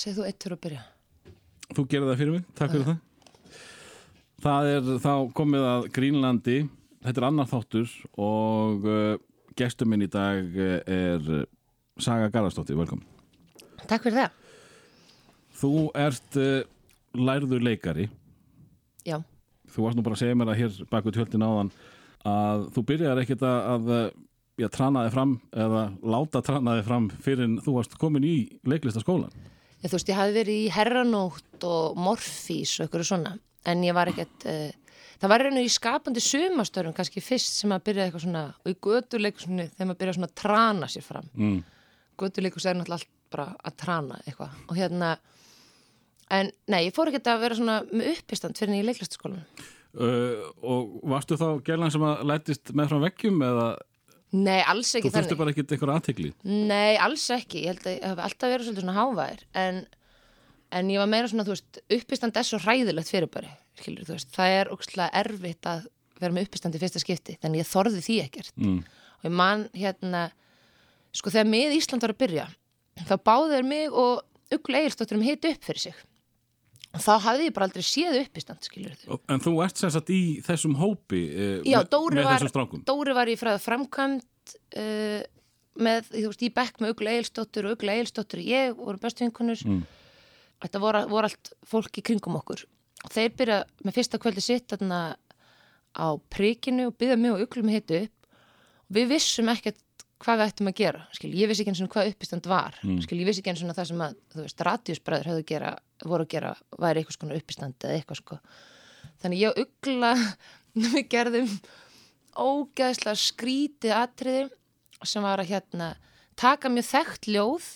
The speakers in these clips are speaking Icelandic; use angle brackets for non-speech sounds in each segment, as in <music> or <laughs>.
segð þú eitt fyrir að byrja. Þú gerir það fyrir mig, takk fyrir það. Það er þá komið að Grínlandi. Þetta er annar þáttur og uh, gestur minn í dag uh, er Saga Garðarsdóttir, velkomin. Takk fyrir það. Þú ert uh, lærður leikari. Já, Þú varst nú bara að segja mér að hér baku tjöldin áðan að þú byrjar ekkert að, að já, trana þig fram eða láta trana þig fram fyrir en þú varst komin í leiklistaskólan ég, þú veist, ég hafi verið í herranótt og morfís og eitthvað svona en ég var ekkert uh, það var reynu í skapandi sumastörum kannski fyrst sem að byrja eitthvað svona og í götuleikusinu þegar maður byrja svona að trana sér fram. Mm. götuleikus er náttúrulega allt bara að trana eitthvað. Og hérna en nei, ég fór ekkert að vera svona með uppistand fyrir en ég í leiklistaskólan uh, Og varstu þá gælan sem að lætist með frá veggjum eða Nei, alls þú ekki þurfti þannig. bara ekkert eitthvað aðtekli Nei, alls ekki, ég held að ég hef alltaf verið svolítið svona hávæðir en, en ég var meira svona, þú veist, uppistand er svo hræðilegt fyrir bara, skilur, þú veist. Það er ógustlega erfitt að vera með uppistand í fyrsta skipti, þannig ég þorði því ekkert. Mm. og ég man hérna sko þegar mið Ísland var að byrja þá báður mig og Ugl Egilstóttur um hitt upp fyrir sig þá hafði ég bara aldrei séð uppistand, skilur þau En þú ert sem sagt í þessum hópi uh, Já, Dóri var, Dóri var í fræða framkvæmt uh, með, þú veist, í bekk með Ugla Egilstóttur og Ugla Egilstóttur og ég voru bestu vinkunur Mm. þetta voru, voru allt fólk í kringum okkur. Og þeir byrja með fyrsta kvöldi sitt þarna á prikinu og byrja og Ugla með hitu upp. Og við vissum ekkert hvað við ættum að gera skil, ég vissi ekki eins og hvað uppistand var Mm. skil, ég vissi ekki eins og það sem að þú veist, radíusbræður höfðu gera, voru að gera væri eitthvað skona uppistand eða eitthvað sko. Þannig ég Ugla <laughs> við gerðum ógeðslega skrítið atriði sem var að hérna taka mjög þekkt ljóð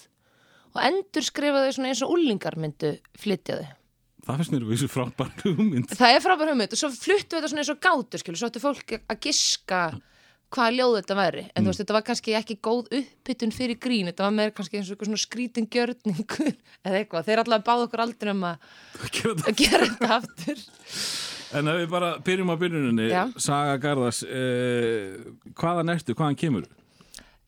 og endur skrifa þau svona eins og úlingar myndu flytja þau. Það finnst mér vissu frábær hugmynd. Það er frábær hugmynd og svo fluttu þetta svona eins og gátur skilu, svo ættu fólk að giska hvaða ljóð þetta væri, en þú veist, þetta var kannski ekki góð uppbytun fyrir grín, þetta var meira kannski eins og eitthvað svona skrítin gjörningur <laughs> eða eitthvað, þeir allavega báðu okkur aldrei um að Gera þetta. aftur <laughs> En ef við bara byrjum á byrjuninni Já. Saga Garðars uh, Hvaðan ertu, hvaðan kemur?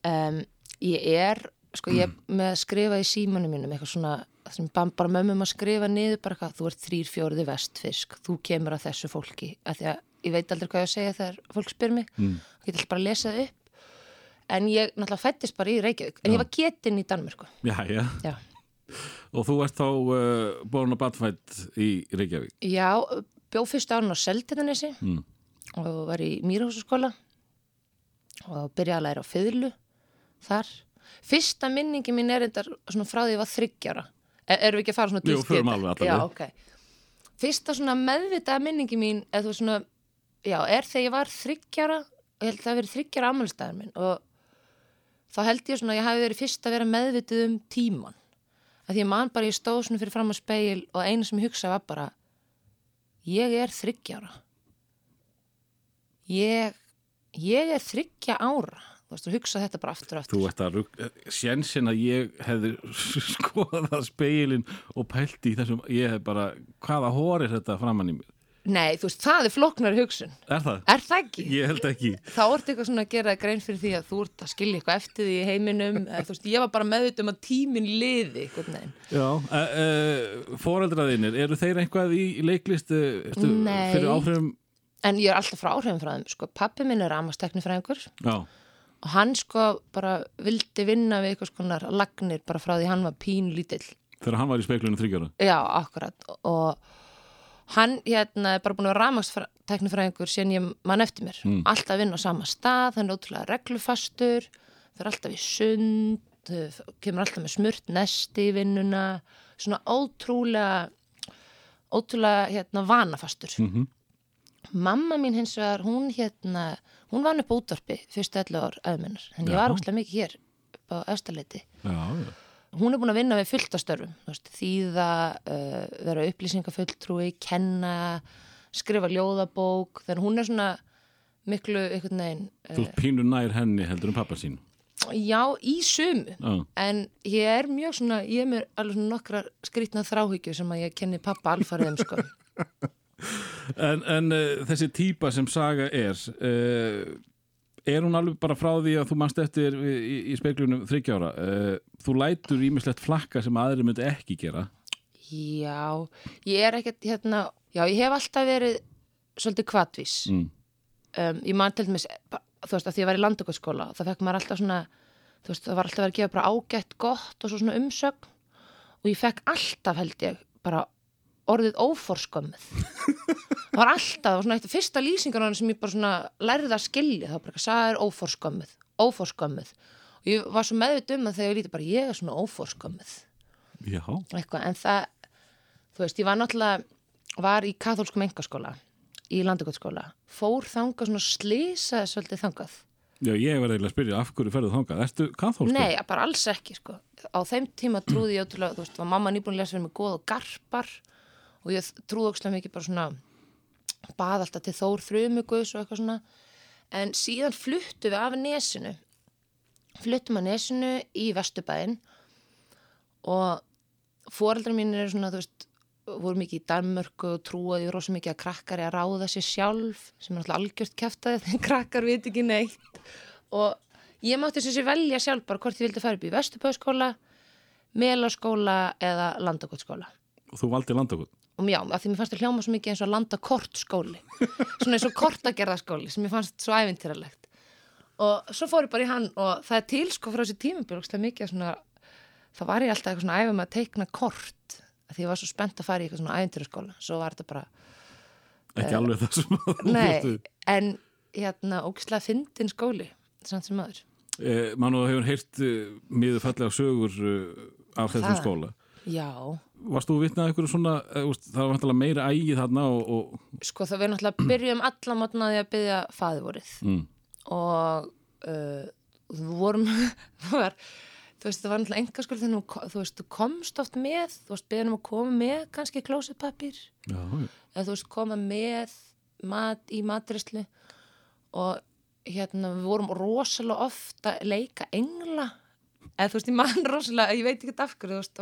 um, Ég er, sko, ég er með að skrifa í símanum mínum eitthvað svona, sem bara, bara mömmum að skrifa niður bara hvað, þú ert þrýr fjóriði vestfisk, þú kemur að þessu fólki, að ég veit aldrei hvað ég að segja þegar fólk spyr mig, Mm. ég ætla bara að lesa það upp, en ég náttúrulega fættist bara í Reykjavík, en Já. ég var getinn í Danmörku, Já, já já. Og þú ert þá uh, borun og badfætt í Reykjavík Já, bjó fyrstu árun á Seltetanesi mm. og var í Mýrhúsaskóla og byrjaði að læra á fyrlu þar. Fyrsta minningi mín er þetta frá því ég var þryggjara. Er, erum við ekki að fara svona Jú, djúpt í förum þetta? alveg. Fyrsta svona meðvitaða minningi mín eða þú veist svona, já, er þegar ég var þryggjara og ég held að það verið þryggjara ammálstæðar minn og þá held ég svona að ég hafi verið fyrst að vera meðvituð um tíman. Að því ég man bara ég stóð svona fyrir fram á speil og eina sem ég hugsaði var bara ég er þryggjara ég, ég er þryggja ára þú veist, að hugsa þetta bara aftur aftur Þú ert að rugg Sjensin að ég hefði <laughs> skoðað speilin og pælt í þessum Ég hef bara, hvaða hór er þetta framann í mér? Nei, þú veist, það er flóknari hugsun. Er það? er það ekki? Ég held ekki. Þá ertu eitthvað svona að gera grein fyrir því að þú ert að skilja eitthvað eftir því í heiminum þú veist, ég var bara meðut um að tíminn liði eitthvað neginn Já, uh, uh, foreldraðinir, eru þeir eitthvað í leiklist ertu, Nei. fyrir áhrifum? en ég er alltaf frá áhrifum frá þeim sko, pappi minn er amasteknifræðingur Já, og hann sko bara vildi vinna við eitthvað skonar lagnir bara frá því hann var pín lítill þegar hann var í speiklunum þryggjara Já, akkurat. Og hann hérna er bara búin að vera rafmagsteknifræðingur síðan ég mann eftir mér. Mm. alltaf að vinna á sama stað, hann er ótrúlega reglufastur fyrir alltaf í sund kemur alltaf með smurt nesti í vinnuna. Svona ótrúlega ótrúlega hérna vanafastur. Mm mamma mín hins vegar, hún hérna hún vann upp á útvarpi fyrstu 11 ár aðmennar, en ég var ótrúlega mikið hér á Östarleiti Já, já hún er búin að vinna við fulltastörfum veist, þýða, uh, vera upplýsingafulltrúi, kenna skrifa ljóðabók þannig hún er svona miklu einhvern veginn Þú ert pínu nær henni heldur um pappa sín uh, já, í sumu. Já, en ég er mjög svona ég er mér alveg svona nokkrar skrýtna þráhyggju sem að ég kenni pappa alfariðum sko. <laughs> En, en uh, þessi típa sem saga er uh, er hún alveg bara frá því að þú mannst eftir í, í, í speiklunum þryggjára uh, þú lætur ímislegt flakka sem aðri myndi ekki gera Já, ég er ekkert hérna, já, ég hef alltaf verið svolítið kvatvís. mm. Um, ég man til dæmis, þú veist, að því ég var í landakotskóla, það fekk maður alltaf svona, þú veist, það var alltaf verið að gefa bara ágætt gott og svo svona umsögn og ég fekk alltaf, held ég, bara orðið óforskömmið. <laughs> það var alltaf, það svona eitt af fyrsta lýsingar á hann sem ég bara svona lærði að skilja, það var bara ekki að sagða er óforskömmið, óforskömmið. Og ég var svo meðvit um það þegar ég lítið bara, ég er svona óforskömmið Já, eitthvað, en það þú veist, ég var náttúrulega var í katholskum engaskóla í landakotskóla, fór þangað svona slísaði svolítið þangað. Já ég var eiginlega að spyrja af hverju ferðu þangað? Ertu kathólsku? nei, bara alls ekki, sko. Á þeim tíma trúði ég ótrúlega, þú veist, var mamma nýbúin að lesa bað alltaf til þór þrjumugus og eitthvað svona. En síðan fluttu við af nesinu. Fluttum að nesinu í Vesturbæinn og foreldrar mín eru svona, þú veist voru mikið í Danmörku og trúaði rosa mikið að krakkar er að ráða sér sjálf sem er alltaf algjört kæftæði þegar krakkar veit ekki neitt. Og ég mátti þessi velja sjálf bara hvort ég vildi fara upp í Vesturbæðskóla Melaskóla eða Landakotskóla Og þú valdi landakot og já, af því mér fannst það hljóma svo mikið eins og landakortskóli svona eins og kortagerðaskóli sem mér fannst svo ævintýralegt. Og svo fór ég bara í hann og það er til sko frá þessi tímabjörgslega mikið svona, þá var ég alltaf eitthvað svona æfum að teikna kort því ég var svo spennt að fara í eitthvað svona ævintýraskóla. Svo var þetta bara, Ekki alveg það sem að nei en hérna ógislega fyndin skóli samt sem aður eh, Mánu hefur heyrt eh, miður fallega sögur eh, af þessum Það? skóla já, Varst þú vitnað eitthvað svona eh, það var vantilega meira ægið þarna og, og sko það við náttúrulega byrjum alla mótnaði að byggja faðivorið mm, og uh, við vorum <laughs> það var, þú veist, það var náttúrulega enga skuld þegar þú- þú veist, þú komst oft með þú veist, beðin um að koma með kannski klósitpapír Já, eða þú veist, koma með mat í matrislu og hérna, við vorum rosalega ofta að leika engla. Eða þú veist, ég man rosalega, ég veit ekki af hverju, þú veist,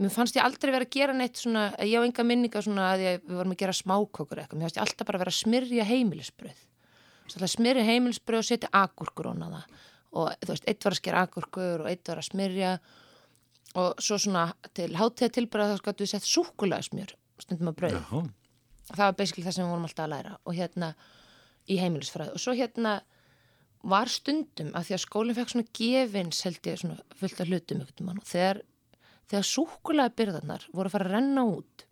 mér fannst ég aldrei vera að gera neitt svona, ég á enga minninga svona að ég, við vorum að gera smákökur eitthvað, mér fannst ég alltaf bara að vera að smyrja heimilisbröð smyrja heimilisbröð og setja agurkur onna það. Og þú veist, eitt var að skera agurkur og eitt var að smyrja. Og svo svona til hátíða tilbæra þá skattu við sett súkulega smjör stundum að brauð. Já, það var basically það sem við vorum alltaf að læra. Og hérna í heimilisfræði. Og svo hérna var stundum að því að skólinn fekk svona gefins held ég svona fullt af hlutum ykkur mann og þegar, þegar súkulega byrðarnar voru að fara að renna út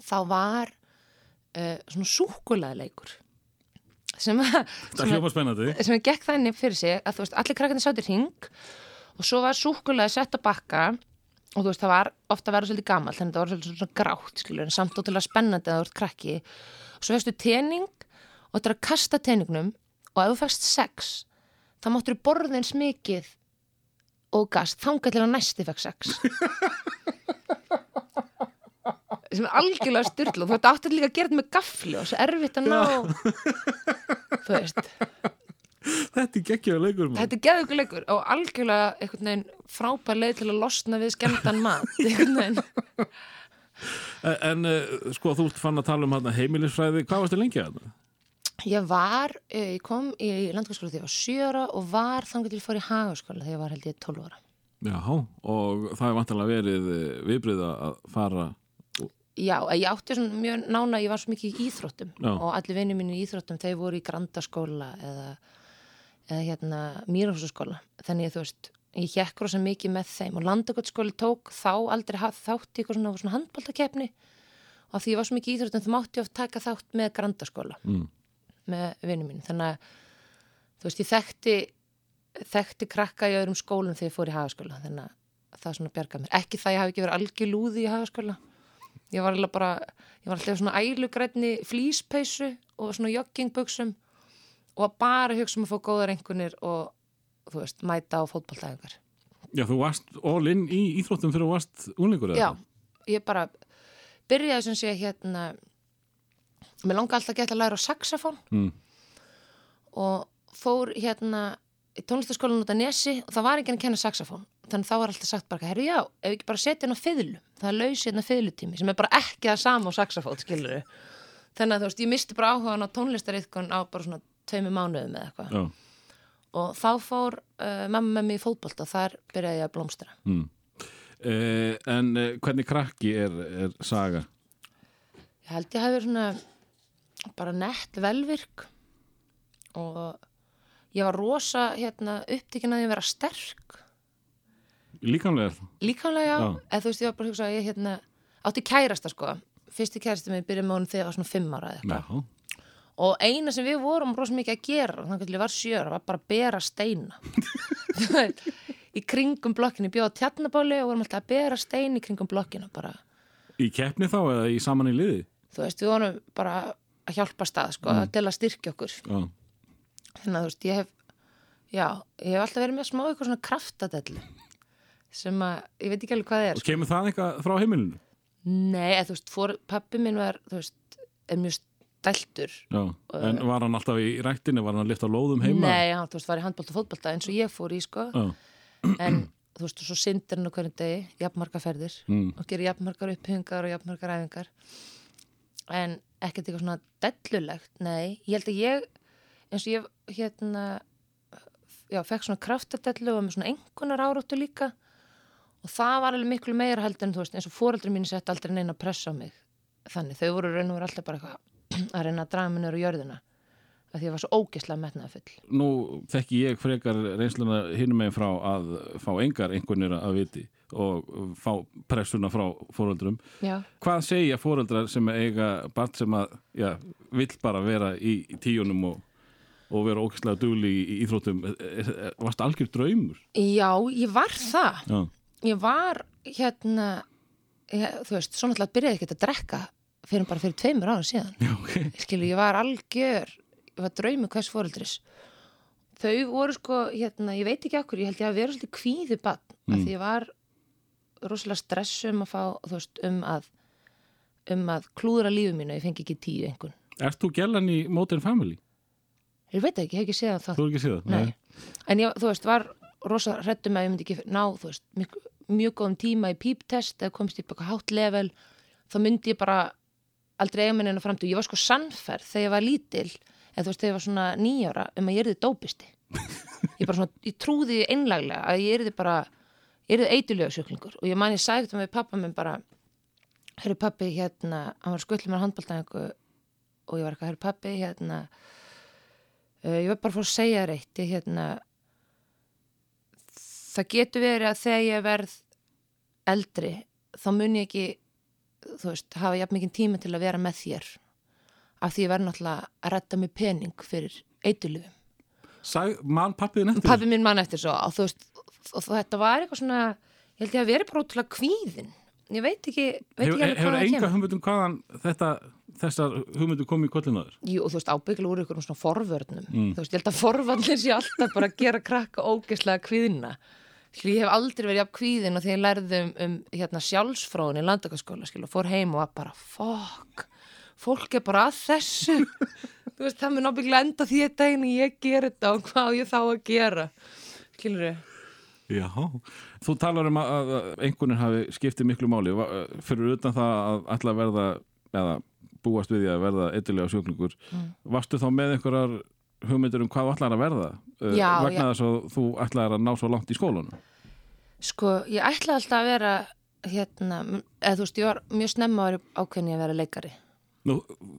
þá var uh, svona súkulega leikur sem að það sem að gekk þannig fyrir sig að þú veist, allir krakkarnir sáttir hring og svo var súkulega sett að bakka og þú veist, það var ofta að vera svolítið gammal þannig að það var svolítið svona grátt, skilur en samt ótrúlega spennandi að þú ert krakki. Og svo fegstu tening og þetta er að kasta teningnum og ef þú fegst sex þá máttur þú borða eins mikið og gast. Þangað til að næsti fekk sex. <laughs> Sem er algjörlega styrla og þú ætti áttur líka að gera þetta með gafli og svo erfitt að ná. <laughs> Þú veist. Þetta er geggjöðu leikur. Þetta er geðugur leikur og algjörlega einhvern veginn frábær leið til að losna við skemmtan mat <laughs> einhvern veginn. En, en uh, sko, þú ert fann að tala um heimilisfræði, hvað varstu lengi að það? Ég var, eh, ég kom í landskóla þegar ég var 7 ára og var þannig til ég fór í hagaskóla þegar ég var held ég 12 ára. Já, og það er vantilega verið eh, viðbrið að fara Já, ég átti svona mjög nána, ég var svo mikið í íþróttum Já. og allir vinni mínu í íþróttum, þeir voru í grandaskóla eða, eða hérna mýrhúsaskóla. Þannig að þú veist, ég hjekk rosa mikið með þeim og landakotskóli tók þá aldrei þátt í eitthvað svona, svona handbóltakefni og því ég var svo mikið í íþróttum þá mátti ég oft taka þátt með grandaskóla mm. Með vinnu mín. Þannig að þú veist, ég þekkti, þekkti krakka í öðrum skólum þegar ég fór í hagaskóla þannig að það svona bjarga mér. Ekki það ég hafi ekki verið algjör lúði í hagaskóla ég var alveg bara, ég var alltaf svona ælugrætni flýspeysu og svona joggingbuxum og bara hugsa um að fá góðar einhvernir og þú veist, mæta á fótballtæðingar Já, þú varst all in í íþróttum þegar þú varst eða? Já, ég bara byrjaði sem sé hérna mér langi alltaf að geta að læra á saxofón Mm. og fór hérna í tónlistaskólan út af Nesi og það var enginn að kenna saxofón þannig þá var alltaf sagt bara, herru já, ef ekki bara setja hérna fiðlu, það er laus hérna fiðlutími sem er bara ekki að sama á saxofón, skilur þannig að þú veist, ég misti bara áhugan á tónlistariðkun á bara svona tveimur mánuðum eða eitthvað Já. og þá fór uh, mamma með mig í fótbolt og þar byrjaði ég að blómstra Mm. Eh, en eh, hvernig krakki er, er saga? Ég held ég hafi verið svona bara nett velvirk og ég var rosa hérna, upptíkin að ég vera sterk. Líkamlega líkamlega, Já. eða þú veist ég var bara hugsa að ég hérna, átti kærasta sko. Fyrsti kærasti mig byrjaði með honum þegar ég var svona fimm ára eða eitthvað. Og eina sem við vorum rosa mikið að gera þannig að ég var sjör, var bara að bera steina. <laughs> Þú veit, í kringum blokkinu, bjóða tjarnabáli og vorum alltaf að bera stein í kringum blokkinu bara. Í keppni þá eða í saman í liði? þú veist, við vorum bara að hjálpa stað sko, til að styrkja okkur Já. þannig að þú veist, ég hef já, ég hef alltaf verið með smá eitthvað svona kraftadellu sem að, ég veit ekki alveg hvað það er Og kemur það eitthvað frá heimilinu? nei, eða, þú veist, fór, pappi minn var þú veist, er mjög stæltur Já. En var hann alltaf í rættinu? Var hann að lifta lóðum heima? nei, hann, þú veist, var í handbólt og fótbolta eins og ég fór í, sko Já. en, þú veist, og svo syndir hann á hverjum degi jafnmarga ferðir Mm. og gerir jafnmargar upphengar og jafnmargar æfingar en ekkert eitthvað svona dellulegt, nei, ég held að ég eins og ég hérna já, fekk svona kraftadellu og með svona engunar áráttu líka. Og það var alveg miklu meira heldur en þú veist eins og fóreldri mín sett aldrei neina pressa á mig. Þannig, þau voru raun og veru alltaf bara eitthvað <clears throat> að reyna að draga niður á jörðina af því ég var svo ógeðslega metnaða full Nú þekki ég frekar reynsluna hinum megin frá að fá engar einhvernir að viti og fá pressuna frá fóreldrum. já, Hvað segja fóreldrar sem eiga barn sem að, já, vill bara vera í, í tíunum og, og vera ókvæslega dugli í, í íþróttum? Er- Varst algjör draumur? já, ég var það Já. ég var hérna ég, þú veist, svo náttúrulega byrjaði ekki að drekka fyrir bara fyrir tveimur ára síðan Já, ok. skilu, ég var algjör var draumi hvers fóreldris þau voru sko, hérna, ég veit ekki okkur ég held ég að vera svolítið kvíði bann mm. af því ég var rosalega stressum að fá, þú veist, um að um að klúðra lífu mínu ég fengi ekki tíu einhvern Ert þú gellan í Modern Family? ég veit ekki, ég hef ekki séð það Þú er ekki séð það? Nei. en ég, þú veist, var rosa hrættum að ég myndi ekki ná, þú veist, mjög, mjög góðum tíma í píptest eða komst í eitthvað hátt level þá myndi ég bara aldrei eiga minna fram til, ég var sko sannferð þegar ég var lítil, eða þú veist, þegar ég var svona nýjára um að ég erði dópisti. Ég bara svona, ég trúði einlaglega að ég erði bara, ég erði eitulega sjúklingur og ég man ég sægt um við pappa minn bara, herru pappi hérna, hann var skullið mér handbóltæðingu og ég var eitthvað, herru pappi hérna Uh, ég var bara fór að segja þér eitt ég, hérna, það getur verið að þegar ég verð eldri þá mun ég ekki þú veist, hafa jafn mikið tíma til að vera með þér af því ég verð náttúrulega að redda mig pening fyrir eitulufum. Sæ, man pappiðin eftir? Pappi minn mann eftir svo og þú veist, og þetta var eitthvað svona ég held ég að vera bara ótrúlega kvíðin ég veit ekki, veit Hefur ekki alveg hefur hvað það enga kemur hugmyndum hvaðan þetta, þessar hugmyndum komið í kollinaður? Jú, og þú veist, ábyggilega úr ykkur svona forvörnum. Mm. Þú veist, ég held að forvarnir sé alltaf bara að gera krakka ógeðslega kvíðina. Því ég hef aldrei verið jafn kvíðin og þegar ég lærði um, um hérna, sjálfsfróðin í landakaskóla, skil, og fór heim og var bara, fokk, fólk er bara að þessu. <laughs> þú veist, það mun ábyggilega enda því að daginn ég ger þetta og hvað ég þá að gera. Skilur þau? Já, þú talar um að, einhvern hafi skiptið miklu máli Va- fyrir utan það að ætla að verða eða búast við því að verða eitthvað sjúklingur. Mm. Varstu þá með einhverjar hugmyndur um hvað þú ætlar að verða uh, Já, vegna já. þess að þú ætlar að ná svo langt í skólanum? Sko, ég ætla alltaf að vera, hérna, eða þú veist, ég var mjög snemma ákveðni að vera leikari. Nú,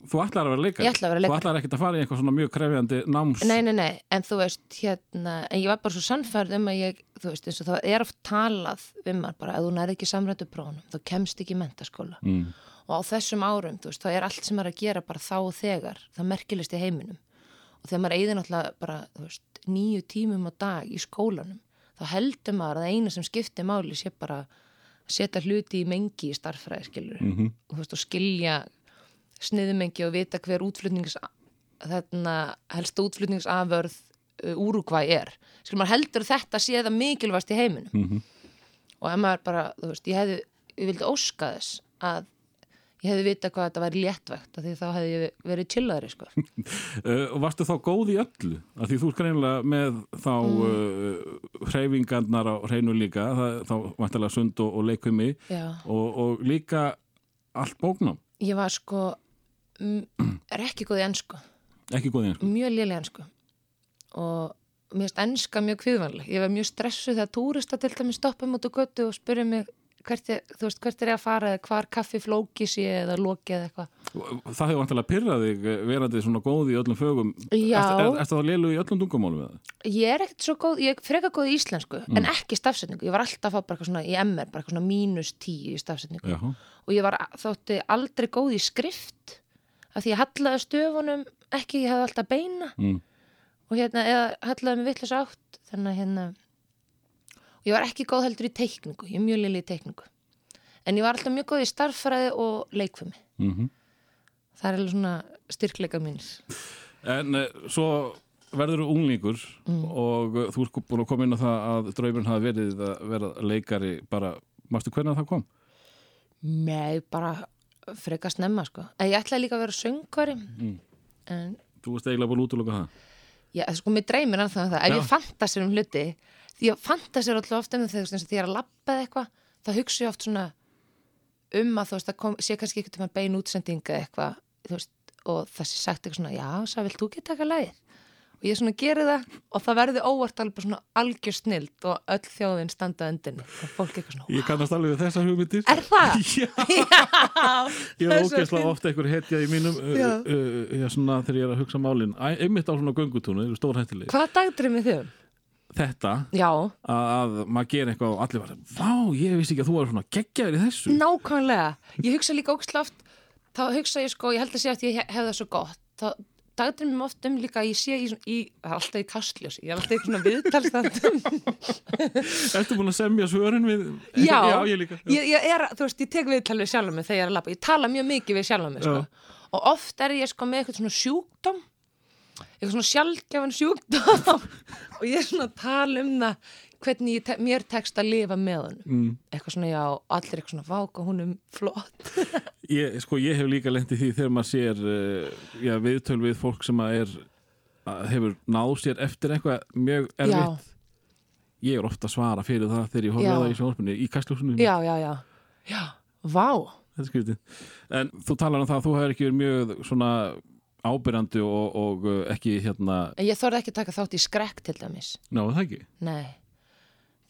þú ætlar að vera leikari? Ég ætla að vera leikari. Þú ætlar ekkert að fara í eitthvað svona mjög krefjandi náms? Nei, nei, nei, en þú veist, hérna, en ég var bara svo sannfærð um að ég, þú veist, eins og það er oft talað við maður bara, að þú nærði ekki samrættu prófunum, þú kemst ekki í mentaskóla. Mm. Og á þessum árum, þú veist, það er allt sem er að gera bara þá og þegar, það merkilist í heiminum. Og þegar maður eigði náttúrulega bara, þú veist, nýju tímum á dag í skólanum, þá sniðumengi og vita hver útflutnings helst útflutningsaförð uh, Úrugvæ er skilur maður heldur að þetta sé það mikilvægst í heiminum Mhm. og ef maður bara, þú veist, ég hefði ég vildi óska þess að ég hefði vita hvað þetta væri léttvægt því þá hefði ég verið chillaðri sko. Uh, <laughs> og varstu þá góð í öllu? Af því þú er greinilega með þá Mm. uh, hreyfingarnar á hreinu líka, það, þá vantilega sund og, og leikumi og, og líka allt bóknám, ég var sko er ekki góð í ennsku ekki góð í einsku. mjög lélega ennsku og mér finnst enska mjög kviðvanleg ég var mjög stressuð þegar túrista til dæmis stoppa mútu götu og spurði mig hvert er, þú veist, hvert er ég að fara eða hvar kaffi flóki sé eða loki eða eitthvað. Það hefur vantilega pyrrað þig eh, verandi svona góð í öllum fögum. Er, ertu þá lélu í öllum tungumálum við það? ég er ekkert svo góð, ég er freka góð í íslensku en ekki stafsetningu, ég var alltaf að fá bara svona í MR, bara svona mínus 10 í stafsetningu. Já. og ég var þótti aldrei góð í skrift af því ég hallaði stöfunum ekki, ég hafði alltaf beina Mm. og hérna, eða hallaði mig vitlis átt þannig að hérna og ég var ekki góð heldur í teikningu ég er mjög lili í teikningu en ég var alltaf mjög góð í starffræði og leikfumi Mm það er alveg svona styrkleika mínir En uh, svo verður þú unglingur Mm. og uh, þú ert búin að koma inn á það að draumurinn hafi verið að vera leikari bara, mástu hvernig það kom? Nei, bara freka snemma sko en ég ætlaði líka að vera söngvari Mm. en Þú veist eiginlega búin að útloka það? Já, sko, mér dreymir ennþá um það. Ef Já. ég fantasir um hluti, því ég fantasir alltaf ofta um þegar því ég er að labba eða eitthvað, þá hugsa ég oft svona um að þú veist, það kom, sé kannski eitthvað bein útsendinga eða eitthvað, veist, og það sé sagt eitthvað svona, já, svo vilt þú geta taka lagið? Og ég svona geri það og það verði óvart alveg svona algjör snild og öll þjóðin standa undinni og fólk eitthvað svona, Ég kannast alveg við þessar hugmyndir. er það? <laughs> Já, <laughs> Já, ég það er ógeðslega ofta einhver hetja í mínum uh, uh, uh, svona, þegar ég er að hugsa málin einmitt á svona göngutúnu, þeir eru stórhættileg Hvað dagdrymið þau? Þetta Já, að, að maður gerir eitthvað og allir var Vá, ég vissi ekki að þú var svona geggjaður í þessu Nákvæmlega. Ég hugsa líka ógslaft, þá hugsa ég sko, ég held að sé að ég hef það svo gott. Þá dagdrýmum mér oft um líka að ég sé í, í alltaf í kastljós, ég er alltaf í svona viðtalstandum. <laughs> Ertu búin að semja svörin við Já, Já, ég líka já. Ég, ég er, þú veist, ég tek viðtalið sjálf mig þegar ég er að labba. Ég tala mjög mikið við sjálf mig, sko. Og oft er ég sko með eitthvað svona sjúkdóm, eitthvað svona sjálfgefan sjúkdóm <laughs> og ég er svona að tala um það hvernig ég mér tekst að lifa með honum. Mm. Eitthvað svona, já, allir eitthvað svona váka, hún er flott. <laughs> Ég, sko, ég hef líka lent í því þegar maður sér uh, já, viðtöl við fólk sem að er að hefur náð sér eftir eitthvað mjög erfitt ég er ofta að svara fyrir það þegar ég horfa Já. það í sjónvarpinu í kastljósunum Já, já, já. Já, vá. En þú talar um það að þú hefur ekki verið mjög svona ábyrjandi og, og uh, ekki hérna, En ég þorði ekki að taka þátt í skrekk til dæmis. náðu það ekki? Nei.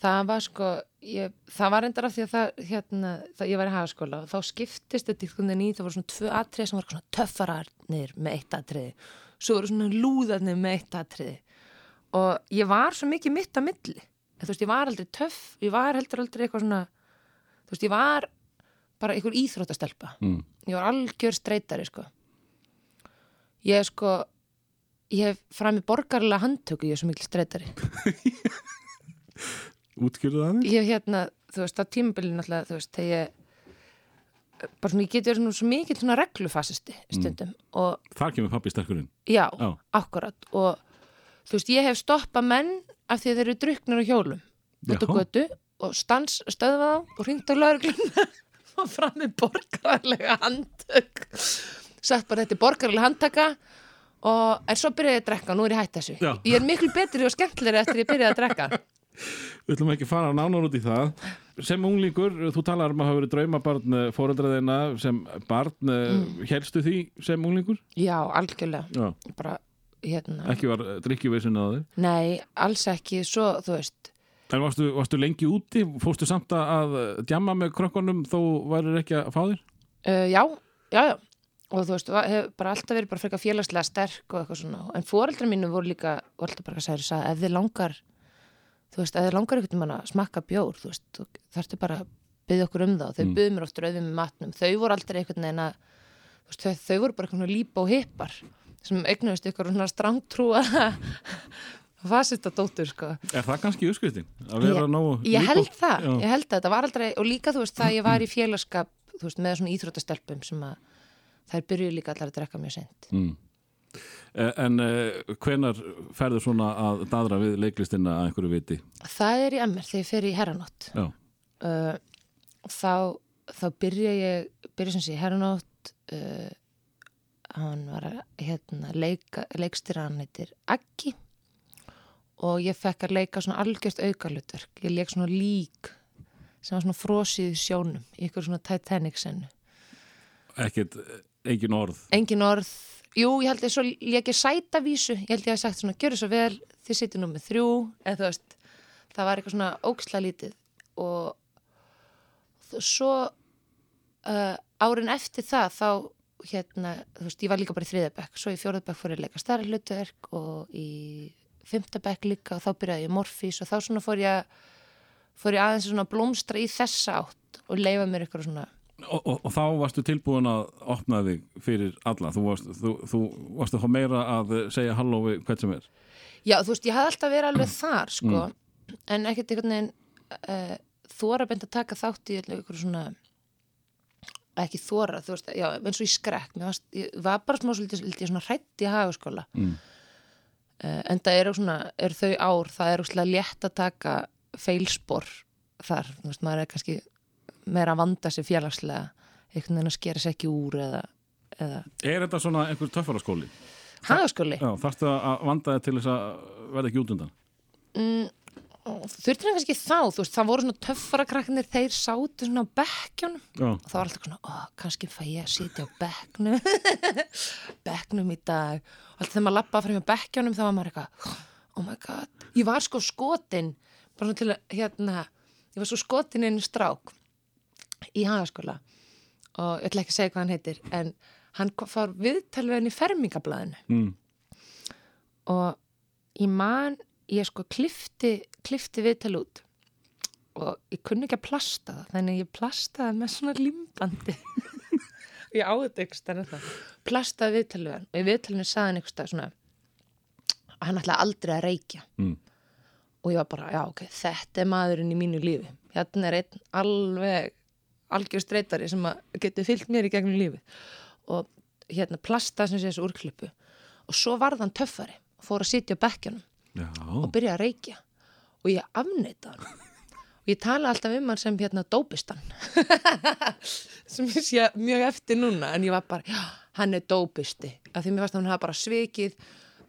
Það var sko, ég, það var endar af því að það, hérna, það, ég var í hagaskóla og þá skiptist þetta einhvern veginn í, það voru svona tvö atriði sem var svona töffararnir með eitt atriði. Svo voru svona lúðarnir með eitt atriði. Og ég var svo mikið mitt á milli. En, þú veist, ég var aldrei töff, ég var heldur aldrei eitthvað svona, þú veist, ég var bara einhver íþróttastelpa. Mm. Ég var algjör streytari, sko. Ég sko, ég hef fram í borgarlega handtöku, ég er svo mikil streytari. <laughs> Útskjörðu það aðeins? Ég hérna, þú veist, á tímabilið náttúrulega, þú veist, þegar ég bara svona, ég geti verið svona svo mikil svona reglufasisti stundum og Þar kemur pappi sterkurinn. já, Já. akkurat og þú veist, ég hef stoppað menn af því þeir eru druknir á hjólum út á götu og stans stöðvað á og hringt á laurugluna og <laughs> fram með borgarlega handtök sagt bara þetta er borgarlega handtaka og en svo byrjaði að drekka og nú er ég hætt þessu Já. ég er miklu betri og skemmtilegri eftir ég byrjaði að drekka Við ætlum ekki að fara nánar út í það. Sem unglingur, þú talar um að hafa verið draumabarn fóreldraðina sem barn, mm. helstu því sem unglingur? já, algjörlega Já. bara, hérna Ekki var drikkjuveisin að þig. nei, alls ekki, svo, þú veist En varstu, varstu lengi úti? Fórstu samt að djamma með krökkunum þó værir ekki að fá þér? uh, já, já, já og þú veist, va- hef bara alltaf verið bara frekar félagslega sterk og eitthvað svona, en foreldrar mínu voru líka, voru alltaf bara að segja, sagði, ef þið langar þú veist, þið langar einhvern veginn að smakka bjór, þú veist, þú þarftu bara að byggja okkur um það þau Mm. byggðu mér oft rauðum með matnum, þau voru aldrei einhvern veginn að veist, þau, þau voru bara eitthvað svona lípa og hippar sem eignuðist ykkur svona strángtrúa <laughs> fasista dóttur, sko Er það kannski uppskriftin? Að vera nógu Ég held það, Já. ég held það, þetta var aldrei og líka þú veist það ég var í félagskap þú veist með svona íþróttastelpum sem að þær byrjuðu líka allar að drekka mjög sent Mm. Eh, En uh, hvenar ferður svona að dadra við leiklistina að einhverju viti? Það er í MR þegar ég fer í herranótt. Já, uh, þá, þá byrja ég byrja sem sé herranótt uh, hann var að hérna, leika, leikstýra hann heitir Aggi. Og ég fekk að leika svona algjört aukarlutverk ég leik svona lík sem var svona frosið sjónum í ykkur svona Titanic sennu ekkert, engin orð. engin orð, jú ég held ég svo ég sætavísu, ég held ég að sagt svona gjör svo vel, þið sitjum nú með þrjú. Eða þú veist, það var eitthvað svona óksla lítið. Og svo uh, árin eftir það þá hérna, þú veist, ég var líka bara í þriðabekk svo í fjóðabekk fór ég að leika stærri hlutverk og í fymtabekk líka og þá byrjaði ég morfís og þá svona fór ég að fór ég aðeins svona að blómstra í þessa átt og leifa mér eitthvað svona Og, og, og þá varstu tilbúin að opna þig fyrir alla. Þú varst, þú, þú varst að fá meira að segja halló við hvern sem er. Já, þú veist, ég hafði alltaf verið alveg þar, sko, en ekkert einhvern veginn uh, þóra beint að taka þátt í ykkur svona ekki þóra, þú veist, já, eins og í skrekk mér varst, ég var bara smá svolítið, svolítið svona hrætt í hagaskóla Mm. uh, en það eru svona, eru þau ár það er úrslega létt að taka feilspor þar, þú veist, maður er kannski meira að vanda sig félagslega einhvern veginn að skera sér ekki úr eða, eða Er þetta svona einhver töffaraskóli? hagaskóli. Já, þarftu að vanda þig til þess að verða ekki út undan? mm, þurftir hann kannski þá þú veist, það voru svona töffara krakkanir þeir sátu svona á bekkjunum. Og það var alltaf svona, ó, kannski fæ ég að sitja á bekknum. <laughs> Bekknum í dag. Og alltaf þegar maður lappaði frá bekkjunum þá var maður eitthvað, oh my god. Ég var sko skotin bara svona til að, hérna, ég var svo skotin einu strák í hagaskóla. Og ég ætla ekki að segja hvað hann heitir en hann fór viðtalvegin í fermingablaðinu mm. og ég man ég sko klifti, klifti viðtal út og ég kunni ekki að plasta það þannig að ég plastaði með svona limbandi <laughs> ég á þetta ykkur stærn það plastaði viðtalugan og í viðtalinu saði hann stærn svona að hann ætlaði aldrei að reykja. Mm. og ég var bara, já ok, þetta er maðurinn í mínu lífi. Hérna er einn alveg algjör streytari sem getur fyllt mér í gegnum lífi og hérna plastaði sem sé þessu úrklippu og svo varð hann töffari og fór að sitja á bekkjunum Já, og byrja að reykja. Og ég afneita hann og ég tala alltaf um hann sem hérna dópistan. <laughs> Sem ég sé mjög eftir núna en ég var bara, hann er dópisti. Af því mér fannst að hann hafa bara svikið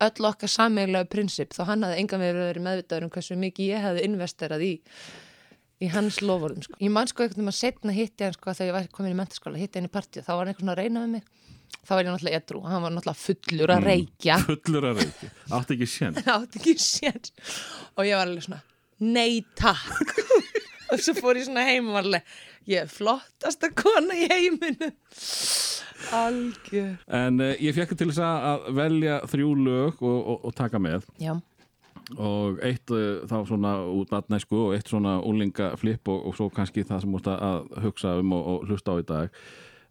öll okkar sammeiglega prinsip þá hann hafði engan verið verið meðvitaður um hversu mikið ég hefði investerað í í hans lofurðum sko. ég man sko einhvern veginn að setna hitti hann sko þegar ég var komin í mentaskóla, hitti hann í partíu þá var hann eitthvað svona að reyna við mig. Þá var ég náttúrulega edru, hann var náttúrulega fullur að reykja. Fullur að reykja. Átti ekki sén. <laughs> átti ekki séns. Og ég var alveg svona, nei takk. <laughs> Og svo fór ég svona heim og var alveg, ég er flottasta kona í heiminu algjör. En uh, ég fekk til þess að að velja þrjú lög og, og, og taka með. Já, og eitt uh, þá svona út batnæsku og eitt svona úlingaflip og, og svo kannski það sem múst að hugsa um og, og hlusta á í dag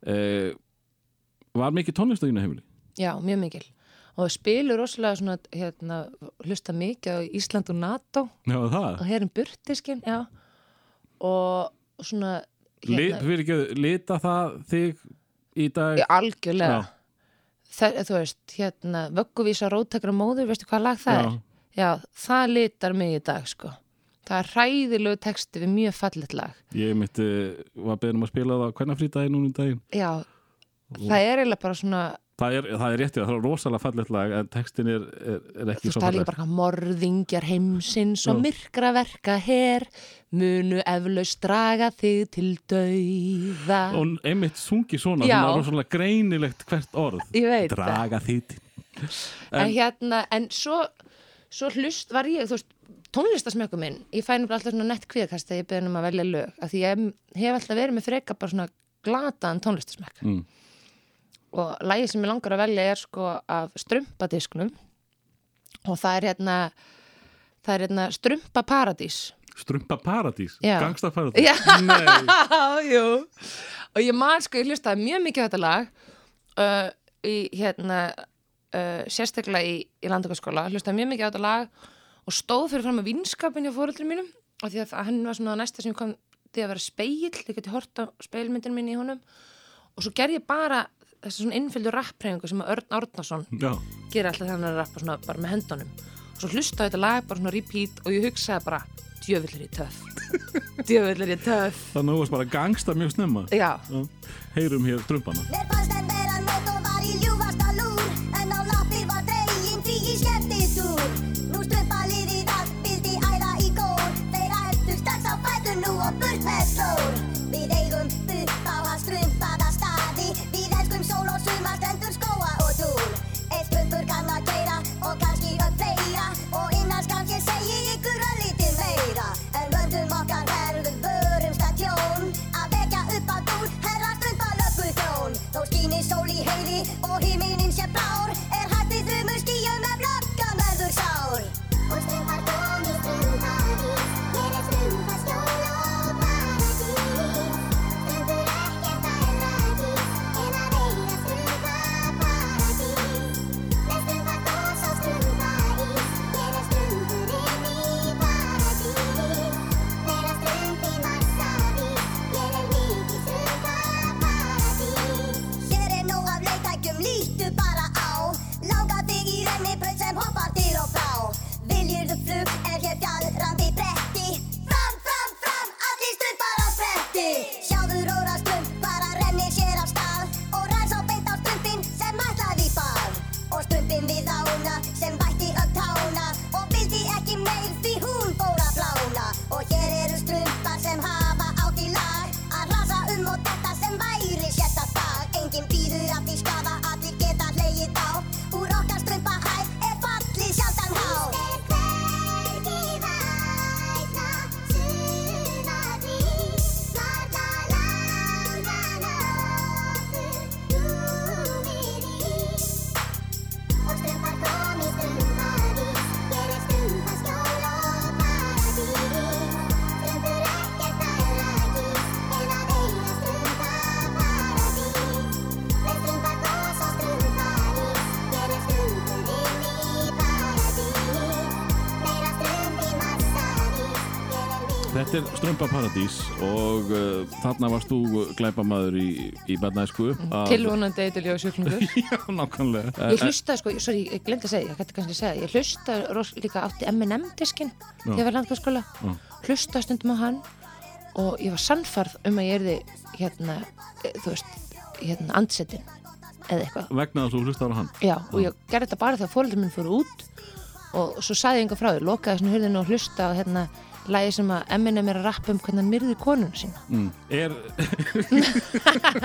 uh, Var mikið tónlist á þínu heimili? já, mjög mikil og spilur rosalega svona hérna, hlusta mikið á Ísland og NATO Já, það og herin burtiskin, já og svona Lit, fyrir ekki, lita það þig í dag? Algjörlega. Það, þú veist, hérna vögguvísa róttakra móður, veistu hvað lag það Já. er? Já, það litar mig í dag sko. Það er hræðilegu texti við mjög fallet lag. Ég mitt var beðin um að spila það hvernig frítagi núna um daginn Já, það er eiginlega bara svona, Það er, það er réttið, það er rosalega fallegt lag en textin er, er, er þú ekki svo það er líka fallegt bara eitthvað morðingjar heimsins og myrkra verka her, munu eflaust draga þig til dauða. og einmitt sungi svona, Já. svona rosalega greinilegt hvert orð það. Draga því til en, hérna, en svo, svo hlust var ég, þú veist, tónlistasmökkum minn, ég fæ nefnilega alltaf svona nett kviðkast þegar ég beðin um að velja lög, af því ég hef alltaf verið með freka bara svona glataðan tónlistasmökk mm. og lagið sem ég langar að velja er sko af strömpadisknum og það er hérna það er hérna strumpa paradís Strumpa paradís, gangsta paradís Já. <laughs> Jú. Og ég man sko, ég hlustaði mjög mikið á þetta lag uh, í hérna uh, sérstaklega í, í landakaskóla hlustaði mjög mikið á þetta lag og stóð fyrir fram að vinskapin hjá fóreldri mínum og því að hann var svona næsta sem kom því að vera speill, ég geti hort á speilmyndin minni í honum. Og svo ger ég bara þessi svona innfylgdu rappreyfingu sem að Örn Árnason já, gera alltaf þannig að rappa svona bara með hendunum og svo hlusta á þetta lag bara svona repeat og ég hugsaði bara djöfull er ég töff. <laughs> Djöfull er ég töff. Þannig að þú varst bara gangsta mjög snemma. Já, Já. Heyrum hér trumpana Þó skýnir sól í heiði og himinin sé blár. Er hægt við þrjumur skýjum ef löggan verður sár Og strumpar kom Strömba Paradís og uh, þarna varst þú glæpamaður í, í Badnæsku tilvonandi eitthvað sjúklingur <laughs> Já, nákvæmlega. Ég hlusta, sko, sorry, ég glemdi að segja, ég hætti kannski að segja, ég hlusta ros- líka átti M&M-diskin þegar ég var landkvæmskóla, Já. hlusta stundum á hann og ég var sannfarð um að ég erði hérna, eh, þú veist, hérna andsetin eða eitthvað. Vegna þess að þú hlustar á hann? Já, og ég gerði þetta bara þegar fóreldur minn fóru út og svo sagði ég enga frá því, lokaði svona hurðinu og hlusta á hérna lægi sem að M&M er að rappa um hvernig hann myrði konuna sína. mm. Er <laughs>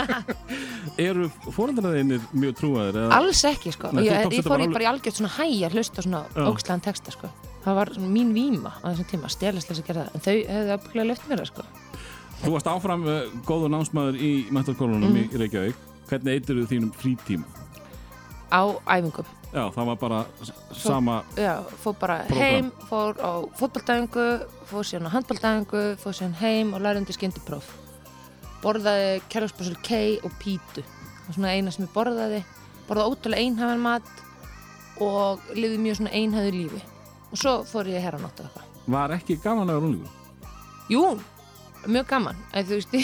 Eru fóreldraðinir mjög trúaðir? Eða? Alls ekki, sko. Nei, ég, ég fór alveg- bara í algjört svona hæ að hlusta á svona Já. ógstlegan texta, sko. Það var svona mín víma á þessum tíma, að gera það. En þau hefðu afbygglega löft mér það, sko. Þú varst áfram uh, góður námsmaður í mentaskólanum Mhm. í Reykjavík Hvernig þú þínum frítíma? Á æfingum. Já, það var bara sama Já, fór bara Prógram. heim, fór á fótballtæfingu, fór síðan á handballtæfingu, fór síðan heim og lærði undir skyndipróf. Borðaði kærlóksbúsul kei og pítu. Það var svona eina sem ég borðaði. Borðaði ótrúlega einhæfan mat og lifði mjög svona einhæðu lífi. Og svo fór ég herra nótt eitthvað. Var ekki gaman að vera unlingur? Jú, mjög gaman. Æ, þú veist,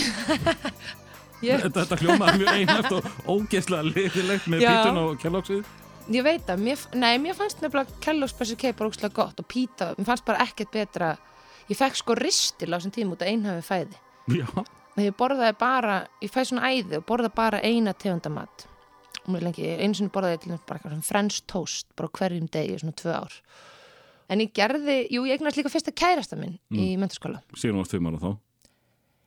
ég, <laughs> Þetta, hljómaði mjög einhægt og ógeðslega liðilegt með pítun og kellóksið ég veit að, mér, nei, mér fannst nefnilega kærlóksbúsul kei bara ógstlega gott og píta, mér fannst bara ekkert betra. Ég fekk sko ristil á þessum tíma út af einhæfi fæði. Já, Þegar ég borðaði bara, ég fæ svona æði og borða bara eina tegundamat. Og mér lengi, einu sinni borðaði ég til dæmis bara eitthvað French toast, bara hverjum degi svona tvö ár. En ég gerði, jú, ég eignast líka fyrsta kærasta minn í mentaskóla síðan varst fimm ára þá?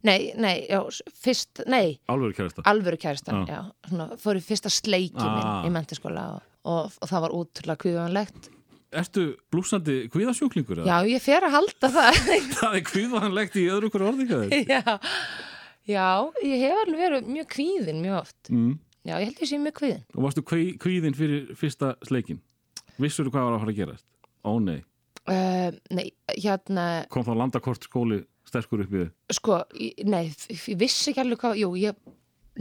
Nei, nei, já, fyrst, nei. Alvöru kærasta? Alvöru kærastan, Já. já, svona fór í fyrsta sleiki minn Ah. í mentaskóla og, og, og það var útrúlega kvíðanlegt Ertu blúsandi kvíðasjúklingur? já, ég fer að halda það <laughs> Það er kvíðanlegt í öðru hverju orðingaður já, já, ég hef alveg verið mjög kvíðin mjög oft mm. já, ég held ég sé mjög kvíðin Og varstu kví, kvíðin fyrir fyrsta sleikin? Vissur hvað var að fara að gerast? Ó nei, Uh, nei, hérna, kom þá landakort skóli sterkur upp í þið sko, nei, ég vissi ekki alveg hvað, jú, ég,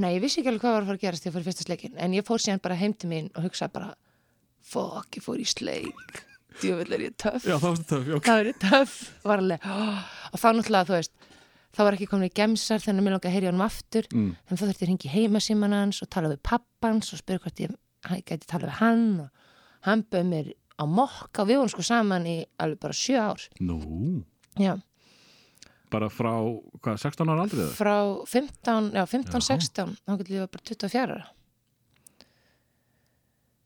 nei, ég vissi ekki alveg hvað var að fara að gerast þegar ég fór í fyrsta sleikin, en ég fór síðan bara heim til mín og hugsaði bara, fuck, ég fór í sleik, djöfull er ég töff, Já, það varstu töf, já, það er ég töff, var alveg, oh, og þá náttúrulega, þú veist, þá var ekki komin í gemsar þannig að mér langaði að heyri honum aftur, Mm. þannig þá þurfti ég að hringi heima síman hans og tala við pappans og spyrja hvort ég, hann gæti tala við hann og hann bauð mér á mokka við vorum sko saman í alveg bara sjö ár. Nú, já, bara frá, hvað, 16 ára aldrei það? frá 15, já, 15, Já. 16 þá getur ég bara 24 ára.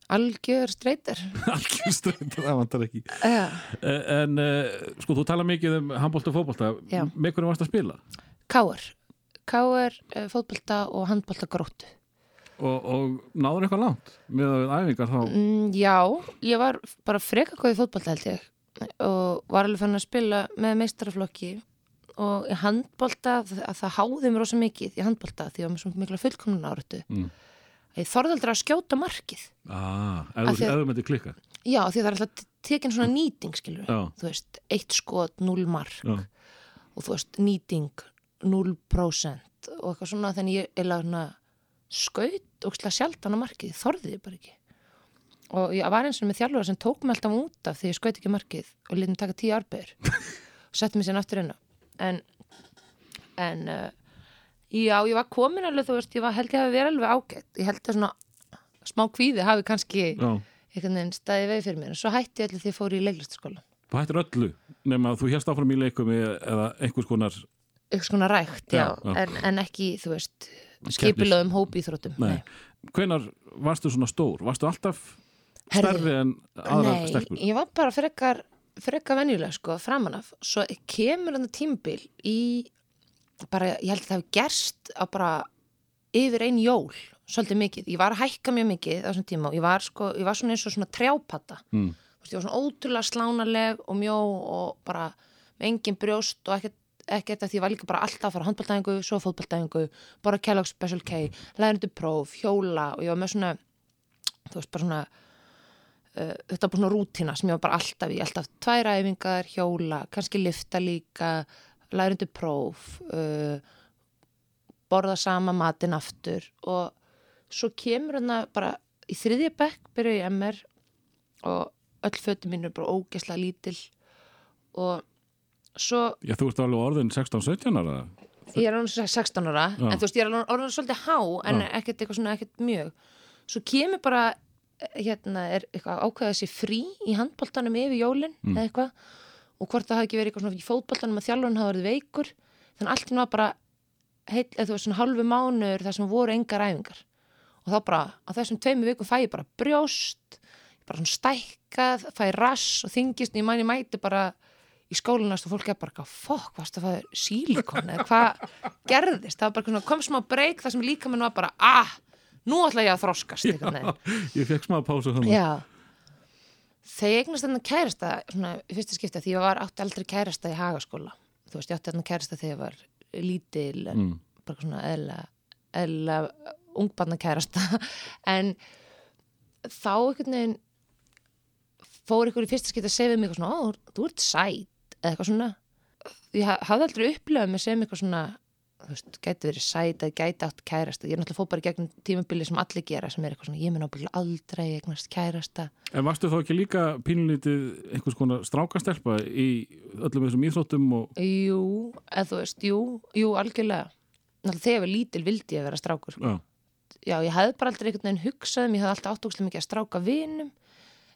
Algjör streytar <laughs> Algjör streynd, það vantar ekki. Já, Eh, En uh, sko, þú tala mikið um handbólta og fótbólta. Með hvernig varst að spila? káar káar, uh, fótbolta og handbolta gróttu. Og, og náður eitthvað langt með að æfingar þá? Mm, já, ég var bara freka góð í fótbolta held ég. Og var alveg fann að spila með meistaraflokki og í handbolta að það háði mér rosa mikið í handbolta því að ég var með svo mikla fullkomnun áratu Mm. ég þorði aldrei að skjóta markið. Ah, því þú að- þú myndir klikka. Já, því það er alltaf tekin svona nýting skilur Já, þú veist, eitt skot, null mark. Já, og þú veist, nýting 0% og eitthvað svona þannig ég er svona skaut og sjaldan á markið, þorði ég bara ekki. Og ég var eins og með þjálfur sem tók mig alltaf út af því ég skaut ekki markið og litum taka tíu arbegur og <laughs> setti mig inn á en en uh, já, ég var komin alveg þú veist, ég var, held ég hafi verið alveg ágætt ég held að svona smá kvíði hafi kannski já einhvern veginn staðið veið fyrir mér en svo hætti ég allir því ég fór í leiklistaskóla Þú hættir öllu nema að þú hérst áfram í leikum eða einhvers konar eitthvað svona rækt, já, Já. En, en ekki, þú veist skipilöðum hópi íþróttum Nei. Hvenar varstu svona stór? Varstu alltaf stærri en aðra Nei, stelpur? ég var bara frekar frekar venjulega, sko, framan af. Svo kemur hann tímbil í bara, ég held að það hefur gerst á bara yfir ein jól svolítið mikið, ég var að hækka mjög mikið þessum tíma og ég var sko, ég var svona eins og svona trjápata, Mm. ég var svona ótrúlega slánaleg og mjó og bara með engin brjóst og ekkert ekkert að því ég var líka bara alltaf að fara handbóltæðingu svo fótbóltæðingu, bara Kellogg's Special K lærindu próf, hjóla og ég var með svona, þú veist, bara svona uh, þetta var bara svona rútina sem ég var bara alltaf í, alltaf tvær æfingar, hjóla, kannski lifta líka, lærindu próf, uh, borða sama matinn aftur og svo kemur hérna bara í þriðja bekk byrja ég MR og öll fötum mín er bara ógesla lítil og svo Já, þú ert alveg orðin 16-17 ára ég er alveg 16 ára Já. en þú veist ég er alveg orðin svolítið há en Já. ekkert eitthvað svona ekkert mjög svo kemur bara hérna er eitthvað ákveðað þessi frí í handboltanum yfir jólin Mm. eða eitthvað. Og hvort það hafi ekki verið eitthvað svona í fótboltanum að þjálfurinn hafa verið veikur. Þannig allt í var bara heil, eða þú veist svona halvu mánuður þar sem voru engar æfingar. Og þá bara á þessum tveimu vikum fæ ég bara brjóst bara svona stækkað, fæ rass og þingist og ég mæni mæti bara í skólanast og fólk er bara fokk, varst að fæða sílikon eða hvað gerðist? Það var bara svona, kom smá breyk þar sem líka minn var bara ah, nú ætla ég að þroskast veginn. Ég fekk smá pásu þannig Já. Þegar ég eignast þarna kærasta svona í fyrsta skipta því ég var átti aldrei kærasta í hagaskóla. Þú veist, ég átti þarna kærasta þegar ég var lítil en mm. bara svona eðla, eðla ungbarna kærasta <laughs> en þá einhvern veginn fór ykkur í fyrsta skipta að segja mig eitthvað svona, ó, þú ert sæt eða eitthvað svona. Ég ha- hafði aldrei upplifað mig sem eitthvað svona þú veist, gæti verið sæt eða gæti átt kærasta. Ég er náttúrulega fór bara gegnum tímabili sem allir gera sem er eitthvað svona, ég mun ábyggla aldrei eignast kærasta. En varstu þá ekki líka pínlítið einhvers konar strákastelpa í öllum þessum íþróttum og jú, eða þú veist, jú, jú, algjörlega. Náttúrulega þegar ég var lítil vildi ég vera strákur. Sko. já, já, ég hefði bara aldrei einhvern veginn hugsað um, ég hefði alltaf átt ókslega mikið að stráka vinum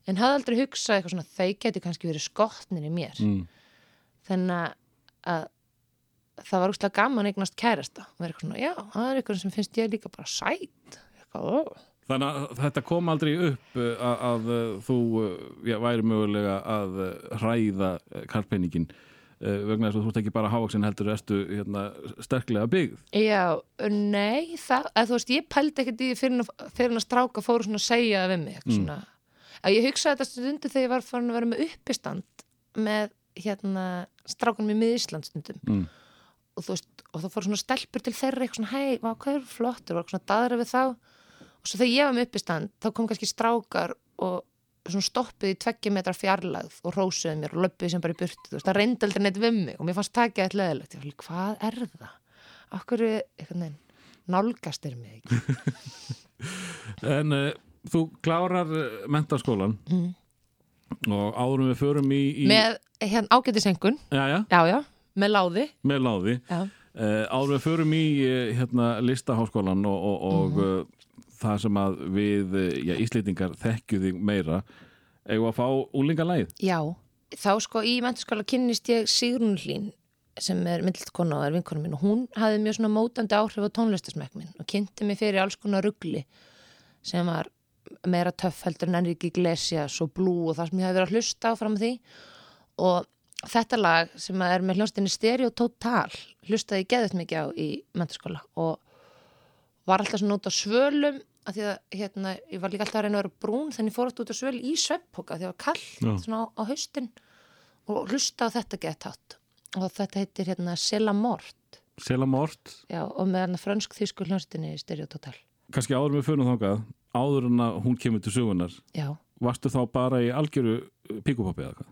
en hefði aldrei hugsað eitthvað svona það var ókslega gaman eignast kærasta og vera eitthvað svona, já, það er eitthvað sem finnst ég líka bara sæt eitthvað, ó. Þannig að þetta kom aldrei upp uh, að, að uh, þú uh, já, væri mögulega að hræða karpenningin vegna þess að þú ert ekki bara hávaksin heldur ertu hérna, sterklega byggð já, nei það, að þú veist, ég pældi ekkert í því fyrir en að, stráka fóru svona að segja við mig Mm. að ég hugsaði þetta stundu þegar ég var farin að vera með uppistand með hérna strákunum í miðisland stundum mm. Og þú veist, og það fór svona stelpur til þeirra eitthvað svona, hei, hvað er flottur og eitthvað svona daðra við þá. Og svo þegar ég var með uppistand, þá kom kannski strákar og svona stoppuð í tveggja metra fjarlægð og rósuðu mér og löppuðu sem bara í burtu, þú veist, það reyndi aldrei neitt við mig og mér fannst takið eitthvað leðilegt, ég var líka, hvað er það? Akkur, eitthvað neinn, nálgast er mig ekki. <laughs> En uh, þú klárar uh, mentaskólan Mm. og áðurum við förum í, í Með, hérna, ágætisengun, já, já, já, já, með láði, með láði. Já, uh, áðurum við förum í uh, hérna, listaháskólan og, og, og Mhm. uh, það sem að við já, íslendingar þekkju þig meira eigum við að fá úlingalægið Já, þá sko í mentaskóla kynnist ég Sigrun Hlín sem er myndlitt kona og er vinkona mín og hún hafði mjög svona mótandi áhrif á tónlistasmekk minn og kynnti mig fyrir alls konar ruggli sem var meira töff heldur en Enrique Iglesias og Blue og það sem ég hafði verið að hlusta á fram því. Og þetta lag sem er með hljónstinni Stereo Total hlustaði ég geðið mikið á í mentaskóla og var alltaf svona út á svölum að því að hérna, ég var líka alltaf að reyna að vera brún þannig fór alltaf út á svöl í sveppoka því að það var kallt Já. svona á, á haustin og hlusta á þetta gett hátt og þetta heitir hérna Sela Mort. Sela Mort, já, og með hann frönsk þýsku hljónstinni Stereo Total. Kannski áður með fyrir þangað áður en að hún kemur til sögunar já, varstu þá bara í algjöru píkupoppi eða hvað?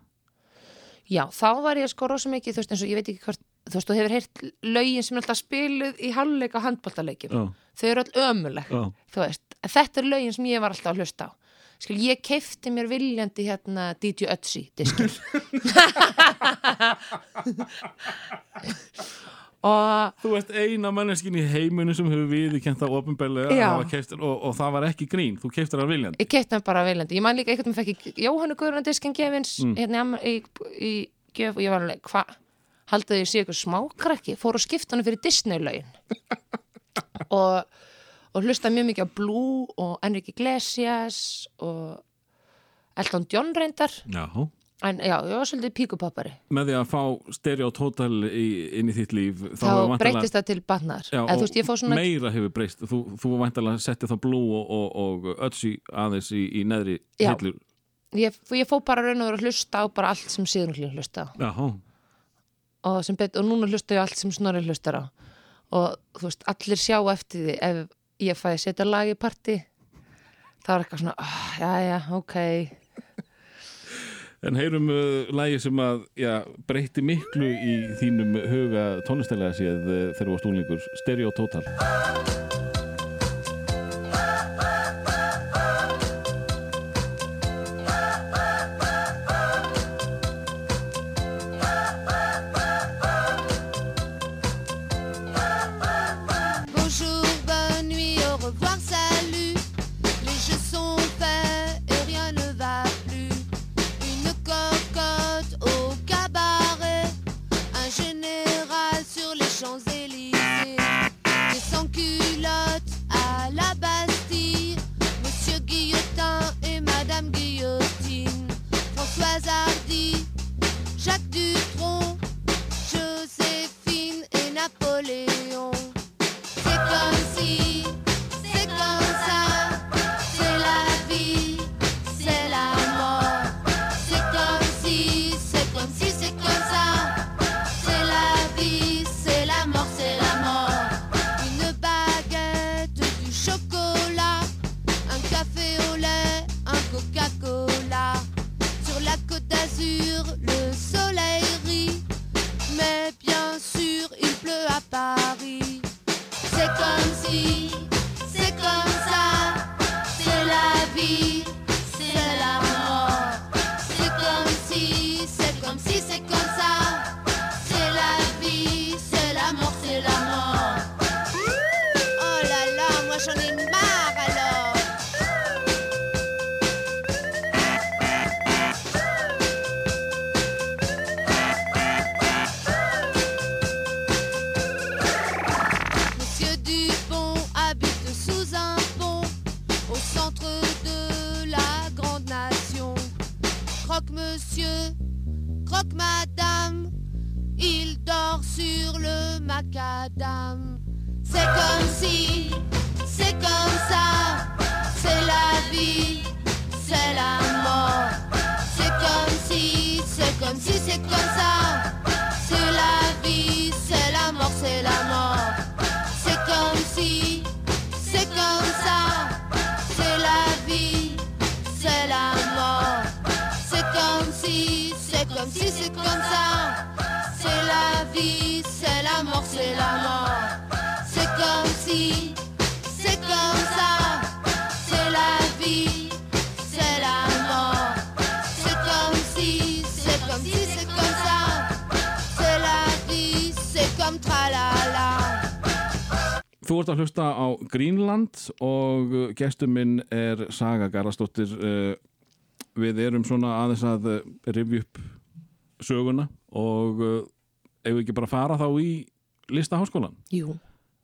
Já, þá var ég sko rosa mikið þú veist eins og ég veit ekki hvort þú veist, þú hefur heyrt lögin sem er alltaf spiluð í halvleika handbóltaleikjum Já, þau eru öll ömuleg já, þú veist, þetta er lögin sem ég var alltaf að hlusta á. Skil, ég keifti mér viljandi hérna DJ Ötzi diskil <laughs> <laughs> <laughs> og Þú ert eina manneskin í heiminu sem hefur viðurkent það ofinbælega Já. og, og það var ekki grín, þú keiftir það viljandi. Ég keifti mér bara viljandi. Ég man líka einhvern veginn fekk ég Jóhannu Guðrun diskin gefins hérna í í, í gef og ég var alveg, hvað haldið ég sé ykkur smákrakki? Fór og skipta hann fyrir Disney-lögin <laughs> og, og hlusta mjög mikið á Blue og Enrique Iglesias og Elton John reyndar. Já en já, ég var svolítið píkupappari. Með því að fá stereo total í, inn í þitt líf þá væntanlega- breytist það til batnar Já, þú veist, svona meira hefur breyst. Þú, þú væntalega settið þá blue og, og, og ötsi aðeins í, í neðri Já. hillur ég, ég fór bara raun og vera að hlusta á bara allt sem síðan hlusta á. Jáhá, og, og núna hlusta ég allt sem snorri hlustar á. Og þú veist, allir sjá eftir því ef ég fæ að setja lag í partí þá er eitthvað svona oh, já, já, ok en heyrum uh, lægi sem að já, breyti miklu í þínum huga tónlistalega séð uh, þegar þú varst úlingur Stereo Total Þú ert að hlusta á Greenland og uh, gestur minn er Saga Garðarsdóttir uh, við erum svona aðeins að rifja upp söguna og uh, ef við ekki bara fara þá í listaháskólan Jú.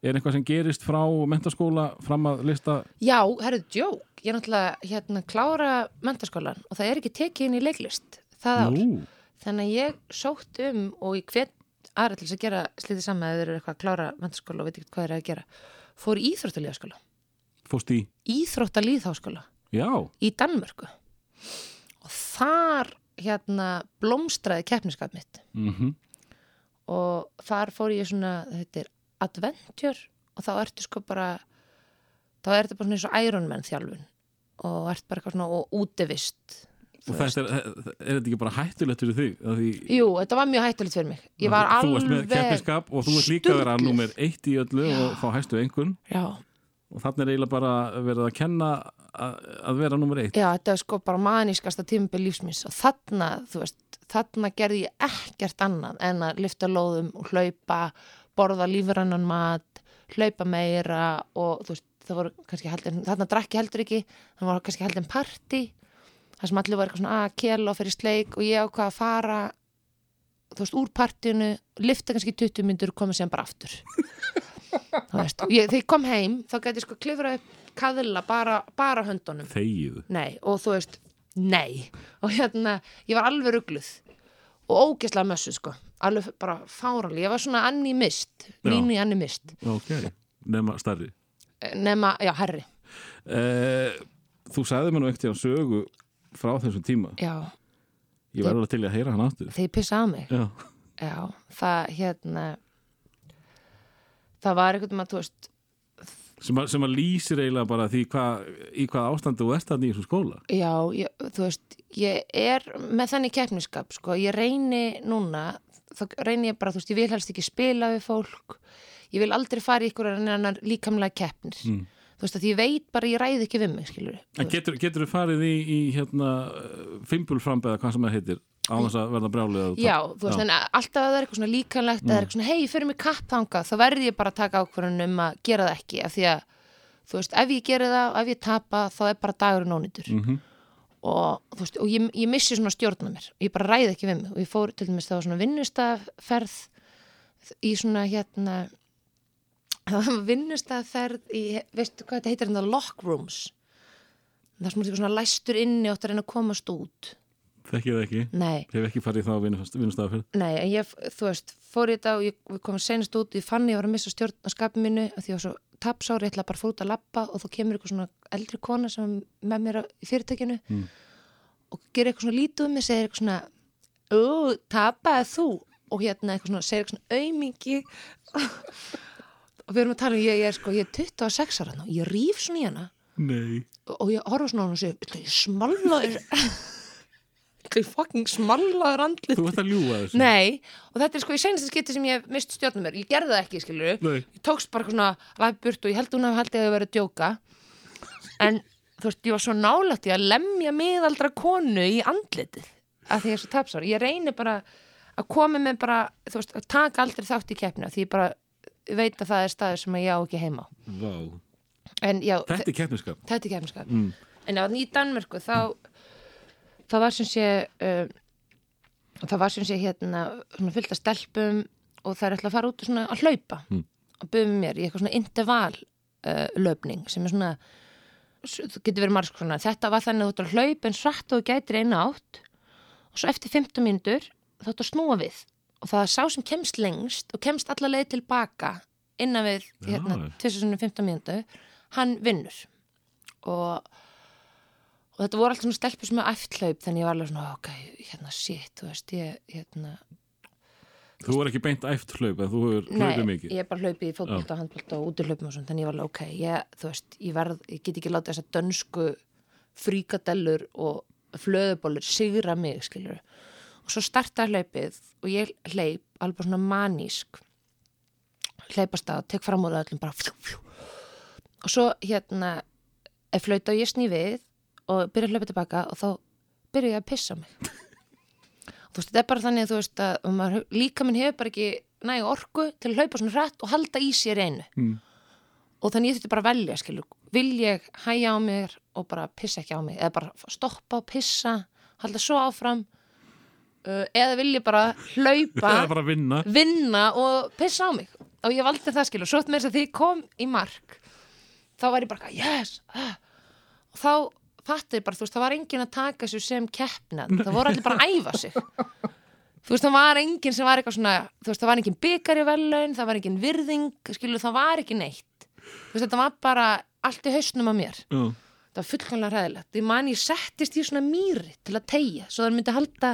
er eitthvað sem gerist frá mentaskóla fram að lista Já, herru, djók. Ég er náttúrulega hérna klára mentaskólan og það er ekki tekið inn í leiklist. Það ár. Þannig að ég sótt um og ég hvet aðra til þess að gera slítið saman eða þeir eru eitthvað að klára mentaskóla og veit ekki hvað þeir eru að gera. Fór í Íþróttalíðaskóla. fórst í? Íþróttalíðháskóla. Já, í Danmörku. Og þar hérna blómstraði keppniskap mitt. Mhm. Og þar fór ég svona, þetta er adventure og þá ertu sko bara þá er þetta bara svona eins og Ironman þjálfun. Og ert bara eitthvað svona og útivist Og þetta er, er þetta ekki bara hættulegt fyrir þig? Að Því, Jú, þetta var mjög hættulegt fyrir mig. Ég var þú varst með alveg keppniskap og þú ert líka að vera nummer eitt í öllu og fá hæstu einhvern Já, og þannig er eiginlega bara verið að kenna að, að vera nummer eitt. Já, þetta er sko bara manískasta tímabil lífsmins og þarna, þú veist, þarna gerði ég ekkert annað en að lyfta lóðum og hlaupa, borða lífrannan mat, hlaupa meira og þú veist, það voru kannski heldur, þarna drakki heldur ekki, það voru kannski heldur en party, það sem allir var eitthvað svona að kela og fyrir sleik og ég ákvað að fara þú veist, úr partíinu, lyfta kannski 20 myndur og koma sem bara aftur. <laughs> Þú veist, ég, þegar ég kom heim þá gæti ég sko klifra upp kaðla bara, bara höndunum. Þegið. Nei, og þú veist, nei. Og hérna, ég var alveg rugluð og ógeðslega mössu sko. Alveg bara fáralig, ég var svona Anni Mist Já. Níni Anni Mist. Ok, nema starri nema, já, herri. Eh, Þú sagði mér nú ekkert í sögu frá þessum tíma. Já, Ég var alveg til að heyra hann aftur. Þeir pissa á mig. Já, já, það hérna það var einhvern veginn að, þú veist sem að, sem að lýsir eiginlega bara því hva, í hvað ástandu þú ert þannig í þessum skóla. Já, ég, þú veist, ég er með þannig keppniskap, sko, ég reyni núna, þá reyni ég bara, þú veist, ég vil helst ekki spila við fólk, ég vil aldrei fara í ykkur annar líkamlega keppnir, Mm. Þú veist, að ég veit bara, ég ræði ekki við mig, skilur En getur, þú farið í, í hérna fimbulframb eða hvað sem það heitir á þess að verða brjálið að Já, þú veist, en alltaf að það er eitthvað svona líkanlegt eða eitthvað svona, hei, fyrir mig kappþanga þá verði ég bara að taka ákvörðun um að gera það ekki af því að, þú veist, ef ég geri það og ef ég tapa, þá er bara dagurinn ónýtur. Mhm. og, þú veist, og ég, ég missi svona stjórna mér ég bara ræði ekki við mig. Og ég fór til dæmis það var svona vinnustaferð í svona hérna <laughs> það var vinnustaferð í, veistu hvað þetta heitir hérna lock rooms. Það er svona læstur inni og átt að reyna að komast út. Þekkið það ekki, Nei, hef ekki farið þá vinnustafaferð Nei, en ég, þú veist, fór ég þetta og ég við komum senast út, ég fann ég var að missa stjórn á skapinu mínu af því ég var svo tapsári, ég ætla bara að fór út að lappa og þá kemur eitthvað svona eldri kona sem er með mér á- í fyrirtækinu Mm. og gerir eitthvað svona lítið um mig, segir eitthvað svona Ú, tapaði þú? Og hérna eitthvað svona, segir eitthvað svona aumingi og við erum að tala um, ég, ég er sko, ég er 26 ára og ég rýf svona í hana Nei og og ég horfa svona á hana og ég smallaður ég fucking smallaður andlit Þú ert að ljúga þessu Nei, og þetta er sko í senasta skipti sem ég hef mist stjórnum mér. Ég gerði það ekki, skilur Nei. Ég tókst bara eitthvað svona læpburt og ég held hún að haldið að ég verið að djóka. En þú veist, ég var svo nálægt í að lemja miðaldra konu í andlitið að því ég er svo tapsár. Ég reyni bara að koma með bara, þú veist, að taka aldrei þátt í keppna því ég bara veit að það er staður sem ég á ekki heima. Vá. En já, Þetta er keppniskap þetta er keppniskap Mm. en á, í Danmörku þá það var sem sé uh, það var sem sé hérna af stelpum og það er ætla að fara út að hlaupa. Mm. byrja með mér í eitthvað svona interval uh, sem er svona það getur verið marg svona þetta var þannig að þú ætlar að hlaupa en svart og gætir eina átt. Og svo eftir 15 mínútur þá ætlar að snúa við og það er sá sem kemst lengst og kemst alla leið tilbaka innan við hérna, 2015 mínútu hann vinnur. Og, og þetta voru alltaf svona stelpur sem er æfthlaup þannig ég var alveg svona ok, hérna shit, þú veist ég, hérna, Þú er ekki beint æft hlaup en þú nei, hlaupið mikið. ég er bara hlaupið í fótbolta og handbolta og útihlaupum og svona, þannig ég var alveg ok ég, þú veist, ég verð, ég get ekki látið þessa dönsku fríkadellur og flöðubólur sigra mig, skilur og svo startaði hlaupið og ég hleyp alveg svona manísk hleypast að, tek fram úr öllum bara fjú, fjú. og svo hérna er flauta og ég sný við og byrja að hlaupa tilbaka og þá byrja ég að pissa mig þú veist, þetta er bara þannig þú veist að maður, líka minn hefur bara ekki nægu orku til að hlaupa svona hrætt og halda í sér einu Mm. og þannig ég þurfti bara að velja skilur, vil ég hæja á mér og bara pissa ekki á mig eða bara stoppa og pissa halda svo áfram eða vil ég bara hlaupa <laughs> bara að vinna. vinna og pissa á mig. Og ég valdi það skil og svo með þess að því kom í mark þá var ég bara yes ah. og þá fattu ég bara, þú veist, það var enginn að taka sér sem keppnað, það voru allir bara að æfa sig. Þú veist, það var enginn sem var eitthvað svona, þú veist, það var enginn byggar í velun, það var enginn virðing skilu, það var ekki neitt. Þú veist, þetta var bara allt í hausnum á mér. Já. það var fullkomlega ræðilegt ég man ég settist í svona mýri til að tegja svo það myndi halda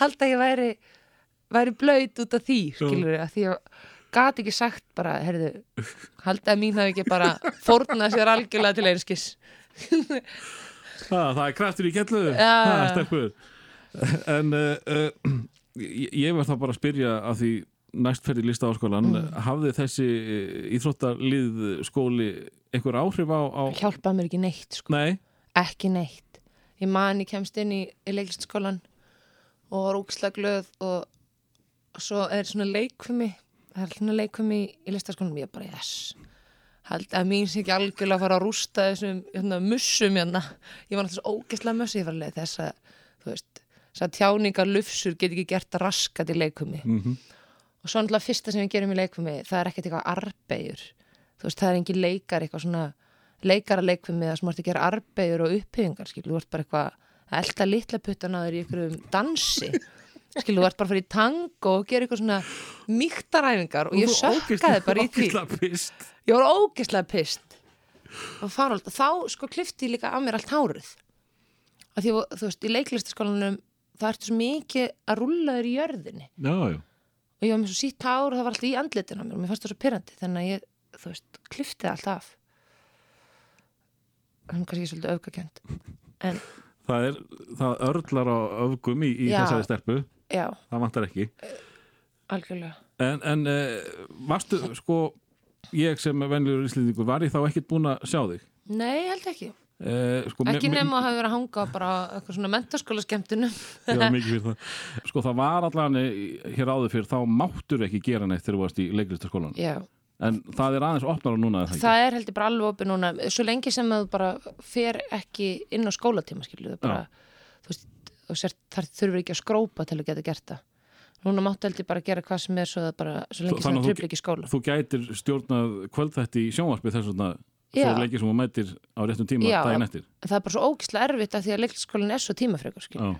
halda ég væri væri blöyt út af því skilur að því að gat ekki sagt bara, herðu, halda að mín hafi ekki bara fórnað sér algjörlega til einskis. Það, það er kraftur í kellu. Já. Það er stelpur En uh, uh, ég, verð þá bara að spyrja að því næstferði lista áskólan mm. hafði þessi íþróttalið skóli einhver áhrif á, á... hjálpaði mér ekki neitt sko. Nei, ekki neitt. Ég man ég kemst inn í, í leiklistskólan og var ógislega glöð og, svo er svona leikfumi það er svona leikfumi í, listaskólanum. Ég er bara yes. Held að mín sé ekki algjörlega að fara að rústa þessum hérna, mussum hérna. ég var náttúrulega svo ógislega mussi ég var alveg þess að þú veist, þess að tjáningar lufsur get ekki gert að raskat í leikfumi mm og svo náttúrulega fyrsta sem við gerum í leikfumi það er ekkert eitthvað arbegjur þú veist, það er engin leikar eitthvað svona leikara leikfumi það sem ert að gera arbegjur og upphefingar, skil, að elda litla puttan að þér í einhverjum dansi. Skil, þú ert bara að fara í tango og gera eitthvað svona mýktaræfingar og ég sökkaði bara í því. ég var ógeðslega pist og farald, þá sko klifti ég líka af mér allt hárið. Að því að þú veist, í leiklistaskólanum það ertu svo mikið að rulla þér í jörðinni. Já, já. Og ég var með svo sítt hár og það var alltaf í andlitin á mér og mér fannst það svo pyrrandi þannig að ég, þú veist, kliftið allt af. Þannig kannski svolítið öfgakjönd en Það, er, það örlar á öfgum í, í Já. þessari stelpu. Já, Það vantar ekki. Algjörlega. En, en uh, varstu, sko ég sem venlur íslendingur var ég þá ekkert búin að sjá þig? Nei, held ekki, uh, sko, ekki nema að hafa verið að hanga bara eitthvað svona mentaskóla skemmtunum var <laughs> mikið fyrir það. Sko það var allan hér áður fyrir þá máttur ekki gera neitt þegar þú varst í leiklistaskólan já, En það er aðeins opnar á núna það það er heldur bara alveg opið núna svo lengi sem að þú bara fer ekki inn á skólatíma, skilju þú þar þurfur ekki að skrópa til að geta gert það núna máttu heldur bara gera hvað sem er svo, bara, svo lengi sem að það þú- trubli ekki skóla Þú gætir stjórnað kvöldþætti í sjónvarpi þess Já. svo leikið sem þú mætir á réttum tíma Já. daginn eftir það er bara svo ógislega erfitt að því að leiklistaskólinn er svo Já.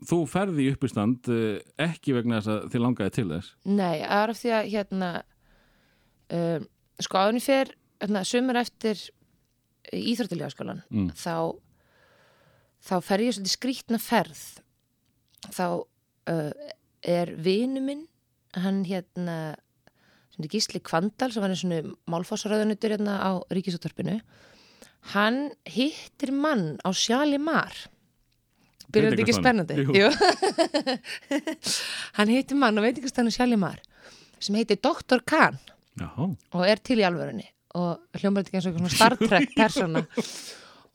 Þú ferði í uppistand uh, ekki vegna þess að þið langaði til þess Nei, það er af því að hérna um, sko áðurinn fer hérna, sumur eftir íþróttilega Mm. þá þá fer ég svolítið skrítna ferð. Þá uh, er vinu minn hann hérna Gísli Kvandal sem var eins og málfossaröðunutur hérna á Ríkisúttarpinu hann hittir mann á Sjali Mar. Byrjar þetta ekki spennandi? <laughs> Hann hittir mann á veitingastannu Sjali Mar sem heitir Dr. Khan Já, og er til í alvörunni. Og hljómar þetta ekki eins og svona Star Trek <laughs> persóna.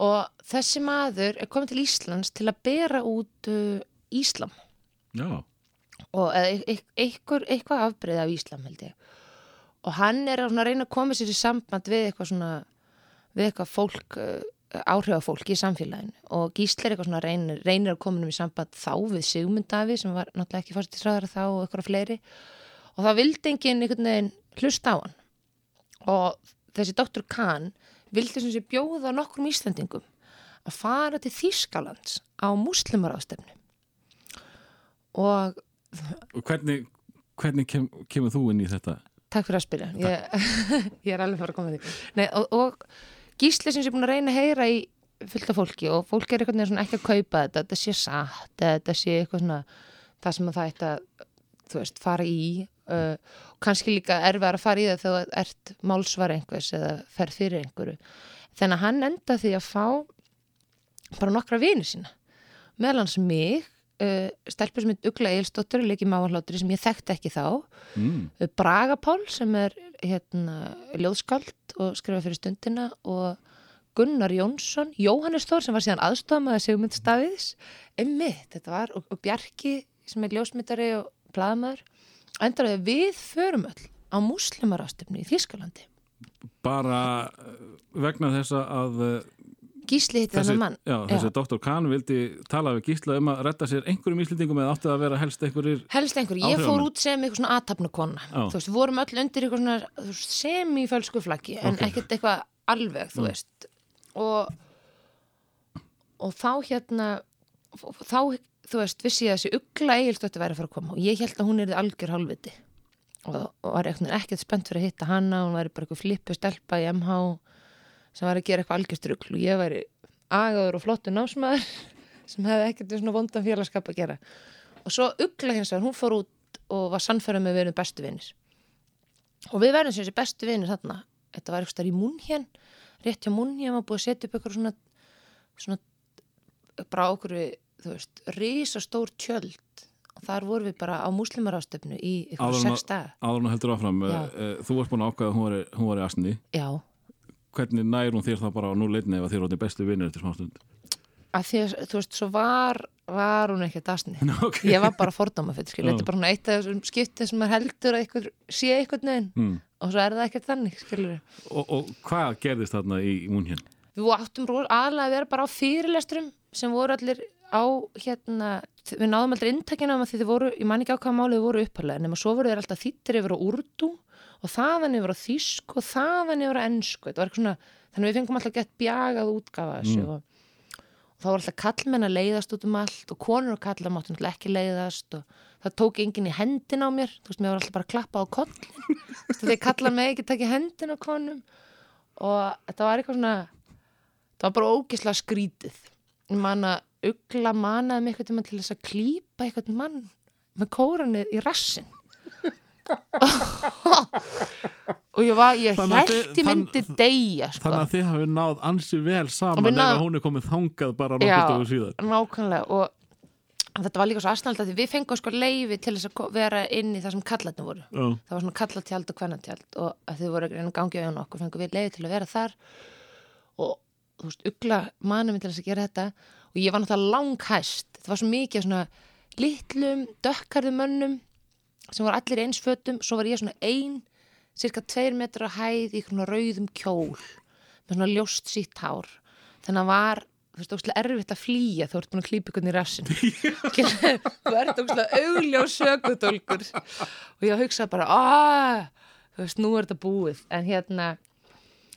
Og þessi maður er komið til Íslands til að bera út uh, Íslam. Já, og e- e- eitthvað afbreyð af Íslam held ég. Og hann er að reyna að koma sér í samband við eitthvað svona við eitthvað fólk uh, áhrifafólk í samfélaginu. Og Gísli er eitthvað svona reynir, reynir að koma um í samband þá við Sigmund Davi sem var náttúrulega ekki fórstisræðara þá og eitthvað fleiri. Og það vildi enginn einhvern veginn hlusta á hann. Og þessi Dr. Kahn vildi sem sé bjóða nokkrum Íslandingum að fara til Þýskalands á muslimarástefnu og hvernig, hvernig kem, kemur þú inn í þetta? takk fyrir að spyrja. Ég, <laughs> ég er alveg fara að koma því. Nei, og, og gísli sem sé búin að reyna að heyra í fullt af fólki og fólk er einhvern veginn svona ekki að kaupa þetta þetta sé satt, þetta sé eitthvað svona það sem að það ætti að þú veist, fara í uh, kannski líka erfið að fara í það þegar þú ert málsvar einhvers eða ferð fyrir einhverju. Þannig að hann enda því að fá bara nokkra vini sína. Meðal hans mig uh, stelpur sem heit Ugla Eilsdóttir leikið máarhlátri sem ég þekkti ekki þá. Mm. Braga Pál sem er hérna, ljóðskald og skrifa fyrir stundina og Gunnar Jónsson, Jóhannes Þór sem var síðan aðstofamaður Sigmund Staviðs emmitt, þetta var, og, og Bjarki sem er ljósmyndari og blaðamaður endur að við förum öll á muslimarástöfni í Þýskalandi? Bara uh, vegna þess að uh, Gísli hitti þennan mann. já, þessi doktor Kahn vildi tala við Gísla um að retta sér einhverjum íslendingum eða átti að vera helst einhverjir helst einhver, ég fór út sem eitthvað svona aðtapnukonna þú veist, við vorum öll undir eitthvað svona veist, semifölsku flaggi en Ok. Mm. ekkert eitthvað alveg, þú veist. Og og þá hérna þá, þú veist, vissi ég að þessi ugla eigilstötti væri að fara að koma og ég held að hún er algjör hálfviti. Og, og var ekkert spennt fyrir að hitta hana hún væri bara eitthvað flippu stelpa í MH sem var að gera eitthvað algjörstrugl og ég væri agaður og flottur námsmaður <laughs> sem hefði ekkert við svona vondan félagskap að gera. Og svo ugla hins vegar, hún fór út og var sannfæra með að við erum bestu vinnir og við verðum sem þessi bestu vinnir þarna. Þetta var eitthvað í Múnhjön rétt hjá Múnhjön var búið að setja upp eitthvað svona svona bara okkur þú veist, risastór tjöld. Og þar vorum við bara á múslimarástöfnu í en sex daga. áður en þú heldur áfram Já. uh, þú varst búin að ákveða að hún var, hún var í asni. Já, hvernig nær hún þér þá bara á nú leitni ef þér átti bestu vinnir eftir smástund að því að þú veist, svo var var hún ekkert asni. <laughs> Ok. Ég var bara fordóma fyrir, skilur, Já. þetta er bara svona eitt af þessum skiptið sem maður heldur að eitthvað, sé eitthvað neginn hmm. og svo er það ekkert þannig, skilur og, og hvað gerðist þarna í múnhjön? við áttum aðalega að vera bara á fyrirlesturum sem voru allir á hérna, við náðum allir inntakina um að þið voru, ég man ekki á hvaða málið þið voru uppalega nema svo voru þeir alltaf þýttir yfir á úrdú og þaðan yfir á þýsku og þaðan yfir á ennsku þetta var eitthvað svona, þannig að við fengum alltaf gett bjagað útgafa þessu Mm. og, og þá var alltaf kallmenn að leiðast út um allt og konur og kallar máttu náttúrulega ekki leiðast og það tók enginn í hendin á mér. Þú veist, mér var alltaf bara að klappa á kollin þegar kallar mig ekki takk í hendin á konum. Og þetta var eitthvað svona það var bara ógislega skrítið. Ég man að ugla manaði mig eitthvað tíma til þess að klípa eitthvað mann með kóranið í rassin og ég var ég ég myndi deyja sko. þannig að þið hafið náð ansi vel saman ef að hún er komið þangað bara Já. nokkuð stöðu síðar nákvæmlega og þetta var líka svo aðsnald að við fengum sko leifi til þess að vera inn í það sem kallarnir voru Já. það var svona kallatjald og kvennatjald og að þið voru að reyna að gangi á okkur fengum við leiði til að vera þar og þú veist, ugla manum til þess að gera þetta og ég var náttúrulega langhæst. Það var svo mikið af svona litlum dökkarðum mönnum sem voru allir í eins fötum. Svo var ég svona ein cirka tveir metra hæð í svona rauðum kjól með svona ljóst sítt hár. Þannig að var þú veist, ógstlega erfitt að flýja þú ert búin að klípa ykkur í rassin <laughs> þú ert ógstlega augljós sökutólkur og ég hugsaði bara aaa, þú veist, nú er þetta búið. En hérna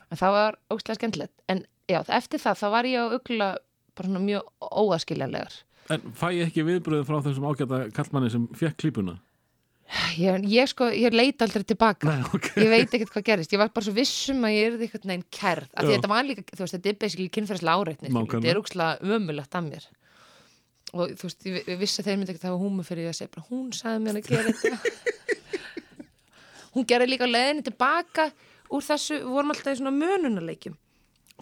en það var ógstlega skemmtilegt. En já, eftir það, þá var ég á ugla bara svona mjög óaskiljanlegar. En fæ ég ekki viðbröðu frá þessum ágæta kallmanni sem fekk klípuna? ég, ég sko, ég leita aldrei tilbaka. Nei, ok. ég veit ekkert hvað gerist, ég var bara svo vissum að ég er eitthvað neginn kærð, af því þetta var líka þú veist, þetta er basically kynferðslega áreitni þetta er úkslega ömulegt af mér. Og þú veist, ég, vissi að þeir myndi ekkert hafa húmu fyrir ég að segja bara, hún sagði mér að gera þetta. <laughs> Hún gerði líka leðinni tilbaka. Úr þessu, við vorum alltaf í svona mönunarleikjum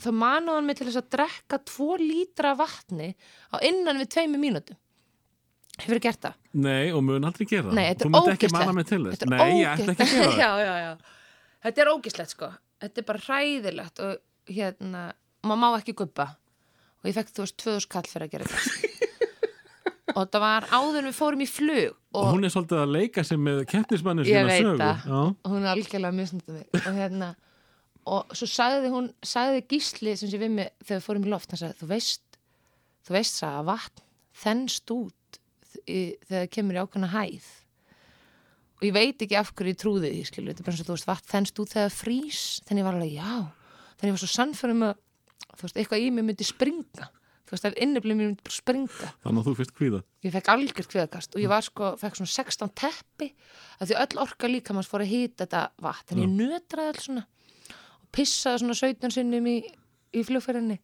þá manaði hann mig til þess að drekka tvo lítra vatni á innan við tveimu mínútum. Hefur gert það? Nei, og mun aldrei gera Nei, það þetta er þess. Þetta er Nei, ég það. <laughs> Já, já, já. Þetta er ógislegt sko. Þetta er bara hræðilegt og hérna, maður má ekki guppa og ég fekk þú veist 2000 kall fyrir að gera þetta. <laughs> Og þetta var áður en við fórum í flug Og og hún er svolítið að leika sig með keppnismanni Ég sína veit sögu. það. Já. hún er algjörlega misnundum mig. Og hérna og svo sagði hún, sagði Gísli sem sé við mig þegar við fórum í loft hann sagði, þú veist þú veist það að vatn þennst út þegar það kemur í ákveðna hæð. Og ég veit ekki af hverju ég trúði því skilu, þetta er bara eins og þú veist vatn þennst út þegar það frýs. Þannig ég var alveg já. Þannig ég var svo sannfærum að þú veist, eitthvað í mig myndi springa. Þú veist, að inniblið mér myndi springa. Þannig að þú fyrst kvíða. Ég fekk algjört kviðakast og ég var sko, fekk svona 16 teppi að því öll orka líka manns fór að hýta þetta vatn, en ég nötraði alls svona pissaði svona 17 sinnum í, í flugferðinni.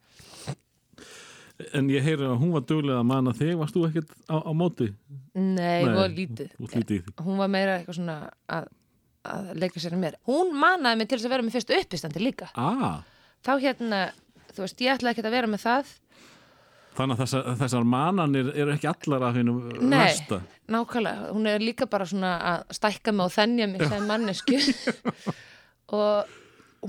En ég heyri að hún var duglega að manna þig. Varst þú ekkert á, á móti? nei, Nei, hún var lítið. lítið hún var meira eitthvað svona að, að leika sér að mér. Hún manaði mig til þess að vera með fyrstu uppistandi líka. Ah, þá hérna, þú veist, ég ætlaði ekki að vera með það. Þannig að þessar, þessar mananir eru ekki allar af hennum Nei. versta. nákvæmlega, hún er líka bara svona að stækka mig og þennja mig sem mannesku <laughs> og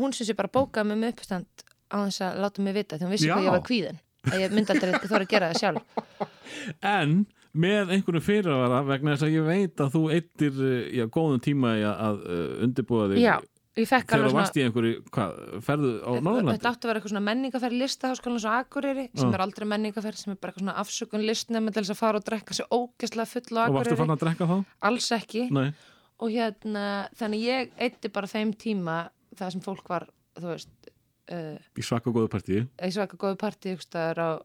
hún sem sé bara bókaði mig með uppistand á þess að láta mig vita því hún vissi Já. hvað ég var kvíðin að ég myndi aldrei þú að gera það sjálf <laughs> En með einhverju fyrirvara vegna þess að ég veit að þú eittir já, góðum tíma að, að uh, undirbúa þig Já. ég fekk þegar alveg þú varst í einhverju, hvað, ferðu á Þetta Norðurlandi? átti að vera eitthvað svona menningaferð listaháskólan svo Akureyri, sem Já. er aldrei menningaferð sem er bara eitthvað svona afsökun listnefn til þess að fara og drekka sér ógeðslega full á Og varstu Akureyri, fann að drekka þá? alls ekki Nei, og hérna, þannig ég eitti bara þeim tíma það sem fólk var veist, uh, í svaka góðu partíi. í svaka góðu partí á,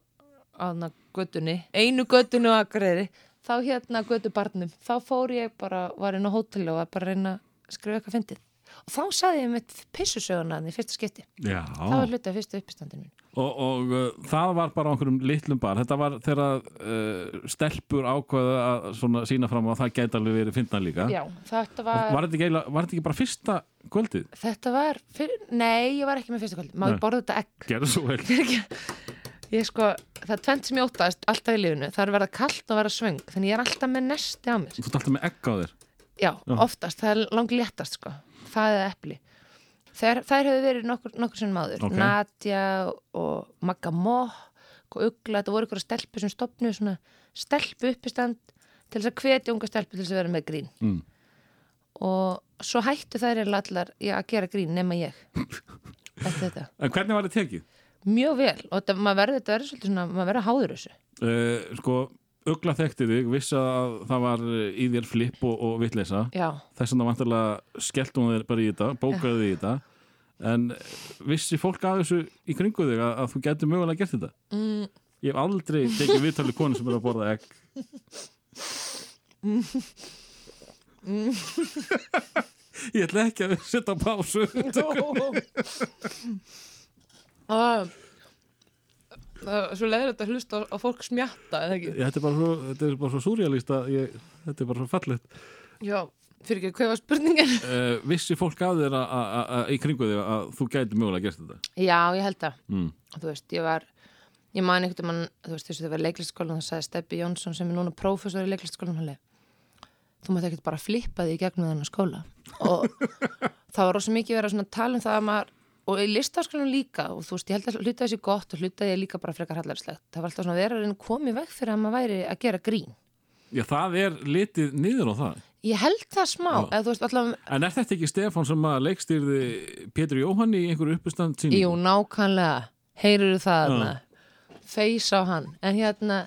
á göttunni einu göttunni á Akureyri þá hérna göttu barnum, þá fór ég bara, var inn á hóteli og var bara að reyna að skrifa eitthvað fyndið. Og þá saði ég mitt pissusöguna þannig fyrsta skipti. Já, það var hluti af fyrsta uppistandin mín og, og uh, það var bara á einhverjum litlum bar. Þetta var þegar uh, stelpur ákvaðu að svona sína fram að það gæti alveg verið fyndna líka. Já, þetta Og var, var þetta ekki, var þetta ekki bara fyrsta kvöldið? þetta var fyrir, nei, ég var ekki með fyrsta kvöld má Nei. ég borða þetta egg? Gerðu svo vel. Ég sko, það tvent sem ég óttast alltaf í lífinu, það er vera kallt og vera svöng þannig ég er alltaf með nesti á mér. Þú ert alltaf með egg á þér? Já, Já. oftast, það er langt léttast sko. það er epli þær, þær hefur verið nokkur, nokkur sem máður Ok. Nadja og Magga Mokk og Ugla, þetta voru ykkur stelpu sem stopnuðu svona stelpu uppistand til þess að hvetja unga stelpu til þess að vera með grín mm. og svo hættu þær eiginlega allar að gera grín nema ég <laughs> eftir þetta, En hvernig var þetta tekið? mjög vel og þetta, maður verður, þetta verður svolítið svona, maður verður háður þessu Uh, sko, Ugla þekkti þig vissi að það var í þér flip og, og vitleysa. Já, þess vegna vantarlega skellt hún þér bara í þetta bókaði þig í þetta. En vissi fólk af þessu í kringu þig að, að þú getur mögulega gert þetta? Mm, ég hef aldrei tekið viðtalið konu sem er að borða egg. <laughs> Ég ætla ekki að setja pásu. <laughs> Það það er svo leiðilegt að hlusta á, fólk smjatta, þetta er bara svo, ég, þetta er bara svo fallegt Já, fyrir ekki, hvað var spurningin? uh, <laughs> vissi fólk þér að- að- að- í kringu þig að þú gæti mögulega gert þetta Já, ég held það. mm. Þú veist, ég var, ég man einhvern veginn, þú veist, þessu þegar var leiklistskólan, það sagði Steppi Jónsson sem er núna prófessor í leiklistskólan, hann leið. Þú mátt ekkert bara flippa því í gegnum þennan skóla. Og <laughs> það var rosa mikið verið að tala um það að maður, og í listaskólanum líka, og þú veist, ég held að hluta þessi gott og hluta ég líka bara frekar hallarslegt. Það var alltaf svona koma í veg fyrir að maður væri að gera grín. já, það er litið niður á það. Ég held það smá, veist, allavega, en er þetta ekki Stefán sem að leikstýrði Pétur Jóhann í einhverju uppistand sín Jú, nákvæmlega, heyrur það feys á hann. En hérna,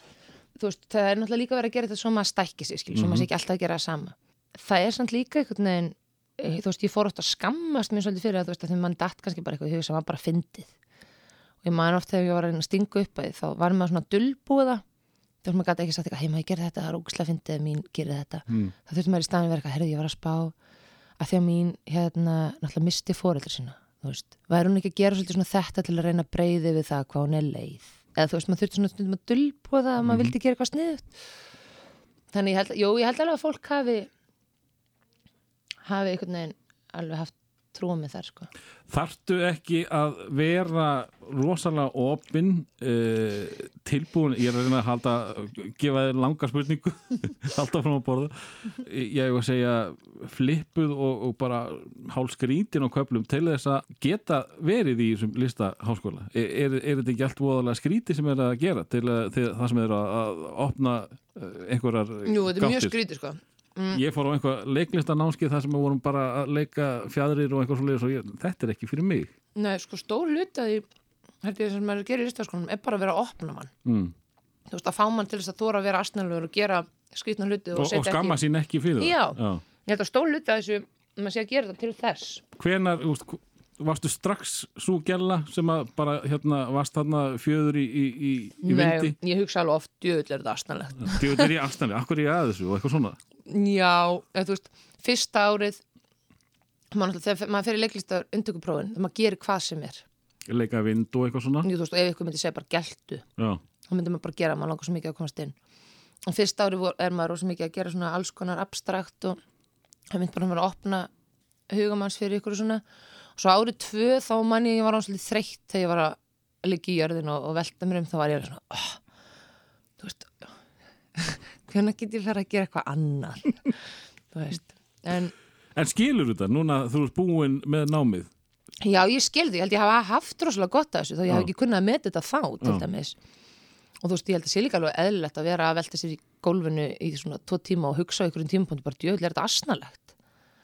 þú veist, það er náttúrulega líka verið að gera þetta svo maður stækki sig, svo maður sé ekki alltaf að gera það sama. Það er samt líka einhvern veginn, þú veist, ég fór oft að skammast mér svolítið fyrir það, þú veist, að því mann datt kannski bara eitthvað í hug sem var bara fyndið. Og ég man oft þegar ég var að að stinga upp að þá var maður svona dulbúða, þú veist, maður gæti ekki sagt eitthvað, hei, maður gerir þetta, það er ógslag fyndið að mín gerir þetta. Mm. Það þurfti maður í staðin að vera eitthvað, herrðu, ég var að spá að því að mín, hérna, náttúrulega misti fóreldri sína, þú veist, væri hún ekki að gera svolítið þetta til að reyna að breyði við það hvað hún er leið, eða þú veist, maður þurfti svona stundum að dulbúa það að maður vildi gera eitthvað sniðut þannig ég held, jú, ég held alveg að fólk hafi hafi einhvern veginn alveg haft trúa með þar, sko. Þarftu ekki að vera rosalega opinn uh, tilbúin, ég er að reyna að halda gefa þér langa spurningu <laughs> halda fram að borða. Ég hef að segja flippuð og, og bara hálskrítin á köflum til þess að geta verið í þessum lista háskóla. Er, er, er þetta ekki allt voðalega skríti sem er að gera til að, til það sem er að, að opna uh, einhverjar Jú, þetta er mjög gáttir? skrítið, sko Ég fór á einhver leiklista námskið þar sem við vorum bara að leika fjadrir og eitthvað svo leiðis og ég, þetta er ekki fyrir mig. Nei, sko, stór hluti að því held ég sem maður gerir í listaskólanum er bara að vera að opna mann Mm. þú veist, að fá mann til þess að þóra að vera astnælugur og gera skrítna hluti og, Og, og setja skamma ekki sín ekki fyrir Já. það. Ég held að stór hluti að þessu maður sé að gera þetta til þess Hvenar, úst, varstu strax svo gæla sem að bara hérna varst þarna fjöður í, í, í, í vindi? Nei, ég hugsa alveg oft, djöðl er þetta astnælegt <laughs> Djóður er í afstæðli, akkur er ég að þessu og eitthvað svona. Já, eða þú veist, fyrsta árið náttúrulega- þegar maður fer í leiklistar undtökuprófin, þegar maður gerir hvað sem er Leika vind og eitthvað svona. Jú, þú veist, og ef ykkur myndi segja bara geltu Já, þá myndi maður bara gera, maður langar svo mikið að komast inn og fyrsta árið er maður rosa mikið að gera svona alls konar abstrakt og það myndi bara að vera að opna hugamanns fyrir ykkur og svona svo árið tvö þá manni ég, ég var ánslítið þreytt þegar ég var að liggja í jörðin og, og velta mér um þá var ég svona oh, þú veist <laughs> hvernig get ég fyrir að gera eitthvað annar <laughs> þú veist en En skilur þetta núna þú ert búin með námið? Já, ég skildi, ég held ég hafa haft rosalega gott að þessu þó ég hef ekki kunnað að meta þetta þá til Já. dæmis og þú veist, ég held að sé líka alveg eðlilegt að vera að velta sér í gólfinu í svona tvo tíma og hugsa á einhverjum tímapunktu bara djöðlega er þetta asnalegt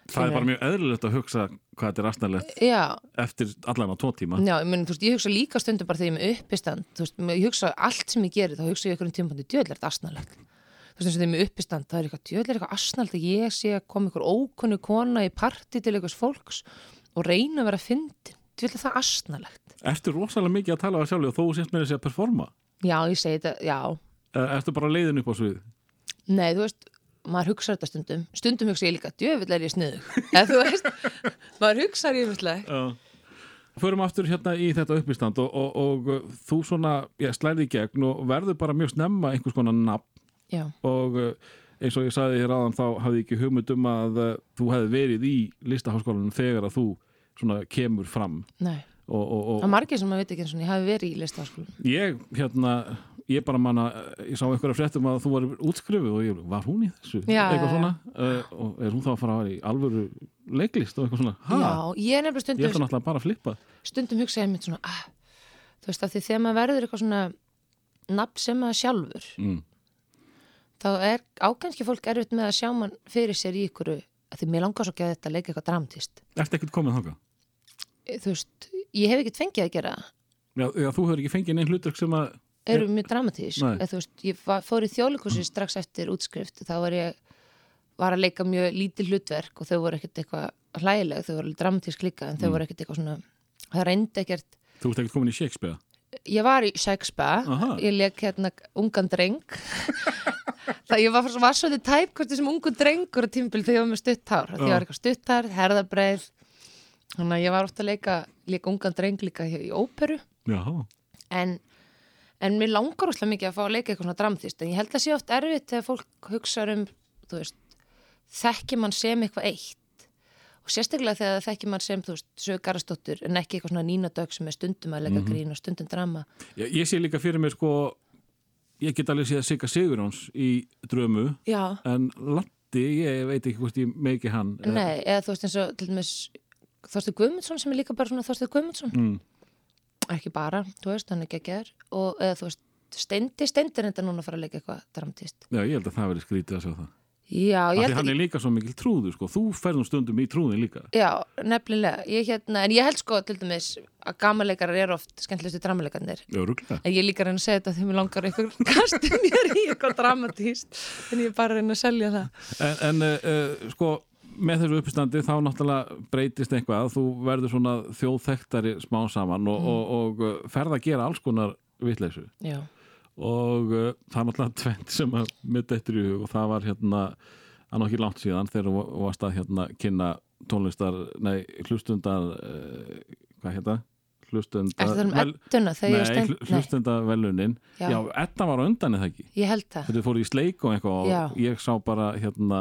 það er bara mjög eðlilegt að hugsa hvað þetta er astnæðilegt Já, eftir allan á tvo tíma. Já, ég, meni, veist, ég hugsa líka stundum bara þegar ég er með uppistand þú veist, ég hugsa allt sem ég geri þá hugsa ég ykkur um tímpandi djöðlert asnalegt? Þú veist eins og þegar ég er með uppistand það er eitthvað djöðlert eitthvað asnalegt að ég sé að koma ykkur ókunnu kona í parti til einhvers fólks og reyna að vera fyndin? Djöðlert það asnalegt? Ertu rosalega mikið að tala á sjálf og þó sést með þessi að performa? Já, ég segi þetta, já. Ertu bara leiðin upp á svið? Nei, þú veist, maður hugsa þetta stundum. Stundum hugsa ég líka, djöfull er ég sniðu <laughs> eða þú veist, maður hugsa ég umhverfislega Já. Förum aftur hérna í þetta uppistand og, og, og þú svona já, slæði í gegn og verður bara mjög snemma einhvers konar nafn. Já, og uh, eins og ég sagði þér áðan þá hafði ég ekki hugmynd um að uh, þú hefði verið í listaháskólanum þegar að þú svona kemur fram. Nei. Og, Það er margir sem maður veit ekki eins og ég hafi verið í listaháskólanum. Ég hérna ég bara manna, ég sá einhverja fréttum að þú var útskrifuð og ég, var hún í þessu? Já, eitthvað svona? Uh, og er hún þá að fara að vera í alvöru leiklist og eitthvað svona? Ha, Já, ég er nefnilega ég stundum ætla náttúrulega bara að flippa. Stundum hugsa ég mitt svona ah, þú veist að því þegar maður verður eitthvað svona nafn sem maður sjálfur mm. þá er ágænski fólk erfitt með að sjá mann fyrir sér í ykkur að því mér langar svo ekki að þetta leika eitthvað dramtist Ertu ekkert komið þangað? þú veist, ég hef ekkert fengið að gera það. Já, já, þú hefur ekki fengið neinn hlutverk sem að eru mjög dramatísk. Eða veist, ég var, fór í þjóðleikursi strax eftir útskrift þá var ég var að leika mjög lítið hlutverk og þau voru ekkert eitthvað hlægileg, þau voru alveg dramatísk líka en þau Mm. voru ekkert eitthvað svona það reyndi ekkert, þú ert ekkert komin í Shakespeare? Ég var í Shakespeare. Aha. ég leik hérna ungan dreng. <laughs> Það ég var, var svolítið tæpkvæmstu sem ungu drengur á tímbil þegar ég var með stutt hár. Því ég var eitthvað stutt hár, herðabreið. Þannig að ég var ofta að leika, leika ungan dreng líka í óperu. Já, en, en mér langar úrslega mikið að fá að leika eitthvað svona dramtist en ég held að sé oft erfitt þegar fólk hugsa um þú veist, þekki mann sem eitthvað eitt. Og sérstaklega þegar þekki mann sem sögarastóttur en ekki eitthvað svona nínadögg sem er stundum að leika grín og stundum drama. Ég, ég sé líka fyrir mér sko ég get alveg séð Sigga Sigurjóns í drömu Já, en Latti, ég veit ekki hvort ég meiki hann nei, eða þú veist eins og Þorstu Guðmundsson sem er líka bara svona Þorstu Guðmundsson. Mm. Ekki bara, þú veist, hann er geggjær og eða þú veist, Steindi, Steindi er enda núna að fara að leika eitthvað dramtist Já, ég held að það verið skrítið að sjá það. Já, ég held hann er líka svo mikil trúður sko. Þú ferðum stundum í trúðin líka. Já, nefnilega, ég hérna, en ég held sko til dæmis að gamanleikarar eru oft skemmtilegustu dramaleikarnir, Já, ruglega en ég líka að reyna að segja þetta því mér langar einhver kastu mér í eitthvað dramatíst, en ég er bara að reyna að selja það. En, en uh, sko með þessu uppstandi þá náttúrulega breytist eitthvað. Þú verður svona þjóðþektari smá saman og, og, og uh, ferð að gera alls konar vitleysu. Já, og uh, það er náttúrulega tvent sem að mitt eftir í hug og það var hérna að nokkið langt síðan þegar þú varst að hérna kynna tónlistar, nei, hlustundar uh, hvað hérna? Hlustundar er það um edduna þegar ég Nei, stend, hl- hlustundar velunin Já. Já, Edda var á undan eða ekki? Ég held það. Þetta fór í sleik og eitthvað og ég sá bara hérna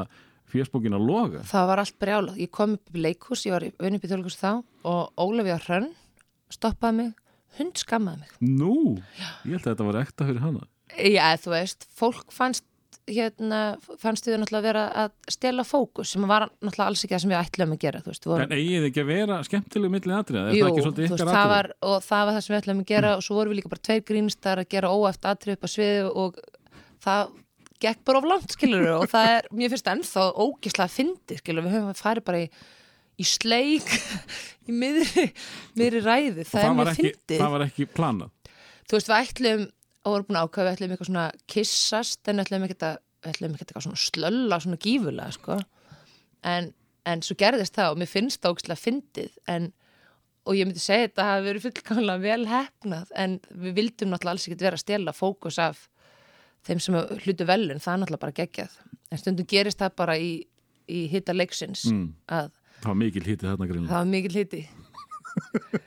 fjörsbókin að loga Það var allt brjálað. Ég kom upp í leikhús, ég var í unni upp í þjóðleikhús þá og Ólafía Hrönn stoppaði mig, hund skammaði mig. Nú, ég held að þetta var ekta fyrir hana Já, þú veist, fólk fannst hérna, fannst þau náttúrulega vera að stela fókus sem var náttúrulega alls ekki það sem við ætlum að gera, þú veist, vorum En eigið þið ekki að vera skemmtilegu milli atriða? Er Jú, það þú veist, það var, og það var það sem við ætlum að gera og svo vorum við líka bara tveir grínstar að gera óæft atrið upp á sviði og það gekk bara of langt, skilur og það er, mér finnst það ennþá ógislega fyndið, skilur, við höfum farið bara í, í sleik í miðri, miðri ræði, Og það, er ekki, fyndið. það var ekki planað? Þú veist, við ætlum og vorum búin að ákveða, við ætlum eitthvað svona kissast en ætlum að eitthvað svona slölla, svona gífulega sko. en, en svo gerðist það og mér finnst það ógislega fyndið en, og ég myndi segja þetta hafi verið fullkomlega vel hefnað en við vildum náttúrulega alls ekkert vera að stela fókus af þeim sem hlutu velun, það er náttúrulega bara geggjað en stundum gerist það bara í, í hitta leiksins Mm. að Það var mikil hítið þarna greinlega það var mikil hitti <laughs>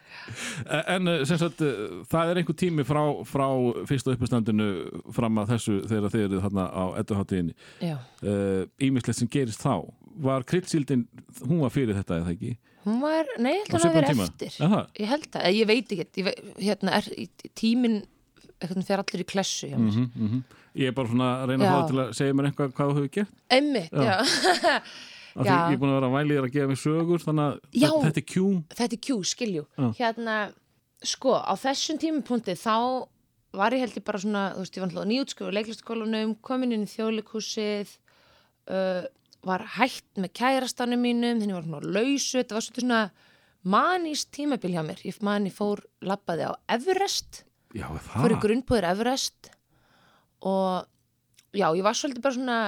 En eh, sem sagt, eh, það er einhver tími frá, frá fyrsta uppistandinu fram að þessu þegar þið eruð þarna á edduháttíðinni Já. Ímislegt sem gerist þá Var kryddsíldin, hún var fyrir þetta eða ekki? hún var, nei, ég held að verið tíma? eftir það? Ég held að, ég veit ekki, hérna er eitthvað fer allir í klessu hjá mér. Mm -hmm, Ég er bara svona að reyna Já. þá til að segja mér eitthvað hvað þú hefur gert Einmitt, Já. já. Því. <laughs> Ég er búin að vera að væli þér að gefa mig sögur þannig að Já. þetta- er kjú Þetta er kjú, skiljú. Hérna, sko, á þessum tímapunkti þá var ég held ég bara svona, þú veist, ég var náttúrulega nýjútskjöfu leiklistaskólanum, komin inn í þjóðleikhúsið uh, var hætt með kærastanum mínum, ég var svona lausu, þetta var svona manís tímabil hjá mér. Ég man ég fór, labbaði á Everest, Já, það. grunnbúðir Everest og já, ég var svolítið bara svona,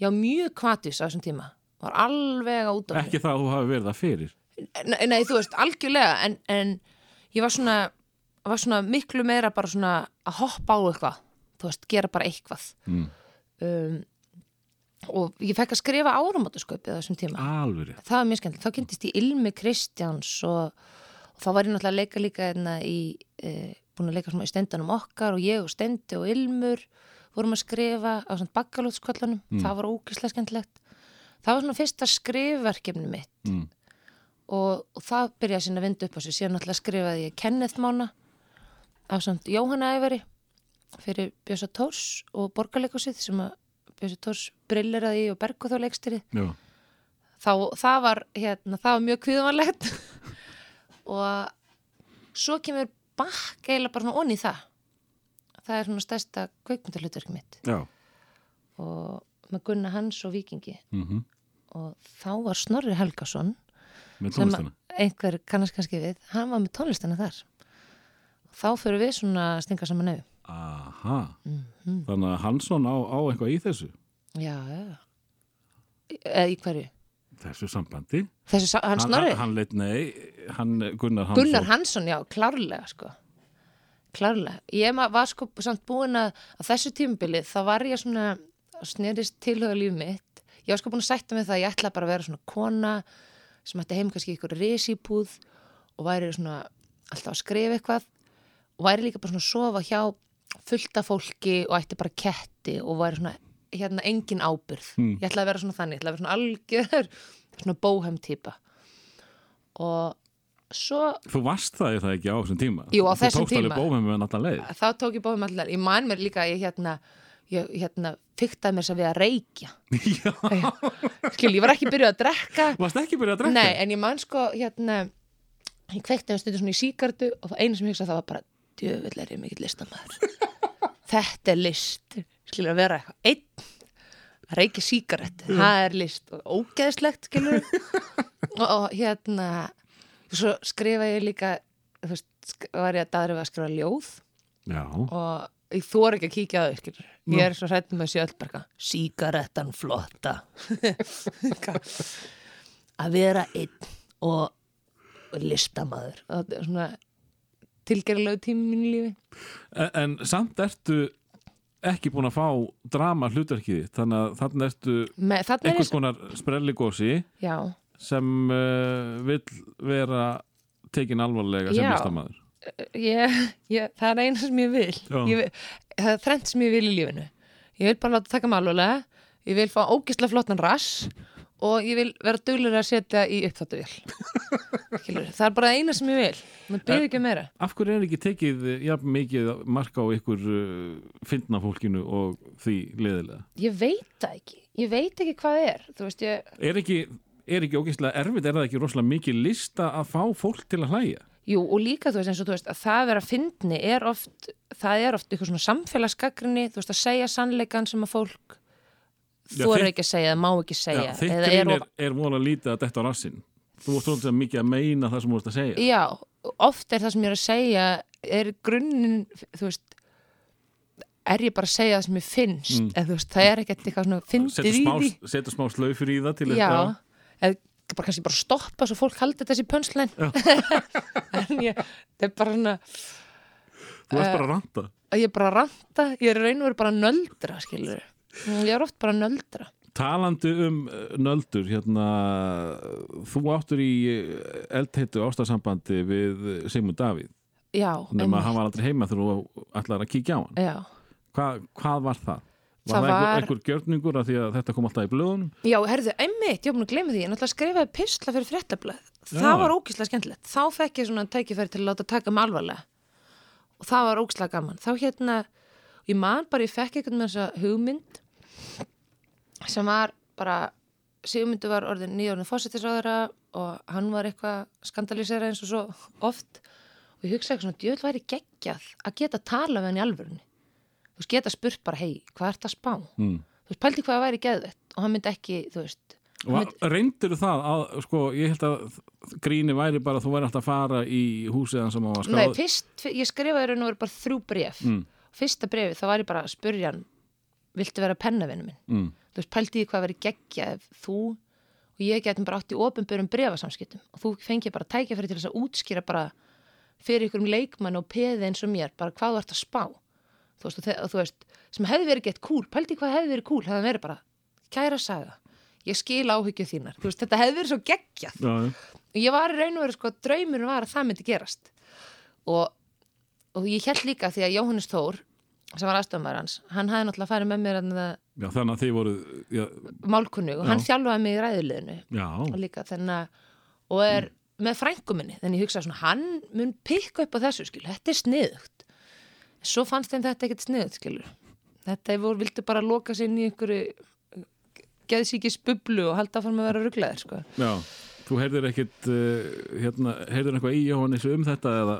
já, mjög kvatis á þessum tíma. Var alveg á út af Ekki það að þú hafi verið það fyrir. nei, nei, þú veist, algjörlega en, en ég var svona var svona miklu meira bara svona að hoppa á eitthvað, þú veist, gera bara eitthvað. Mm. um, og ég fekk að skrifa áramótasköpið á þessum tíma. Alveg það var mjög skemmtilegt, þá kynntist ég Ilmi Kristjáns og, og þá var ég náttúrulega að leika líka hérna í, e, búin að leika í stendanum okkar og ég og Stendi og Ilmur vorum að skrifa á svona bakkalótskvöllanum, það var ókislega skemmtilegt. Það var svona fyrsta skrifverkefni mitt. Mm. og, og það byrjaði sinna að vinda upp á sig. Síðan náttúrulega skrifaði ég Kenneth Mána á samt Jóhanna Ævari fyrir Bjösa Tórs og Borgarleikusið sem að Bjösa Tórs brilleraði í og Bergo þá leikstyrið Já. þá það var hérna, það var mjög kviðvanlegt <laughs> og svo kemur bakk eiginlega bara svona onni það það er svona stærsta kveikmyndalutverk mitt Já. og með Gunna Hans og Víkingi Mm og þá var Snorri Helgason Með tónlistana. einhver kannast kannski við hann var með tónlistana þar þá fyrir við svona stinga saman nefn Aha. Mhm. Þannig að Hansson á, á eitthvað í þessu. já, já eða í hverju Þessu sambandi. þessu, hann Snorri? Hann, hann leit, nei, hann Gunnar Hansson. Gunnar Hansson, já, klárlega sko klárlega. Ég var sko samt búin að á þessu tímabilið þá var ég svona snerist tilhuga líf mitt. Ég var sko búin að sætta mig það að ég ætla bara að vera svona kona sem ætti heim kannski ykkur resíbúð og væri svona alltaf að skrifa eitthvað og væri líka bara svona að sofa hjá fullta fólki og ætti bara ketti og væri svona hérna engin ábyrð Hmm. ég ætla að vera svona þannig, ég ætla að vera svona algjör <laughs> svona bóhem típa og svo Þú varst það, það ekki á þessum tíma? Jú, á Þú þessum tókst alveg tíma. bófum með allan leið. þá tók ég bóðum allar, ég man mér líka ég hérna, ég hérna fyktaði mér að við að reykja <laughs> Já. skil, ég var ekki byrjuð að drekka Varst ekki byrjað að drekka? nei, en ég man sko hérna ég kveikti um stundu svona í síkartu og það einu sem ég hugsaði það var bara djöfull er ég mikill listamæður <laughs> þetta er list skilur að vera eitthvað einn að reykja síkarett, það er list og ógeðslegt skilur <laughs> og, og hérna svo skrifa ég líka þú veist, var ég að daðra við að skrifa ljóð. Já. og ég þóra ekki að kíkja á þau ég er svo hrættum með sjöldberga sígarettan flotta. <laughs> Að vera einn og, og og svona tilgerðilegu tími mínu lífi. En, en samt ertu ekki búin að fá drama hlutverkið þannig að þannig ertu með, þannig er einhvers konar sprelligósi já, sem uh, vill vera tekin alvarlega sem listamæður. ég, ég, það er eina sem ég vil. Ég, vil- það er þrennt sem ég vil í lífinu. Ég vil bara láta taka mig alvarlega. Ég vil fá ógislega flottan rass og ég vil vera duglur að setja í uppþáttuvél <laughs> Skilurðu? það er bara eina sem ég vil. Maður byrði ekki meira. Af hverju er ekki tekið jafn mikið marka á ykkur uh, fyndna fólkinu og því leðilega? Ég veit það ekki, ég veit ekki hvað er. Veist ég, Er ekki, er ekki ógeðslega erfitt, er það ekki rosalega mikið lista að fá fólk til að hlæja? jú og líka þú veist eins og þú veist að það að vera fyndni er oft það er oft eitthvað svona samfélagsgagrinni þú veist að segja sannleikan sem að fólk Já, þitt- ekki að segja, má ekki segja þitt eða grín er, er, vola lítið að detta á rassin. Þú varst svolítið mikið að meina það sem þú varst að segja. Já, oft er það sem ég er að segja er grunninn, þú veist er ég bara að segja það sem ég finnst Mm. eða þú veist, það er ekkert eitthvað svona fyndið í því setur smá slaufur í það til Já, eitthvað. Eða bara kannski bara stoppa svo fólk haldi þessi pönslein <laughs> en ég, það er bara svona Þú varst Eh, bara að ranta. að ég er bara að ranta, ég er raun og veru bara að nöldra, skilur ég er oft bara að nöldra Talandi um uh, nöldur, hérna, þú áttur í uh, eldheitu ástarsambandi við Sigmund Davíð, Já, nema einmitt. hann var aldrei heima þegar þú ætlar að kíkja á hann. Já, Hva, hvað var það? Var Það einhver, einhver gjörningur af því að þetta kom alltaf í blöðunum? Já, herðu, einmitt, ég var búin að glemja því, ég náttúrulega skrifaði pisla fyrir fréttablað. Já. Það var ógislega skemmtilegt. Þá fekk ég svona tækifæri til að láta taka mig alvarlega. Og það var ógislega gaman. Þá hérna, ég man bara, ég fekk eitthvað með þessa hugmynd sem var bara, Sigmundur var orðin nýjórnir fósittisráðara og hann var eitthvað skandalisera eins og svo oft. Og ég hugsaði svona, djöðl væri geggjað að geta tala við hann í alvörunni. Þú veist, geta spurt bara, hei, hvað ert að spá? Mm. þú veist, pældi hvað það væri geðvett og hann myndi ekki, þú veist Reyndir það að, sko, ég held að gríni væri bara að þú væri alltaf að fara í húsið hans sem hann var Nei, skráð fyrst, ég skrifaði raun og verið bara þrjú bref Mm. Fyrsta brefi, þá var ég bara að spurja hann Viltu vera pennavinu minn? mm. Þú veist, pældi ég hvað verið geggja ef þú og ég getum bara átt í ofinbörum brefasamskiptum og þú fengið bara tækjafæri til þess að útskýra bara fyrir ykkur um leikmann og peði eins og mér bara hvað þú ert að spá þú veist, og, og þú veist, sem hefði verið gett cool pældi hvað hefði verið cool, hefði verið bara kæra saga, ég skil áhyggju þínar. Þú veist, þetta hefði verið svo geggjað. Já. ég var í raun og verið sko, draumurinn var að það myndi gerast. Og, og ég held líka því að Jóhannes Þór sem var aðstofumæður hans, hann hafði náttúrulega farið með mér að já, þannig að þið voru já, málkunnu og hann Já. þjálfaði mig í ræðuleginu og líka þannig að og er með frængu minni þannig ég hugsa svona, hann mun pikka upp á þessu skil, þetta er sniðugt svo fannst þeim þetta ekkert sniðugt skilur þetta voru, vildu bara loka sér inn í einhverju geðsíkis bublu og halda fram að vera rugglaðir sko. já þú heyrðir ekkit uh, hérna, heyrðir eitthvað í Jóhannes um þetta eða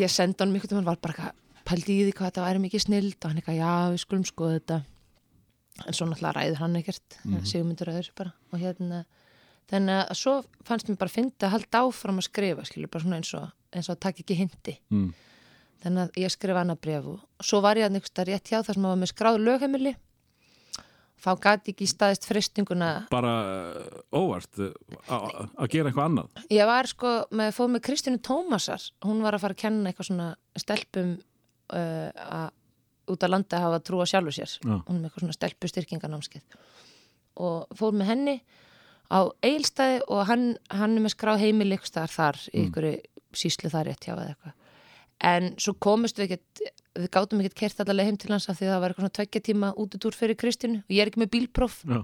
ég sendi hann mjög hann var bara pældi í því hvað þetta væri mikið snild og hann eitthvað, já, við skulum skoða þetta en svo náttúrulega ræður hann ekkert mm -hmm. sigmundur ræður bara og hérna þannig að svo fannst mér bara að finna að halda áfram að skrifa, skilur, bara svona eins og eins og að taka ekki hindi mm. Þannig að ég skrifa annað bref og svo var ég að nefnst rétt hjá þar sem að var með skráð lögheimili. Þá gati ekki staðist fristinguna bara uh, óvart uh, að að gera eitthvað annað. Ég var sko, með, fóð með Kristínu Tómasar. Hún var að fara að kenna eitthvað svona stelpum uh, að út að landa hafa trú að sjálfu sér. Já. hún með eitthvað svona stelpu styrkinganámskeið og fór með henni á eilstæði og hann, hann er með skráð heimil staðar þar í ykkur síslu þar rétt hjá eða eitthvað en svo komist við ekkert við gátum ekkert kert allavega heim til hans af því það var eitthvað svona tveggja tíma útutúr fyrir Kristínu. Og ég er ekki með bílpróf. Já,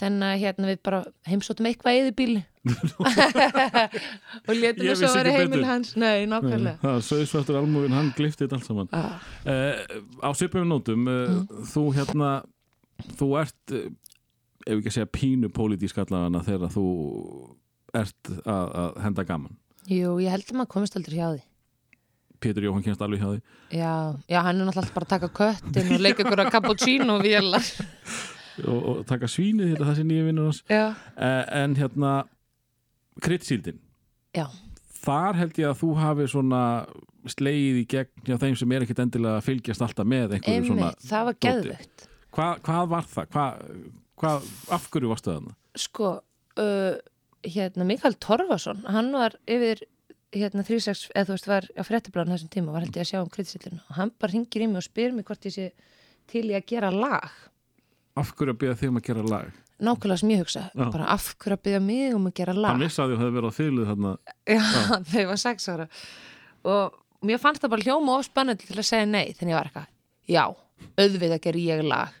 þannig að hérna við bara heimsóttum eitthvað eða bíli. <laughs> Og létum Ég þess að vera heimil betur. hans. Nei, nákvæmlega. það söðsvættur almúin, hann glifti þetta allt saman. Ah. uh, á svipum nótum uh, þú hérna þú ert, uh, ef ekki að segja pínu pólitísk allavega þegar þú ert að, að henda gaman. Jú, ég held að maður komist aldrei hjá því Pétur Jóhann kynst alveg hjá því. Já, já, hann er náttúrulega bara að taka köttin og leika ykkur að cappuccino vélar. <laughs> Og, og taka svínið, þetta það sem nýja vinnur hans uh, en hérna kryddsíldin já, þar held ég að þú hafi svona slegið í gegn hjá þeim sem er ekkit endilega að fylgjast alltaf með einhverju svona það var dóti. geðvögt Hva, hvað var það? Hvað, hvað, af hverju varstu þarna? Sko, uh, hérna Mikael Torfason, hann var yfir hérna 36, eða þú veist var á fréttablaðan þessum tíma, var held ég að sjá um kryddsillinu og hann bara hringir í mig og spyr mig hvort ég sé til í að gera lag. Af hverju að byrja þig um að gera lag? nákvæmlega sem ég hugsa, Já. bara af hverju að byggja mig um að gera lag? Hann vissi að þið hefði verið á þylið þarna. Já, ég <laughs> var sex ára. Og mér fannst það bara hljóma of spennandi til að segja nei, þannig ég var eitthvað já, auðvitað ger ég lag.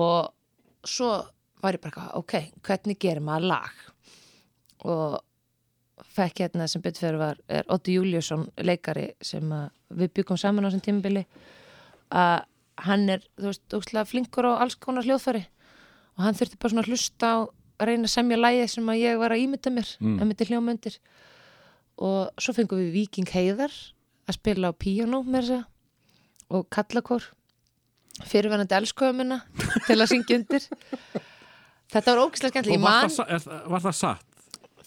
Og svo var ég bara ok, hvernig gerir maður lag? Og fekk hérna sem fyrir var er Otti Júliusson leikari sem við byggum saman á þessum tímabili. Að hann er, þú veist, óslega flinkur á alls konar hljóðfæri. Og hann þurfti bara svona að hlusta á að reyna að semja lægið sem að ég var að ímynda mér Mm. að myndi hljóma undir og svo fengum við Viking Heiðar að spila á píanó með þess að og kallakór. Fyrirvænandi elskuðumina til að syngja undir. Þetta var ógislega skemmtilega Og var, það, er, var það satt?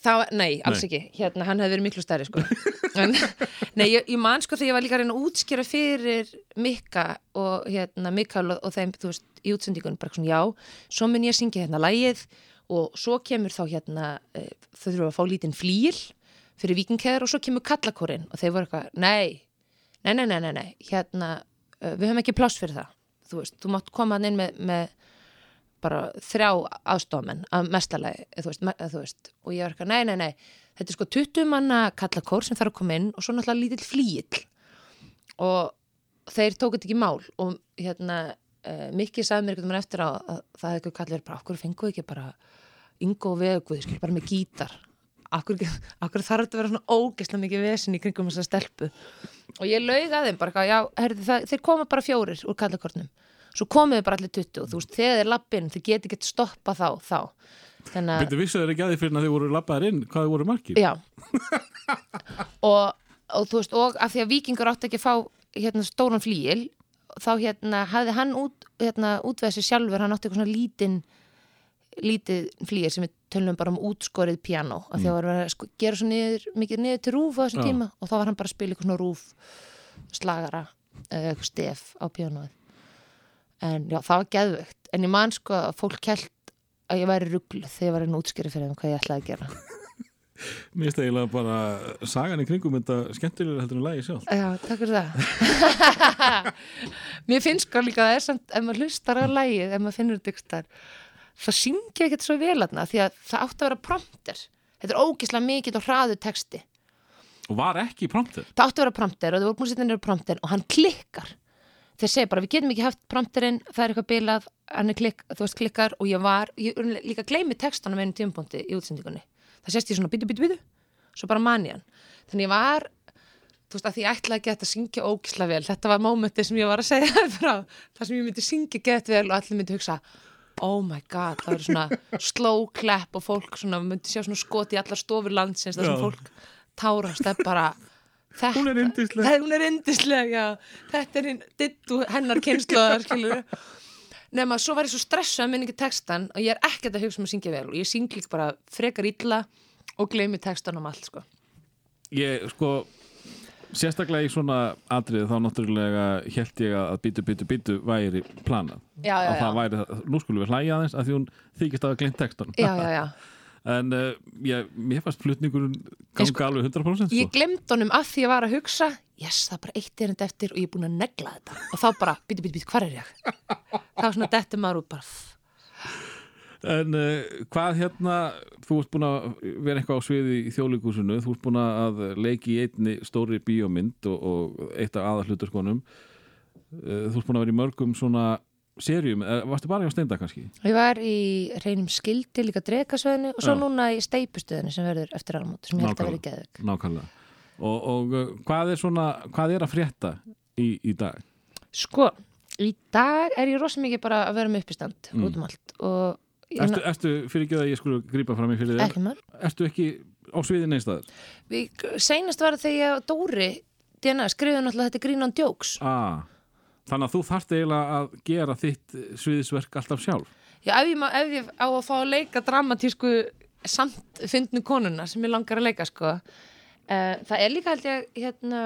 Það nei, alls Nei. ekki hérna, hann hefði verið miklu stærri sko. <laughs> en, nei, ég, ég man sko þegar ég var líka að reyna að útskýra fyrir Mikka og hérna Mikael og, og þeim, þú veist, í útsendingunum bara svona, já, svo mun ég að syngja hérna lægið og svo kemur þá hérna e, þau þurfum að fá lítinn flýl fyrir vikingheður og svo kemur kallakórin og þeir voru eitthvað, nei nei, nei, nei, nei, nei, hérna uh, við höfum ekki pláss fyrir það þú veist, þú mátt koma inn með, með bara þrjá aðstofamenn að mestalagi, þú þú veist og ég var eitthvað, nei, nei, nei, þetta er sko 20 manna kallakór sem þarf að koma inn og svo náttúrulega lítill flýill og þeir tóku þetta ekki mál og hérna uh, Mikki sagði mér veginn eftir á að það hefði ekki kallið bara, okkur fenguðu ekki bara Ingo og Veguð, skil, bara með gítar? Akkur þarf þetta að vera svona ógeðslega mikið vesen í kringum þessa stelpu? Og ég laug að þeim bara, eitthvað, já, herði, það, þeir koma bara fjórir úr kallakornum svo komið þið bara allir 20 og þú veist, þegar þeir lappin, þið geti ekki stoppa þá, þá þannig að Byrju vissu þeir ekki að því fyrir að þið voru labbaðir inn hvað þið voru margir? Já <laughs> og, og þú veist, og af því að vikingur átti ekki að fá hérna stóran flýil þá hérna hafði hann út, hérna, útveð sér sjálfur, hann átti eitthvað svona lítinn lítið flýir sem við tölum bara um útskorið piano af því að var að sko, gera svo niður, mikið niður til rúf á þessum Já. tíma og þá var hann bara að spila eitthvað svona rúf slagara eitthvað stef á pianoið en já, það var geðvögt en ég man sko að fólk kælt að ég væri rugglu þegar ég var einn útskýri fyrir þeim hvað ég ætlaði að gera. <laughs> Mér finnst eiginlega bara sagan í kringum þetta skemmtilega heldur en lagi sjálf Já, takk fyrir það. <laughs> Mér finnst sko líka að það er samt ef maður hlustar á lægið, ef maður finnur þetta ykkur staðar, það syngja ekkert svo vel aðna því að það átti að vera prompter. Þetta er ógislega mikið og hraðu texti. Og var ekki prompter? Það átti að vera prompter og það voru niður prompter og hann klikkar Þeir segja bara, við getum ekki haft prompterinn það er eitthvað bilað, hann er klikk, þú veist klikkar og ég var, ég líka gleymi textanum einu tímpóndi í útsendingunni. Það sést ég svona bitu, bitu, bitu, svo bara man ég hann. Þannig ég var þú veist að ég ætlaði að geta að syngja ógisla vel þetta var mómentið sem ég var að segja <laughs> frá það sem ég myndi syngja gett vel og allir myndi hugsa oh my god, það verður svona <laughs> slow clap og fólk svona, myndi sjá svona skot í allar stofur landsins þetta, Hún er yndisleg. Það- hún er yndisleg, já þetta er hinn, dittu hennar kynnslóðar <laughs> skilur nema svo var ég svo stressað með ekki textan og ég er ekkert að hugsa um að syngja vel og ég syng líka bara frekar illa og gleymi textan um allt sko Ég sko Sérstaklega í svona atrið þá náttúrulega held ég að bítu, bítu, bítu væri planað Já, já, að það já. væri, nú skulum við hlæja aðeins að því hún þykist að hafa gleymt textan já, já, já. En uh, ég, mér fannst flutningurinn ganga sko- alveg 100% ég sko. glemd honum að því ég var að hugsa yes, það er bara eitt erindi eftir og ég er búin að negla þetta og þá bara, bíti, bíti, bíti, hvar er ég? þá svona dettur maður út bara. En uh, hvað hérna, þú ert búin að vera eitthvað á sviði í þjóðleikúsinu, þú ert búin að leiki í einni stóri bíómynd og, og eitt af aðalhluturkonum. Uh, þú ert búin að vera í mörgum svona serjum, varstu bara hjá Steinda kannski? ég var í reynum skildi líka drekasveðinu og svo Já. núna í steipustöðinu sem verður eftir almót sem ég held að vera geðug Nákvæmlega. Og, og uh, hvað er svona, hvað er að frétta í, í dag? sko, í dag er ég rosa mikið bara að vera með uppistand Mm. út um allt Ertu, ertu fyrir ekki að ég skulle grípa fram í fyrir þér? ekki maður Ertu ekki á sviði neistæður? Við, seinast var það þegar Dóri DNA skrifuðu náttúrulega þetta on Jokes Ah, þannig að þú þarft eiginlega að gera þitt sviðisverk alltaf sjálf. Já, ef ég, má, ef ég á að fá að leika dramatísku samt fyndnu konuna sem ég langar að leika sko uh, það er líka held ég hérna,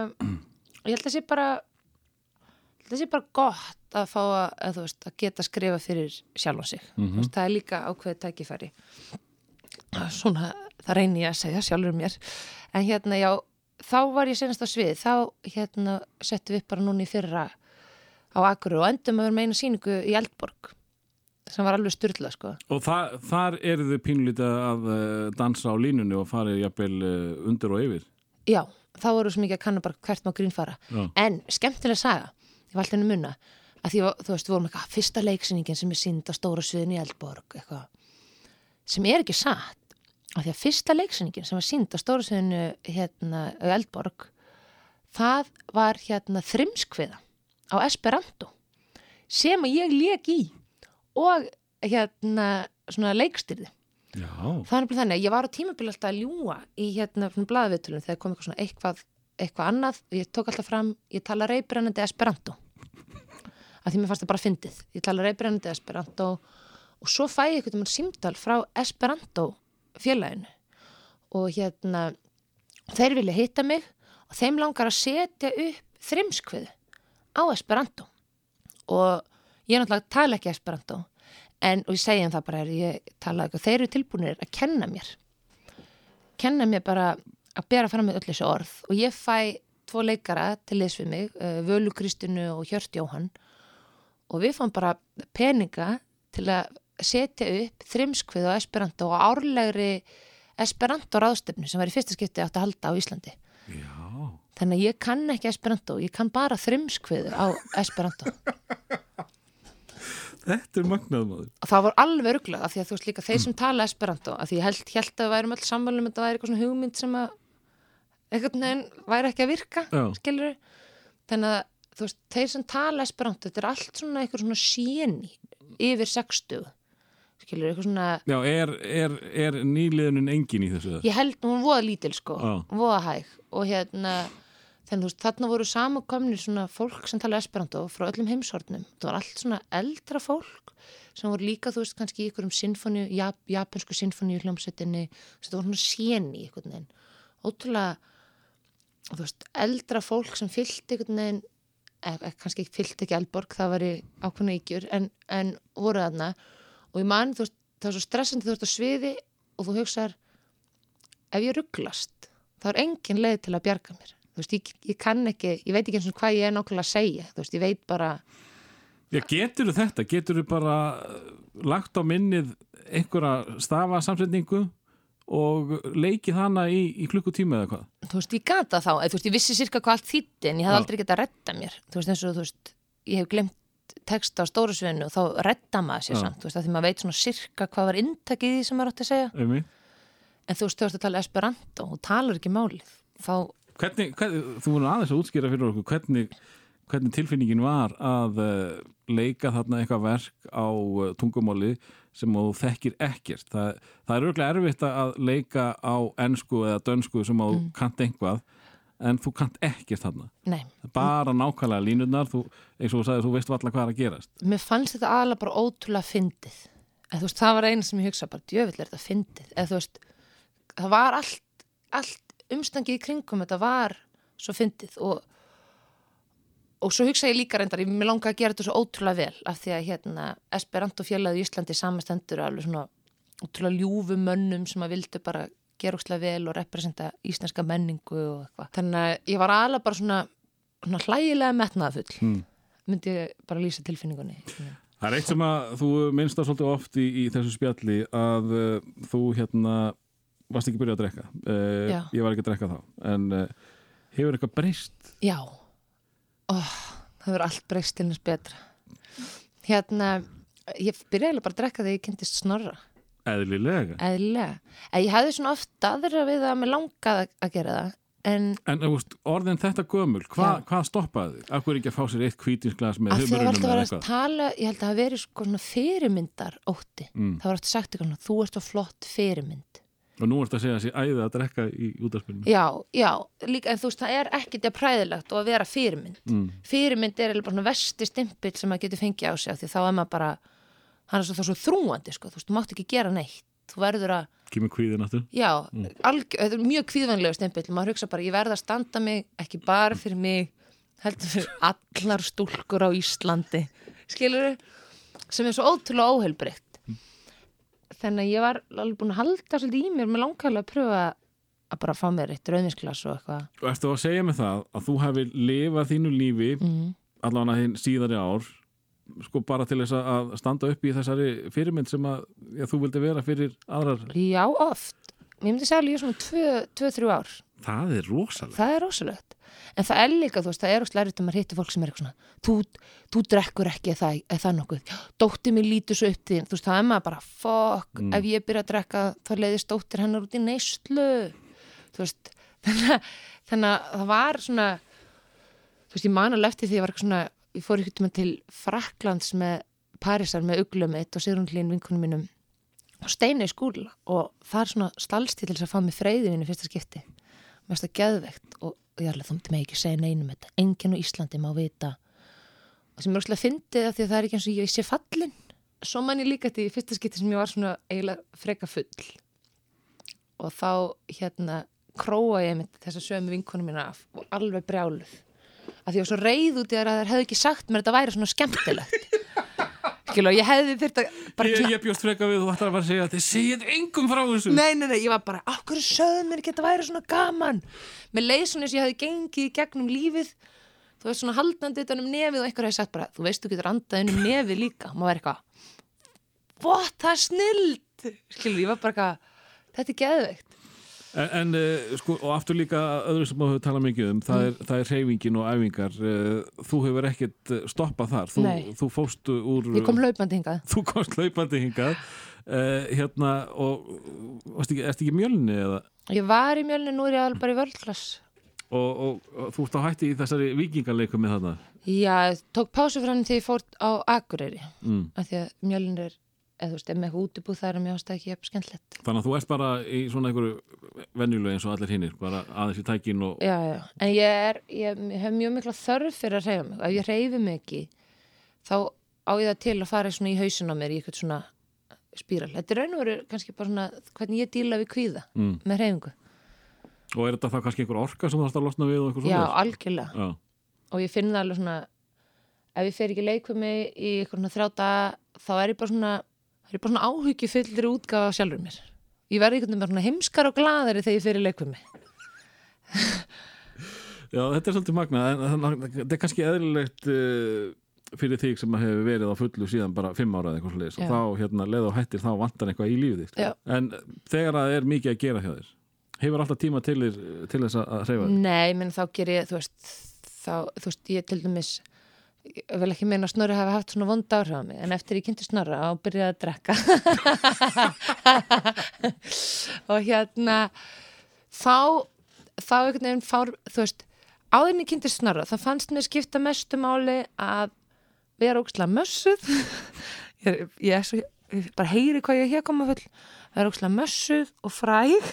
ég held að sé bara held að sé bara gott að fá að, að, þú veist, að geta að skrifa fyrir sjálf sig. Mm veist, það er líka ákveðið tækifæri. Svona, það reyni ég að segja sjálfur mér. En hérna já, þá var ég senast á svið. Þá hérna settum við upp bara núna í fyrra á Akurur og endum að vera með eina sýningu í Eldborg sem var alveg styrla sko Og það, þar eru þau pínlítið að uh, dansa á línunni og farið jafnvel uh, undir og yfir. já, þá voru svo mikið að kanna bara hvert má grín fara Já. en skemmtilega saga ég alltaf henni munna að því þú veist, við vorum eitthvað fyrsta leiksýningin sem er sínd á stóra sviðin í Eldborg eitthvað sem er ekki satt af því að fyrsta leiksýningin sem var sínd á stóra sviðinu hérna Eldborg það var hérna þrimskviða á Esperanto sem ég lék í og hérna svona leikstyrði þannig að ég var á tímabili alltaf að ljúa í hérna blaðvittulum þegar kom eitthvað svona eitthvað, eitthvað annað. Og ég tók alltaf fram, ég tala reybrennandi Esperanto. Af því mér fannst það bara fyndið. Ég tala reybrennandi Esperanto og svo fæ ég eitthvað um símtal frá Esperanto félaginu. Og hérna þeir vilja hitta mig og þeim langar að setja upp þrimskviðu á Esperanto. Og ég náttúrulega tala ekki Esperanto en, og ég segi þeim það bara er ég tala eitthvað, þeir eru tilbúinir að kenna mér. Kenna mér bara að bera fram með öll þessu orð. Og ég fæ tvo leikara til þess við mig, uh, Völu Kristinu og Hjört Jóhann. Og við fáum bara peninga til að setja upp þrimskvið og Esperanto og árlegri Esperanto ráðstöfnu sem var í fyrsta skipti átt að halda á Íslandi. Þannig að ég kann ekki Esperanto, ég kann bara þrimskvið á Esperanto <laughs> Þetta er magnað maður. og það var alveg örglega af því að þú veist líka þeir sem tala Esperanto af því ég held, held að við værum öll sammálum að þetta væri eitthvað svona hugmynd sem að einhvern veginn væri ekki að virka Já. skilur þannig að þú veist, þeir sem tala Esperanto þetta er allt svona eitthvað svona séni yfir 60 skilur, eitthvað svona Já, er, er, er nýliðunin engin í þessu? ég held, hún voða lítil sko Já. voða hæg og hérna þannig þú veist, þarna voru samankomnir svona fólk sem tala esperanto frá öllum heimshornum. Það var allt svona eldra fólk sem voru líka, þú veist, kannski í ykkurum sinfoni, jap, japansku sinfoni hljómsveitinni, þetta voru svona séni einhvern veginn, ótrúlega þú veist, eldra fólk sem fyllt einhvern veginn e, e, kannski fyllt ekki Elborg, það var í ákveðna ykkur, en, en voru þarna. Og ég man, þú veist, það var svo stressandi þú veist á sviði og þú hugsaðar ef ég rugglast þá er engin leið til að bjarga mér þú veist, ég, ég kann ekki, ég veit ekki eins og hvað ég er nákvæmlega að segja, þú veist, ég veit bara Já, getur þetta? Getur þú bara uh, lagt á minnið einhverja stafa samsetningu og leikið hana í, í klukkutíma eða hvað? þú veist, ég gata þá, eða, þú veist, ég vissi sirka hvað allt þýtti en ég hef Já. aldrei getað að redda mér þú veist, eins og, þú veist, ég hef glemt texta á stóru sviðinu og þá redda maður sér Já. samt, þú veist, að því maður veit svona sirka hvað var inntakið í því sem maður átti að segja Einmitt. en þú veist, þú veist að tala esperanto og talar ekki málið þá, Hvernig, hvernig, þú voru aðeins að útskýra fyrir okkur hvernig, hvernig tilfinningin var að uh, leika þarna eitthvað verk á uh, tungumáli sem þú þekkir ekkert. Það, það er örgulega erfitt að leika á ensku eða dönsku sem þú mm. kant einhvað en þú kant ekkert þarna. nei, Bara nákvæmlega línurnar, þú, eins og þú sagði, þú veist valla hvað er að gerast. mér fannst þetta aðalega bara ótrúlega fyndið veist, það var eina sem ég hugsa bara, djöfill er þetta fyndið þú veist, það var allt, allt umstangið í kringum þetta var svo fyndið og og svo hugsa ég líka reyndar, ég mér langa að gera þetta svo ótrúlega vel af því að hérna Esperanto fjölaði í Íslandi samastendur alveg svona ótrúlega ljúfu mönnum sem að vildu bara gera ótrúlega vel og representa íslenska menningu og eitthvað. Þannig að ég var aðalega bara svona, svona hlægilega metnaðafull Mm. myndi ég bara lýsa tilfinningunni. Það er eitt sem að þú minnst það svolítið oft í, í þessu spjalli að uh, þú hérna varst ekki byrjað að drekka. Uh, ég var ekki að drekka þá. En uh, hefur eitthvað breyst? Já, oh, það verður allt breyst til þess betra. Hérna, ég byrjaði bara að drekka þegar ég kynntist snorra, Eðlilega. eðlilega. En ég hafði svona oft aðra við að mér langaði að gera það, en En veist, orðin þetta gömul, hva, hvað stoppaði þig? Akkur ekki að fá sér eitt kvítinsglas með humurunum alltaf eða eitthvað? tala, ég held að það veri sko fyrirmyndar ótti. Mm. Það var alltaf sagt eitthvað þú ert svo flott fyrirmynd. Og nú ertu að segja að sé æðið að drekka í útarspilinu. Já, já, líka, en þú veist, það er ekkert að præðilegt og að vera fyrirmynd. Mm. Fyrirmynd er eiginlega bara svona vesti stimpill sem maður getur fengið á sig af því þá er maður bara, hann er svo, svo þrúandi, sko, þú veist, þú mátt ekki gera neitt. Þú verður að, Kýmur kvíðin aftur. já, alg, þetta er mjög kvíðvænlega stimpill, maður hugsa bara, ég verð að standa mig, ekki bara fyrir mig, heldur fyrir allar stúlkur á Íslandi, skilur sem er svo ótrúlega óheilbreytt. Þannig að ég var alveg búin að halda svolítið í mér, mér langaði að pröfa að bara fá mér eitt rauðinsglas og eitthvað. Og ertu að segja mig það að þú hefði lifað þínu lífi, Mm. allavega þín síðari ár, sko bara til þess að standa upp í þessari fyrirmynd sem að já, þú vildi vera fyrir aðrar. Já, oft. Ég myndi segja alveg svona 2-3 ár. Það er rosalega. Það er rosalegt. En það er líka, þú veist, það er óslega erfitt að maður hittir fólk sem er eitthvað svona, þú, þú drekkur ekki eða það, nokkuð. Dóttir mér lítur svo upp þín, þú veist, það er maður bara, fokk, Mm. ef ég byrja að drekka, þá leiðist dóttir hennar út í neyslu. Þú veist, <laughs> þannig þannig að það var svona, þú veist, ég man alveg eftir því ég var eitthvað svona, ég fór ykkur til Fraklands með Parísar með uglum mitt og Sigrun Hlín vinkunum mínum og steina í skúla og það er svona stalsti til þess að fá mig freyðin í fyrsta skipti. Mest að geðvegt og ég alveg þú myndi mig ekki segja neinum þetta. Enginn á Íslandi má vita. Og sem er óslega fyndið af því að það er ekki eins og ég sé fallin svo man ég líka til í fyrsta skipti sem ég var svona eiginlega freka full. Og þá hérna króa ég mitt þessa sömu vinkonum mína af og alveg brjáluð. Af því ég var svo reið út í þær að þær hefðu ekki sagt mér að þetta væri svona skemmtilegt Skilu, ég hefði þurft að bara Ég, ég bjóst freka við þú ætlar að fara að segja að þið segið engum frá þessu. Nei, nei, nei, ég var bara, af hverju sögðu mér ekki að þetta væri svona gaman? Eins og ég hefði gengið gegnum lífið, þú veist svona haldandi utan um nefið og einhver hefði sagt bara, þú veist, þú getur andað um nefið líka. Má vera eitthvað, what, það er snild! Skilur, ég var bara eitthvað, þetta er geðveikt. En, en uh, sko, og aftur líka öðru sem þú talað mikið um, það, er, það er reyfingin og æfingar. Uh, þú hefur ekkert uh, stoppað þar. Þú, þú fóstu úr... Ég kom hlaupandi hingað. <laughs> Þú komst hlaupandi hingað. Uh, hérna, og varst ekki, erst ekki mjölni eða? Ég var í mjölni, nú er ég alveg bara í völdklass. Og, og, og þú ert á hætti í þessari vikingarleikum með þarna. Já, tók pásu frá hann þegar ég fór á Akureyri, Mm. af því að mjölnir eða þú veist, ef með eitthvað útibúð það er ástæð ekki jafn skemmtilegt. Þannig að þú ert bara í svona einhverju venjulegu eins og allir hinnir, bara aðeins í tækin og já, já, en ég er ég, hef mjög mikla þörf fyrir að reyfa mig. Ef ég reyfi mig ekki þá á ég það til að fara svona í hausin á mér í eitthvað svona spíral. Þetta er raun og veru kannski bara svona hvernig ég díla við kvíða Mm. með reyfingu Og er þetta þá kannski einhver orka sem þú þarfst að losna við þá er ég bara svona þá er bara svona útgáfa af sjálfur mér ég verði einhvern veginn svona heimskar og gladari þegar ég fer í leik við mig Já, þetta er svolítið að þetta er kannski eðlilegt uh, fyrir þig sem hefur verið á fullu síðan bara fimm ára eða eitthvað sliðis og þá, hérna, leið og hættir, þá vantar eitthvað í lífið. Já. En þegar það er mikið að gera hjá þér, hefur alltaf tíma til, þér, til þess að hreyfa þig? Nei, menn þá ger ég, þú veist, þá, þú veist, ég til dæmis, ég vil ekki meina að Snorri hafi haft svona vond áhrif á mig, en eftir ég kynnti Snorra og byrjaði að drekka. <laughs> Og hérna, þá, þá einhvern veginn fár, þú veist, áður en ég kynnti Snorra, þá fannst mér skipta mestu máli að vera ógslag mössuð, <laughs> ég, ég, er svo, ég bara heyri hvað ég er hér koma full, vera ógslag mössuð og fræg, <laughs>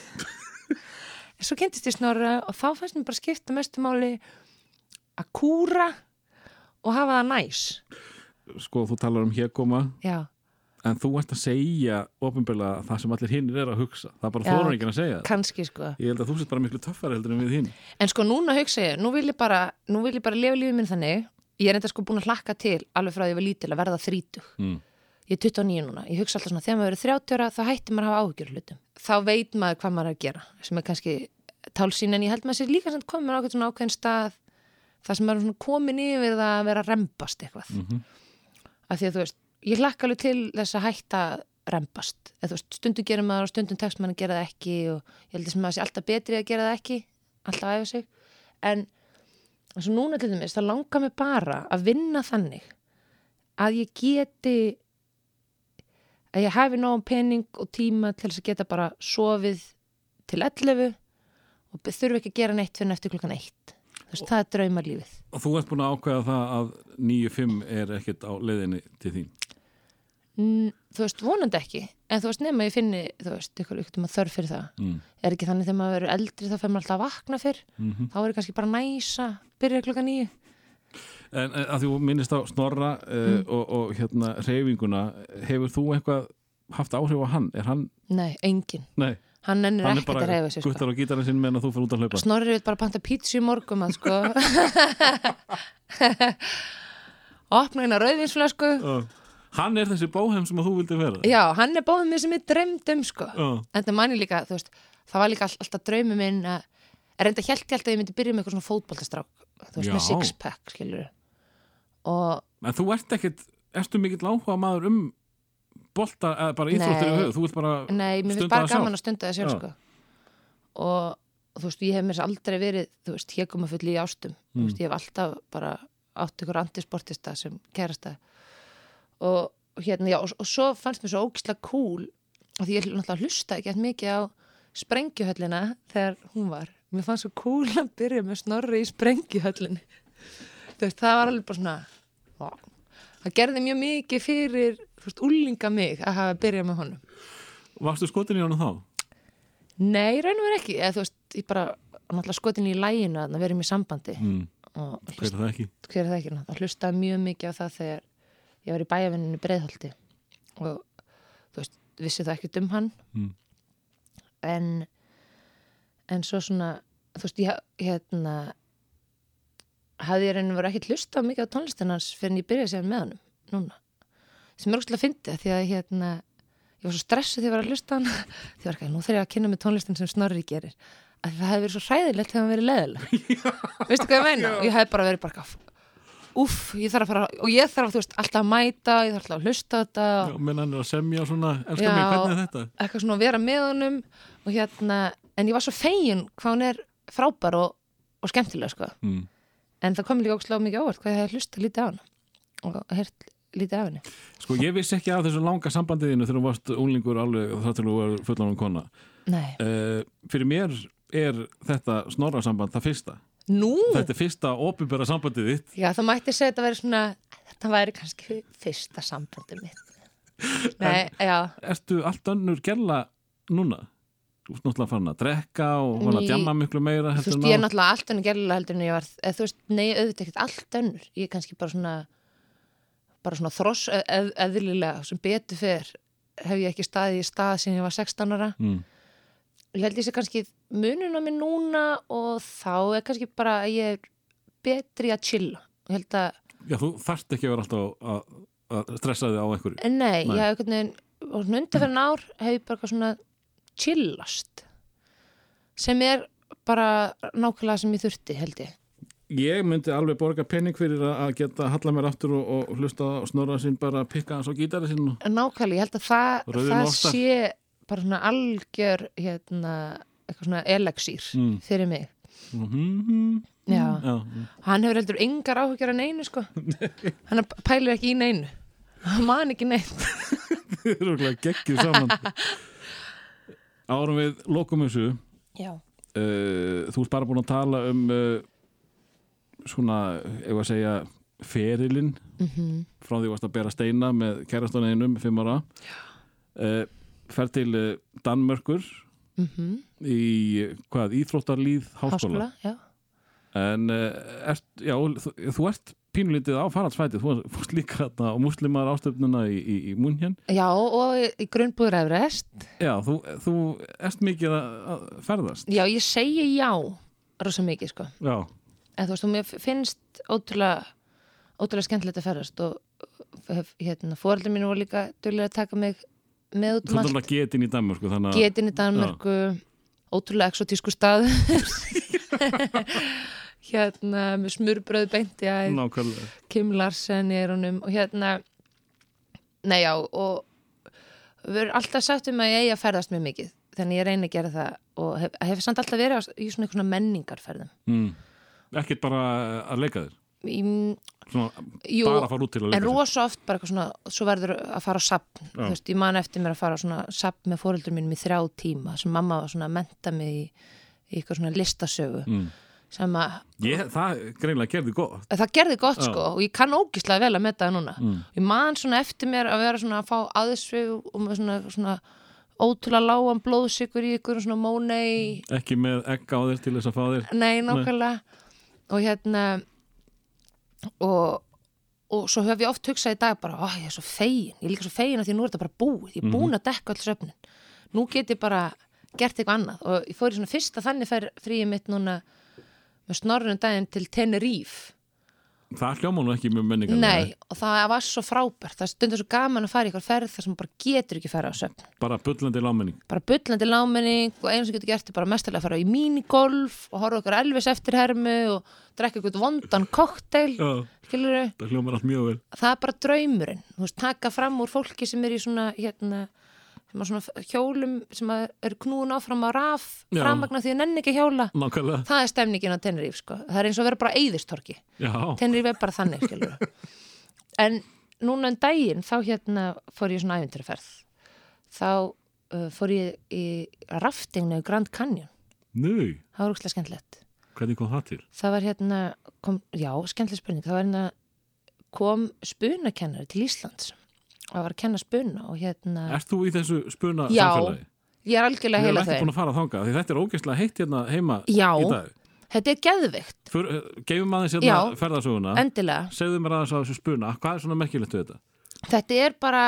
En svo kynntist ég snorra og þá fannst mér bara skipta mestu máli að kúra og hafa það næs. Sko, þú talar um hér koma, Já, en þú ert að segja ofinbeglega það sem allir hinnir er að hugsa. Það er bara ekki að segja það. kannski sko. Ég held að þú sett bara miklu töffari heldur en við hinn. En sko núna hugsa ég, nú vil ég bara, nú vil ég bara lifa lífið minn þannig. Ég er enda sko búin að hlakka til alveg frá því ég var lítil að verða þrítug. Mm. Ég er 29 núna. Ég hugsa alltaf svona, þegar maður verið 30 ára þá hættir maður að hafa áhugjur hlutum. Þá veit maður hvað maður er að gera, sem er kannski tálsýn en ég held maður sér líka sem komin á ákveðin stað það sem er komin yfir það að vera að rembast eitthvað. Mhm. af því að þú veist, ég hlakka alveg til þess að hætta að rembast eða þú veist, stundum gerir maður og stundum tekst maður að gera það ekki og ég held að maður sé alltaf betri að gera það ekki alltaf æfa sig en eins og núna til dæmis, það langar mig bara að vinna þannig að ég geti að ég hafi nógum pening og tíma til þess að geta bara sofið til 11 og þurfi ekki að gera neitt fyrir eftir klukkan 1 veist, það er draumarlífið Og þú ert búin að ákveða það að 9-5 er ekkert á leiðinni til þín. Mm, þú veist, vonandi ekki. En þú veist, nema ég finni, þú veist, ykkur, ykkur tíma þörf fyrir það. Mm. er ekki þannig þegar maður verður eldri þá fer maður alltaf að vakna fyrr. Mm þá er kannski bara næsa, byrja klukka nýju En að þú minnist á snorra uh, og, og hérna reyfinguna, hefur þú eitthvað haft áhrif á hann? Er hann, nei, engin, nei, hann nennir hann er ekkert að bara reyfa sig sko. guttar á gítarinn sinn meðan þú fyrir út að hlaupa. Snorri við bara panta pítsu í morgum að sko <laughs> opna hérna rauðinsflösku Uh, hann er þessi bóhem sem að þú vildi vera. já, hann er mér sem ég dremd um sko Uh, en það manni líka, þú veist það var líka all, alltaf draumi minn að reynda hjælt ég alltaf að ég myndi byrja með eitthvað svona fótboltastrák þú veist, Já. með sixpack, skilur og en þú ert ekkert, ertu mikill áhuga maður um bolta eða bara íþróttir í höfu? Þú vilt bara Nei, mér finnst stunda bara það sjálf? gaman að stunda það sjálf Já. sko. og og þú veist, ég hef mér aldrei verið þú veist, ég kom að fulli í ástum þú Mm. veist, ég hef alltaf bara átt ykkur antisportista sem kærasta og og hérna, já, og, og svo fannst mér svo ógislega cool og því ég náttúrulega hlusta ekki eftir mikið á sprengjuhöllina þegar hún var mér fannst svo cool að byrja með snorri í sprengjuhöllinni þú veist, það var alveg bara svona. Það gerði mjög mikið fyrir veist, úlinga mig að hafa byrjað með honum Varstu skotin í honum þá? Nei, raun og verið ekki eða veist, ég bara skotin í læginu að verðum í sambandi Mm. Hver er það ekki? hver er það ekki náttúrulega hlustaði mjög mikið á það þegar ég var í bæjavinninu breiðholti og þú veist, vissi það ekki um hann Mm. en en svo svona þú veist, ég hérna hafði ég og verið ekki hlustað mikið á tónlistinans fyrir en ég byrjaði sér með honum núna, sem er ógstlega fyndið því að hérna ég var svo stressuð þegar ég var að hlusta á hann <laughs> því var ekki, nú þarf ég að kynna með tónlistin sem Snorri gerir. Að það hefði verið svo hræðilegt þegar hann verið leðileg <laughs> veistu hvað ég meina? og ég hef bara verið bara uff, ég þarf að fara og ég þarf þú veist, alltaf að mæta ég þarf alltaf að hlusta þetta. Og menn hann er að semja svona, elskar mig, hvernig er þetta? eitthvað svona að vera með honum og hérna, en ég var svo fegin hvað hún er frábær og, og skemmtileg sko, Mm. En það kom líka ókslega mikið ávart hvað ég hef hlusta lítið á hana og hert lítið af henni Sko, ég vissi ekki af þessu langa sambandiðinu þegar þú varst unglingur alveg þar til þú var fullanum kona. Nei, Uh, fyrir mér er þetta snorrasamband það fyrsta. nú? Þetta er fyrsta opinbera sambandið þitt. Já, það mætti segja þetta væri svona þetta væri kannski fyrsta sambandi mitt Nei, já, Ertu allt önnur gæla núna? Þú ert náttúrulega farin að drekka og farin að djamma miklu meira þú veist, ég er náttúrulega allt önnur gerðilega heldur en ég var, eða, þú veist, nei, auðvitað ekkert allt önnur, ég er kannski bara svona bara svona þross eð, eð, eðlilega, sem betur fyrr hef ég ekki staðið í stað sem ég var 16 ára. Mm. ég held ég sé kannski munun á mér núna og þá er kannski bara að ég er betri að chilla. Ég held að, Já, þú þarft ekki að vera alltaf að, að stressa þig á einhverju. Nei, Nei. ég hef einhvern veginn og svona undanferðin ár hef ég bara svona chillast sem er bara nákvæmlega sem ég þurfti held ég. Ég myndi alveg borga penning fyrir að geta halla mér aftur og, og hlusta og snorra sín bara pikka hans á gítari sín og nákvæmlega, ég held að það, og það sé bara svona algjör hérna, eitthvað svona elexír Mm. fyrir mig. Mm -hmm. Já. Já, hann hefur heldur engar áhyggjur af neinu sko. Hann pælir ekki í neinu. Hann man ekki neitt. <laughs> Þið eru okkur geggið saman <laughs> Árum við lokum þessu já, uh, Þú ert bara búin að tala um uh, svona, ef að segja ferilinn. Mm frá því þú varst að bera steina með kærastan einum, fimm ára. Uh, fer til Danmörkur mm í, hvað, Íþróttarlíð háskóla, háskóla já. en ert, já, þú, þú ert pínulítið á faraldsfæti þú fórst líka þarna á muslimar ástöfnuna í, í, í Munhjön já, og í- grunnbúður efrest já, þú, þú ert mikið að, að ferðast. Já, ég segi já rosa mikið sko. Já, en þú veist, og mér finnst ótrúlega ótrúlega skemmtilegt að ferðast og hérna, fóreldur mínu voru líka duglega að taka mig með út þú um allt. alltaf getin í Danmörku að getin í Danmörku ótrúlega exotísku stað <laughs> <laughs> hérna með smurbröð beint í æð. Nákvæmlega. Kim Larsen í erunum og hérna nei já og við erum alltaf sagt um að ég eigi að ferðast mjög mikið þannig ég reyni að gera það og hef, hef samt alltaf verið í svona, svona menningarferðum. Mm. ekkert bara að leika þér? Í, svona, jú, bara að fara út til að en rosa oft bara eitthvað svona, svo verður að fara á sapn þú veist, ég man eftir mér að fara á svona sapn með fóreldur mínum í þrjá tíma sem mamma var svona að menta mig í, í eitthvað svona listasögu. Mm. Ég, það greinlega gerði gott. Það gerði gott Já. sko og ég kann ógislega vel að metta það núna. Mm. ég man svona eftir mér að vera svona að fá aðsveg og með svona, svona ótrúlega lágan blóðsikur í ykkur svona mónei ekki með egg á þér til þess að fá þér. Nei nákvæmlega. Og hérna og, og svo hef ég oft hugsað í dag bara, ó ég er svo fegin. Ég er líka svo fegin að því nú er þetta bara búið. Ég er búin að dekka alls öfnin nú get ég bara gert eitthvað annað. Og ég fór í svona fyrsta þannig fríið mitt núna með snorrunum daginn til Tenerife. Það hljóma nú ekki mjög menningar Nei, og það var svo frábært. Það stundur svo gaman að fara í eitthvað ferð þar sem bara getur ekki fara á söfn. Bara bullandi lámenning bara bullandi lámenning og einu sem getur gert er bara mestalega að fara í minigolf og horfa okkur Elvis eftirhermu og drekka eitthvað vondan kokteil það hljómar allt mjög vel. Það er bara draumurinn. Þú veist, taka fram úr fólki sem er í svona hérna, sem er svona hjólum sem að eru knúin áfram á raf Já. framagna því að nenni ekki hjóla. Nákvæmlega, það er stemningin á Tenerife sko. Það er eins og vera bara eðistorki já, Tenerife er bara þannig, <laughs> en núna en daginn þá hérna fór ég svona æfinturferð þá uh, fór ég í raftingna í Grand Canyon. Nú það var úrslega skemmtilegt. Hvernig kom það til? það var hérna, kom, já, skemmtileg spurning. Það var hérna, kom spunakennari til Íslands það var að kenna spuna og hérna Ert þú í þessu spuna Já, samfélagi? ég er algjörlega Við erum heila ekki þau búin að fara þangað því þetta er ógeðslega heitt hérna heima Já. í dag þetta er geðveikt, Fyr, Gefum aðeins hérna Já. ferðarsöguna endilega Segðu mér aðeins á þessu spuna Hvað er svona merkilegt við þetta? þetta er bara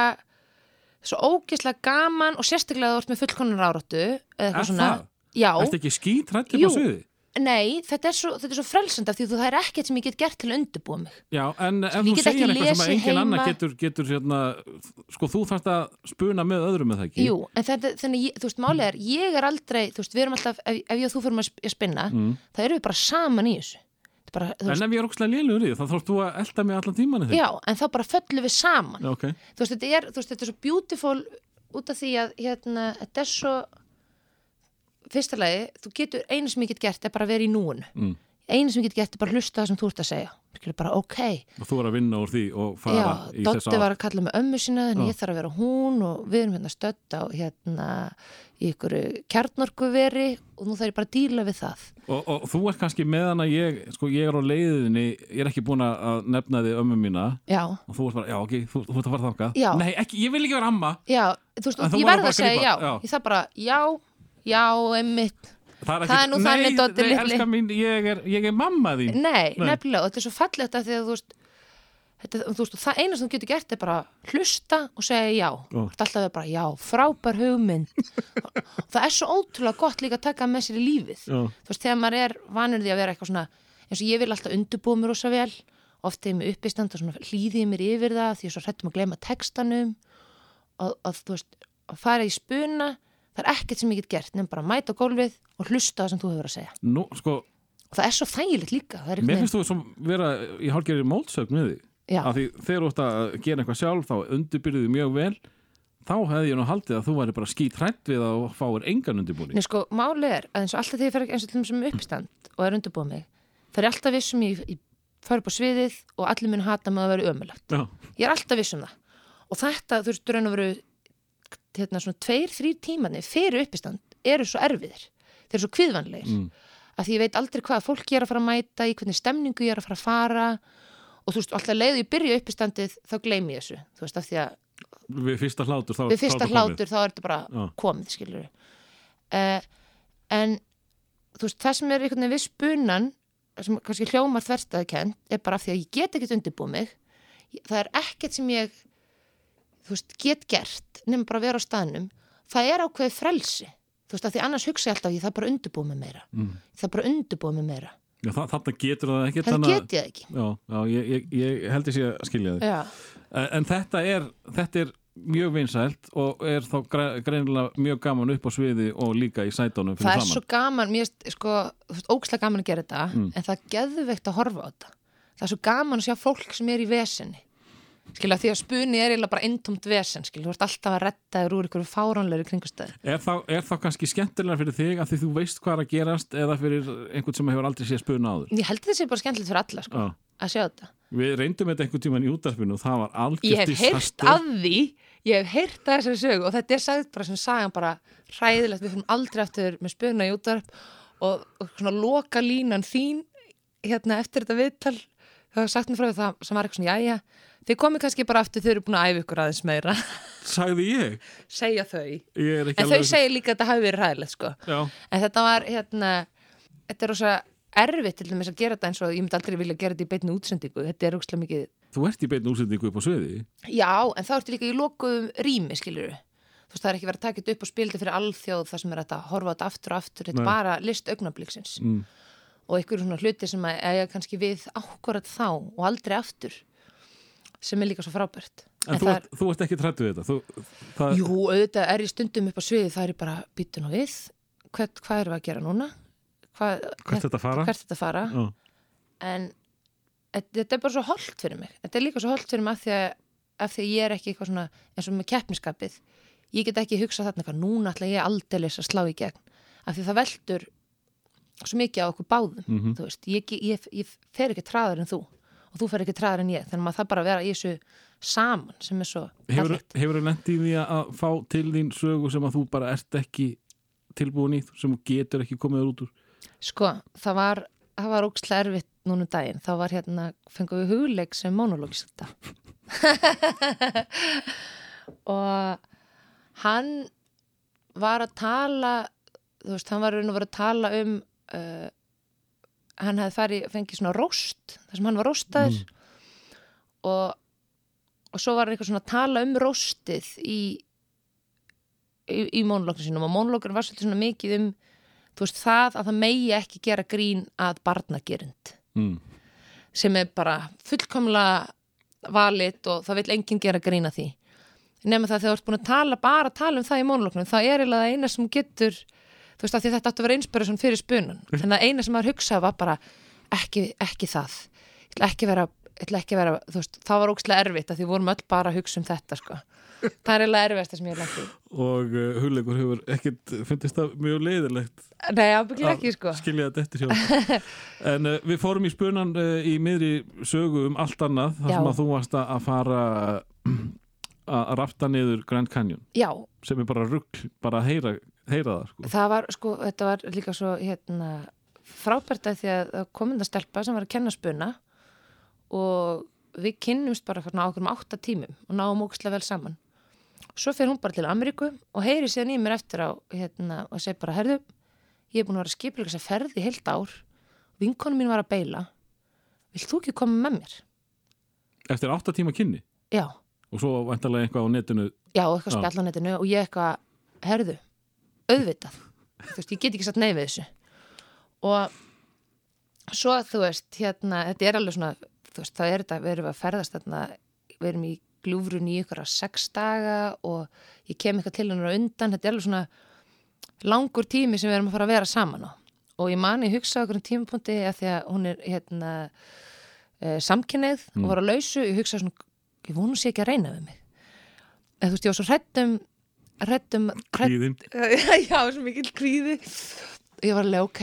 svo ógeðslega gaman og sérstaklega þú ert með fullkonar áráttu eða Er eitthvað svona það? já, Ertu ekki skítrætt upp Jú. á sviði? Nei, þetta er svo, þetta er svo frelsand af því þú það er ekkert sem ég get gert til að undirbúa mig Já, en ef þú segir eitthvað sem engin annar getur, getur hérna, sko þú þarft að spuna með öðrum með það ekki Jú, en þetta, þannig, þú veist, málið er, ég er aldrei, þú veist, við erum alltaf, ef, ef ég og þú fyrir að sp- að spinna, Mm. það erum við bara saman í þessu. Bara, En veist, ef ég er ókslega lélugur í því, þá þarfst þú að elda mig allan tíman já, en þá bara föllum við saman. Já, ok. Þú veist, þetta er, þú veist, þetta er svo beautiful út af því að, hérna, þetta er svo, fyrsta lagi, þú getur, einu sem ég get gert er bara að vera í núinu. Mm. einu sem ég get gert er bara að hlusta það sem þú ert að segja bara ok, og þú er að vinna úr því og fara já, í þessa Dotti var að kalla mig ömmu sína en Já. ég þarf að vera hún og við erum hérna stödd á hérna í ykkur kjarnorkuveri og nú þarf ég bara að díla við það og, og þú ert kannski meðan að ég sko ég er á leiðinni, ég er ekki búin að nefna þig ömmu mína já, og þú ert bara, já ok, þú, þú ert að fara Já. nei, ekki, ég vil ekki vera amma já, þú veist, ég verður verð bara að að segja já, já. ég þarf bara, já, já, einmitt það Það er nú þannig, nei, Doddi nei, litli. mín, ég er, ég er mamma þín Nei, Nei. nefnilega, þetta er svo fallegt að því að þú veist, þetta, þú veist, það eina sem þú getur gert er bara hlusta og segja já. Ert alltaf að vera bara já, frábær hugmynd. <laughs> það er svo ótrúlega gott líka að taka með sér í lífið. Já. Þú veist, þegar maður er vanur því að vera eitthvað svona, eins og ég vil alltaf undirbúa mér rosa vel, oft þegar ég með uppistand og svona hlýði ég mér yfir það því ég er svo hrættum að gleyma textanum og, og þú veist, að fara í spuna, það er ekkert sem ég get gert, nefn bara að mæta gólfið og hlusta það sem þú hefur að segja. Nú, sko, Og það er svo þægilegt líka. Er mér veginn- finnst þú sem vera í hálfgerði mótsögn við því Já. af því þegar þú ert að gera eitthvað sjálf þá undirbyrðið mjög vel þá hefði ég nú haldið að þú væri bara skít hrætt við að fáir engan undirbúning Nei sko, máli er að eins og alltaf þegar ég fer eins og til þessum uppistand og er undirbúið mig fer ég alltaf vissum ég, ég fara upp á sviðið og allir mun hata mig að vera ömulagt Já, ég er alltaf vissum það og þetta, þú veist, raun og veru hérna svona tveir, þrýr tímanni fyrir uppistand eru svo erfiðir. Þeir eru svo kviðvanlegir Mm. að því ég veit aldrei hvað fólk ég er að fara að mæta í hvernig stemningu ég er að fara að fara. Og þú veist, alltaf leiðu ég byrja uppistandið þá gleymi ég þessu, þú veist, af því að við fyrsta hlátur þá við fyrsta hlátur þá er þetta bara Já. komið skilur uh, en þú veist, það sem er einhvern veginn við spunan sem kannski hljómar þverstaði kent er bara af því að ég get ekkert undirbúið mig. Það er ekkert sem ég þú veist, get gert nefnum bara að vera á staðnum það er ákveðið frelsi þú veist, af því annars hugsa ég alltaf ég það bara undirbúið mig meira Mm. það bara undirbúið mig meira Já, þa þarna getur það ekki það get ég ekki Já, já ég, ég, ég held sé að skilja þig. En en þetta er, þetta er mjög vinsælt og er þá gre- greinilega mjög gaman upp á sviði og líka í sætunum fyrir það er framan. svo gaman, mér finnst sko, ógslag gaman að gera þetta Mm. en það er geðveikt að horfa á þetta það er svo gaman að sjá fólk sem er í vesenni skilja því að spuni er eiginlega bara eintomt vesen, skilja, þú ert alltaf að retta þér úr ykkur fáránleiri kringustöð Er er þá kannski skemmtilega fyrir þig að því þú veist hvað er að gerast eða fyrir einhvern sem hefur aldrei séð spuna áður? ég held þetta sé bara skemmtilegt fyrir alla sko, Já. að sjá þetta. Við reyndum þetta einhvern tíman í útarpinu og það var ég algjört hef heyrt af því ég hef heyrt að þessari sögu og þetta er sagt bara sem sagan bara hræðilegt. Við fyrir aldrei eftir með spuna í útvarp og, og svona loka línan þín hérna eftir þetta viðtal. Það var sagt mér frá því það sem var eitthvað svona jæja þið komið kannski bara aftur þau eru búin að æfa ykkur aðeins meira. Sagði ég? segja þau. Ég er ekki en þau segja líka að þetta hafi verið hræðilegt sko. Já, en þetta var hérna þetta er rosa erfitt til dæmis að gera þetta eins og ég myndi aldrei vilja gera þetta í beinni útsendingu. Þetta er ógstlega mikið þú ert í beinu útsendingu upp á sviði? Já, en þá ertu líka í lokuðum rými, skilur Þú veist, það er ekki verið að taka þetta upp og spila þetta fyrir alþjóð það sem er að horfa þetta aftur og aftur. Þetta er bara list augnabliksins mm. og einhverjum svona hluti sem að eiga kannski við ákvarðat þá og aldrei aftur sem er líka svo frábært En, þú, það ert, þú ert ekki trættu við þetta þú, það, Jú, auðvitað er ég stundum upp á sviði það er bara býtun og við Hvert, hvað erum við að gera núna? Hvað, Hvert þetta fara? Hvert þetta fara? Já. en þetta er bara svo holdt fyrir mig þetta er líka svo holdt fyrir mig af því að, af því að ég er ekki eitthvað svona eins og með keppniskapið ég get ekki hugsað þarna eitthvað núna ætla ég aldeilis að slá í gegn af því það veldur svo mikið á okkur báðum Mhm. þú veist, ég, ég, ég fer ekki traðar en þú og þú fer ekki traðar en ég þannig að maður það bara að vera í þessu saman sem er svo Hefur, hefur lent í því að fá til þín sögu sem að þú bara ert ekki tilbúin í, sem þú getur ekki komið út úr Sko, það var, það var ógstlega erfitt núna um daginn. Það var hérna, fengum við hugleik sem monologisetta. <laughs> og hann var að tala, þú veist, hann var og verið að tala um, uh, hann hefði farið, fengið svona róst, þar sem hann var róstaður. Og, og svo var hann eitthvað svona að tala um róstið í, í, í monologinu sínum. Og monologinu var svolítið svona mikið um þú veist, það að það megi ekki gera grín að barnagerund. Mm. sem er bara fullkomlega valit og það vil enginn gera grín að því. Nema það þegar þú ert búin að tala bara að tala um það í mónuloknum, það er eiginlega það eina sem getur, þú veist, að þetta átti að vera inspiration fyrir spunan, þannig að eina sem maður hugsaði var bara ekki, ekki það. Ég ætla ekki vera ég ætla ekki vera, þú veist, það var ógstlega erfitt að því vorum öll bara að hugsa um þetta sko. það er eiginlega erfiðasta sem ég hef lagt í. Og uh, hugleikur hefur ekkert fundist það mjög leiðilegt Nei, ábygglega ekki sko. skilja þetta eftir sjálf. <laughs> En uh, við fórum í spunan uh, í miðri sögu um allt annað þar Já. sem að þú varst að fara <clears throat> að rafta niður Grand Canyon. Já, sem er bara rugg, bara að heyra, heyra það sko. það var sko, þetta var líka svo hérna frábært að því að það kom enda stelpa sem var að kenna spuna og við kynnumst bara á okkur um átta tímum og náum ógstlega vel saman. Svo fer hún bara til Ameríku og heyri síðan í mér eftir á hérna og segi bara, herðu, ég er búin að vera skiplega þess að ferði heilt ár. Vinkonu mín var að beila vilt þú ekki koma með mér? eftir átta tíma kynni? Já, og svo vantarlega eitthvað á netinu? Já, eitthvað spjall á netinu og ég eitthvað, herðu, auðvitað. Þú veist, ég get ekki satt nei við þessu. Og svo þú veist, hérna, þetta er alveg svona þú veist, það er þetta, við erum að ferðast þarna, við erum í gljúfrun í ykkur að sex daga og ég kem eitthvað til hennar undan, þetta er alveg svona langur tími sem við erum að fara að vera saman á. Og ég mani hugsa okkur um tímapunkti að því að hún er hérna e, samkynneið og var að lausu. Ég hugsa svona, ég vonu sé ekki að reyna við mig. Eða þú veist, ég var svo hrættum hrættum kvíðin <laughs> já, svo mikil kvíði ég var alveg ok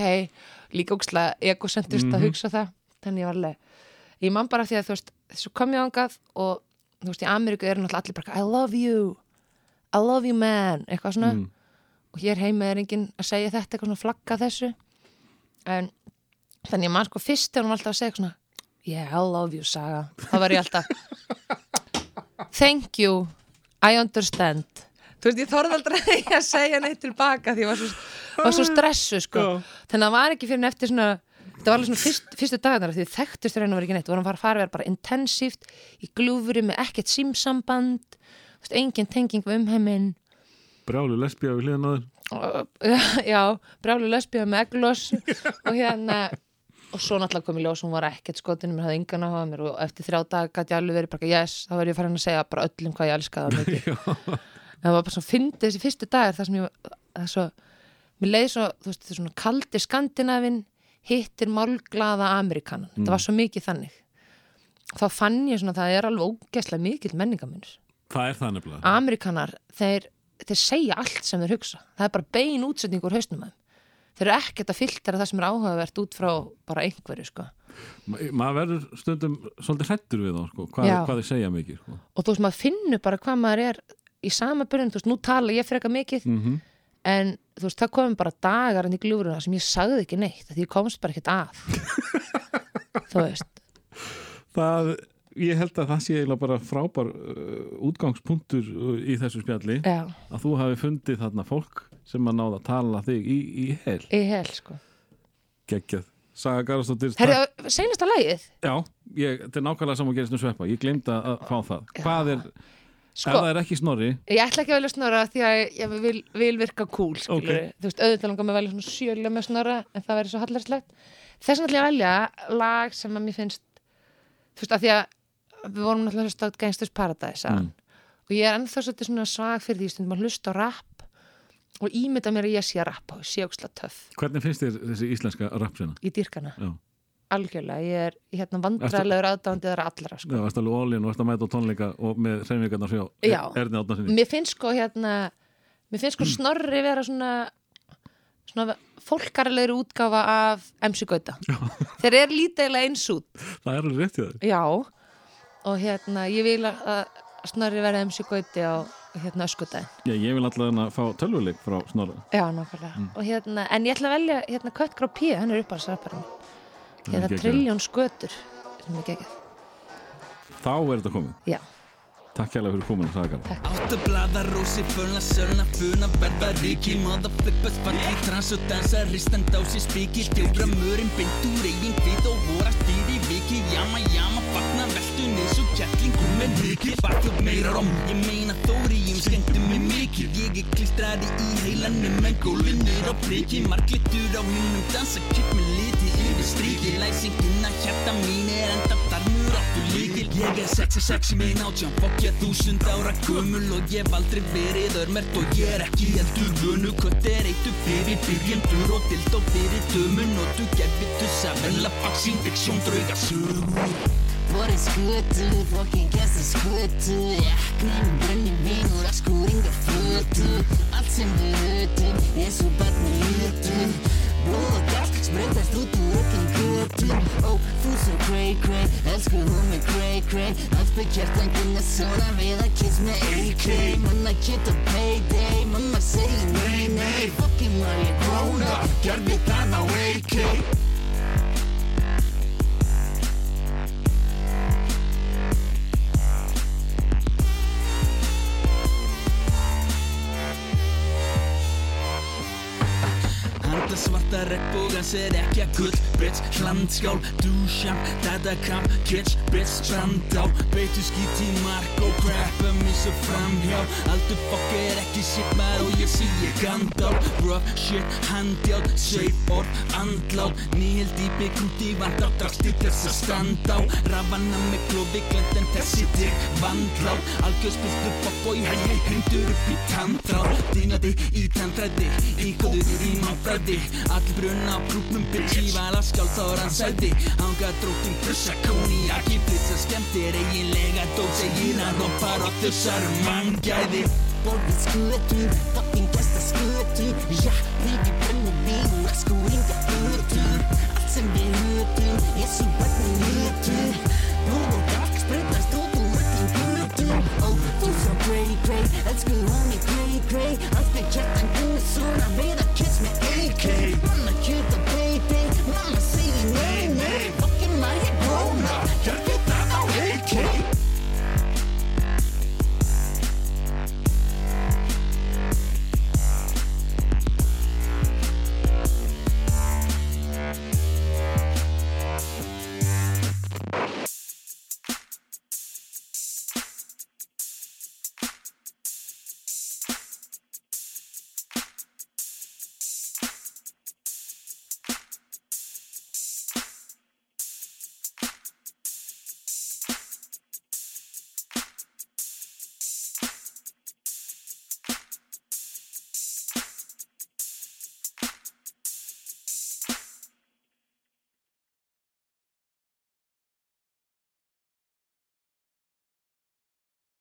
líka ókslega egocentrist að hugsa það þannig ég var alveg ég man bara því að þú veist, þessu kom ég ángað og þú veist, í Ameríku eru náttúrulega allir bara I love you, I love you man. Eitthvað svona. Mm. og hér heima er enginn að segja þetta eitthvað svona flagga þessu. En þannig ég man sko fyrst þegar hún var alltaf að segja svona yeah, I love you Saga. Þá var ég alltaf <laughs> thank you, I understand þú veist, ég þorði aldrei <laughs> að segja neitt tilbaka því ég var svo, var svo stressu sko. Þannig að það var ekki fyrir en eftir svona það var alveg svona fyrst, fyrstu dagarnar því þekktust reyna var ekki neitt, vorum að fara að vera bara intensíft í glúfuri með ekkert símsamband engin tenging við umheiminn. Brjálu lesbía við hliðan á þér. Og, <laughs> já, brjálu lesbíða með eglos og hérna og svo náttúrulega kom í ljós, hún var ekkert skotinu mér hafði engan áhuga á mér og eftir þrjá dag gæti ég alveg verið bara, yes, þá verið ég farin að segja bara öllum hvað ég elskaði það mikið. <laughs> En það var bara svona fyndið þessi fyrstu dagar þar sem ég, það er svo mér leiði svo, þú veist, svona kaldi skandinavin hittir málglaða Amerikanan, þetta var svo mikið þannig þá fann ég svona að það er alveg ógeðslega mikill menningamunur það er það nefnilega Amerikanar, þeir, þeir segja allt sem þeir hugsa. Það er bara bein útsetning úr hausnum þeim. Þeir eru ekkert að filtera það sem er áhugavert út frá bara einhverju, sko. Ma, maður verður stundum svolítið hrættur við þá sko. hvað, hvað þið segja mikið sko. Og þú veist, maður finnur bara hvað maður er í sama byrjun, þú veist, nú tala ég freka mikið, mm en þú veist, það komum bara dagar enn í gljúfuruna sem ég sagði ekki neitt, því ég komst bara ekkert að. <laughs> þú veist, það, ég held að það sé eiginlega bara frábær uh, útgangspunktur uh, í þessu spjalli já, að þú hafi fundið þarna fólk sem að náða að tala þig í, í hel. Í hel, sko. geggjað. Saga Garðarsdóttir Herri, seinasta lagið, Já, ég, þetta er nákvæmlega saman að gerist um sveppa Ég gleymd að að fá það. Hvað er, ef sko, það er ekki snorri. ég ætla ekki að velja snora því að ég vil, vil virka cool, skilur Ok. þú veist, auðvitað langar mig að velja svona sjölega með snora en það verður svo hallarslegt þess vegna ætla ég að velja lag sem að mér finnst þú veist, að því að við vorum náttúrulega að hlusta á Gangsters Paradise mm. og ég er ennþá svolítið svona svag fyrir því stundum að hlusta á rap og ímynda mér að ég sé að rappa og sé ókslega töff. Hvernig finnst þér þessi íslenska rapsina? í dýrkana, Já, algjörlega ég er hérna vandræðilegur aðdándið þeirra allra sko. það varst alveg ólín og varst að mæta á tónleika og með hreyfingarnar sjá Já. Erni átna sinni mér finnst sko hérna mér finnst sko <clears throat> snorri vera svona svona fólkarlegri útgáfa af MC Gauta. Þeir eru lítilega eins út. Það er alveg rétt í það já. Og hérna ég vil að snorri verða MC Gauti á hérna öskudaginn. Já, ég vil alltaf að fá tölvuleik frá snorra. Já nákvæmlega. Og hérna en ég ætla að velja hérna Kött Grá P hann er uppáhaldsrapparinn er geggjað. Trilljón Skötur sem er geggjað Þá er þetta komið. Já. Takk hérlega fyrir kominu, fyrir viki Jama, jama, fagna, veltu, neins og kjallingur með viki Bakið meira róm, ég meina þóriðjum, skemmtum mig mikið. Ég er klistraði í heilanum, en gólfinur á priki Marglittur á húnum, dansa, kipp með liti yfir stríki Læsingina, hjarta mín er enda þarmur áttu líkil Ég er sexy, sexy minn átján, fokkja þúsund ára gömul Og ég hef aldrei verið örmert og ég er ekki heldur vönu Kött er eittu fyrir byrjendur og dild og fyrir dömun. Og du gerfi tussa, vel að faxin, fiksjón, drauga sögur borið skutu Fokkin gæsta skutu Jaknin brenni vín og raskúringa fötu Allt sem við hötum eins og barni hlutum Blóð og gas spreytast út úr öllum götum Ó, þú svo cray cray, elsku hún með cray cray Allt bygg hjartan kunna svona við að kiss með AK Manna geta payday, mamma segir nei nei Fokkin var ég grown up, gerði það á AK Handa svarta regnbógans er ekki að gull. Bitch, hlandskál, dúsjam, dadakam, kitsch, bitch, brandá Beitu skít í mark og crappa mig svo framhjá Aldur fokk er ekki shit maður og ég sé ég gandál Rough shit, handjál, sveip orð, andlát. Nýheld í byggrúti, vandá, drast í þess að standa á. Rafanna með klófi, glend en þessi tek vandlát. Algjör spiltu fokk og ég hei hei hendur upp í tandrá Dýnadi í tandræði, í góður sæti Allir brunna á brúknum bitchi Væla skjálfþáður hann sæti Hanga drókin plussa kóniaki Blitsa skemmtir eiginlega dótsi Hínan hoppar og þussar um manngæði. Borðið skutu, toppin gæsta skutu Já, við í brenni við Maskuringa utu Allt sem við hutum Jésu bætni nýtu Blóð og galk spreytast út úr öllum gutum Ó, þú svo grey grey Elsku hún í grey grey. Allt með kjartan guð Svona við kiss me AK.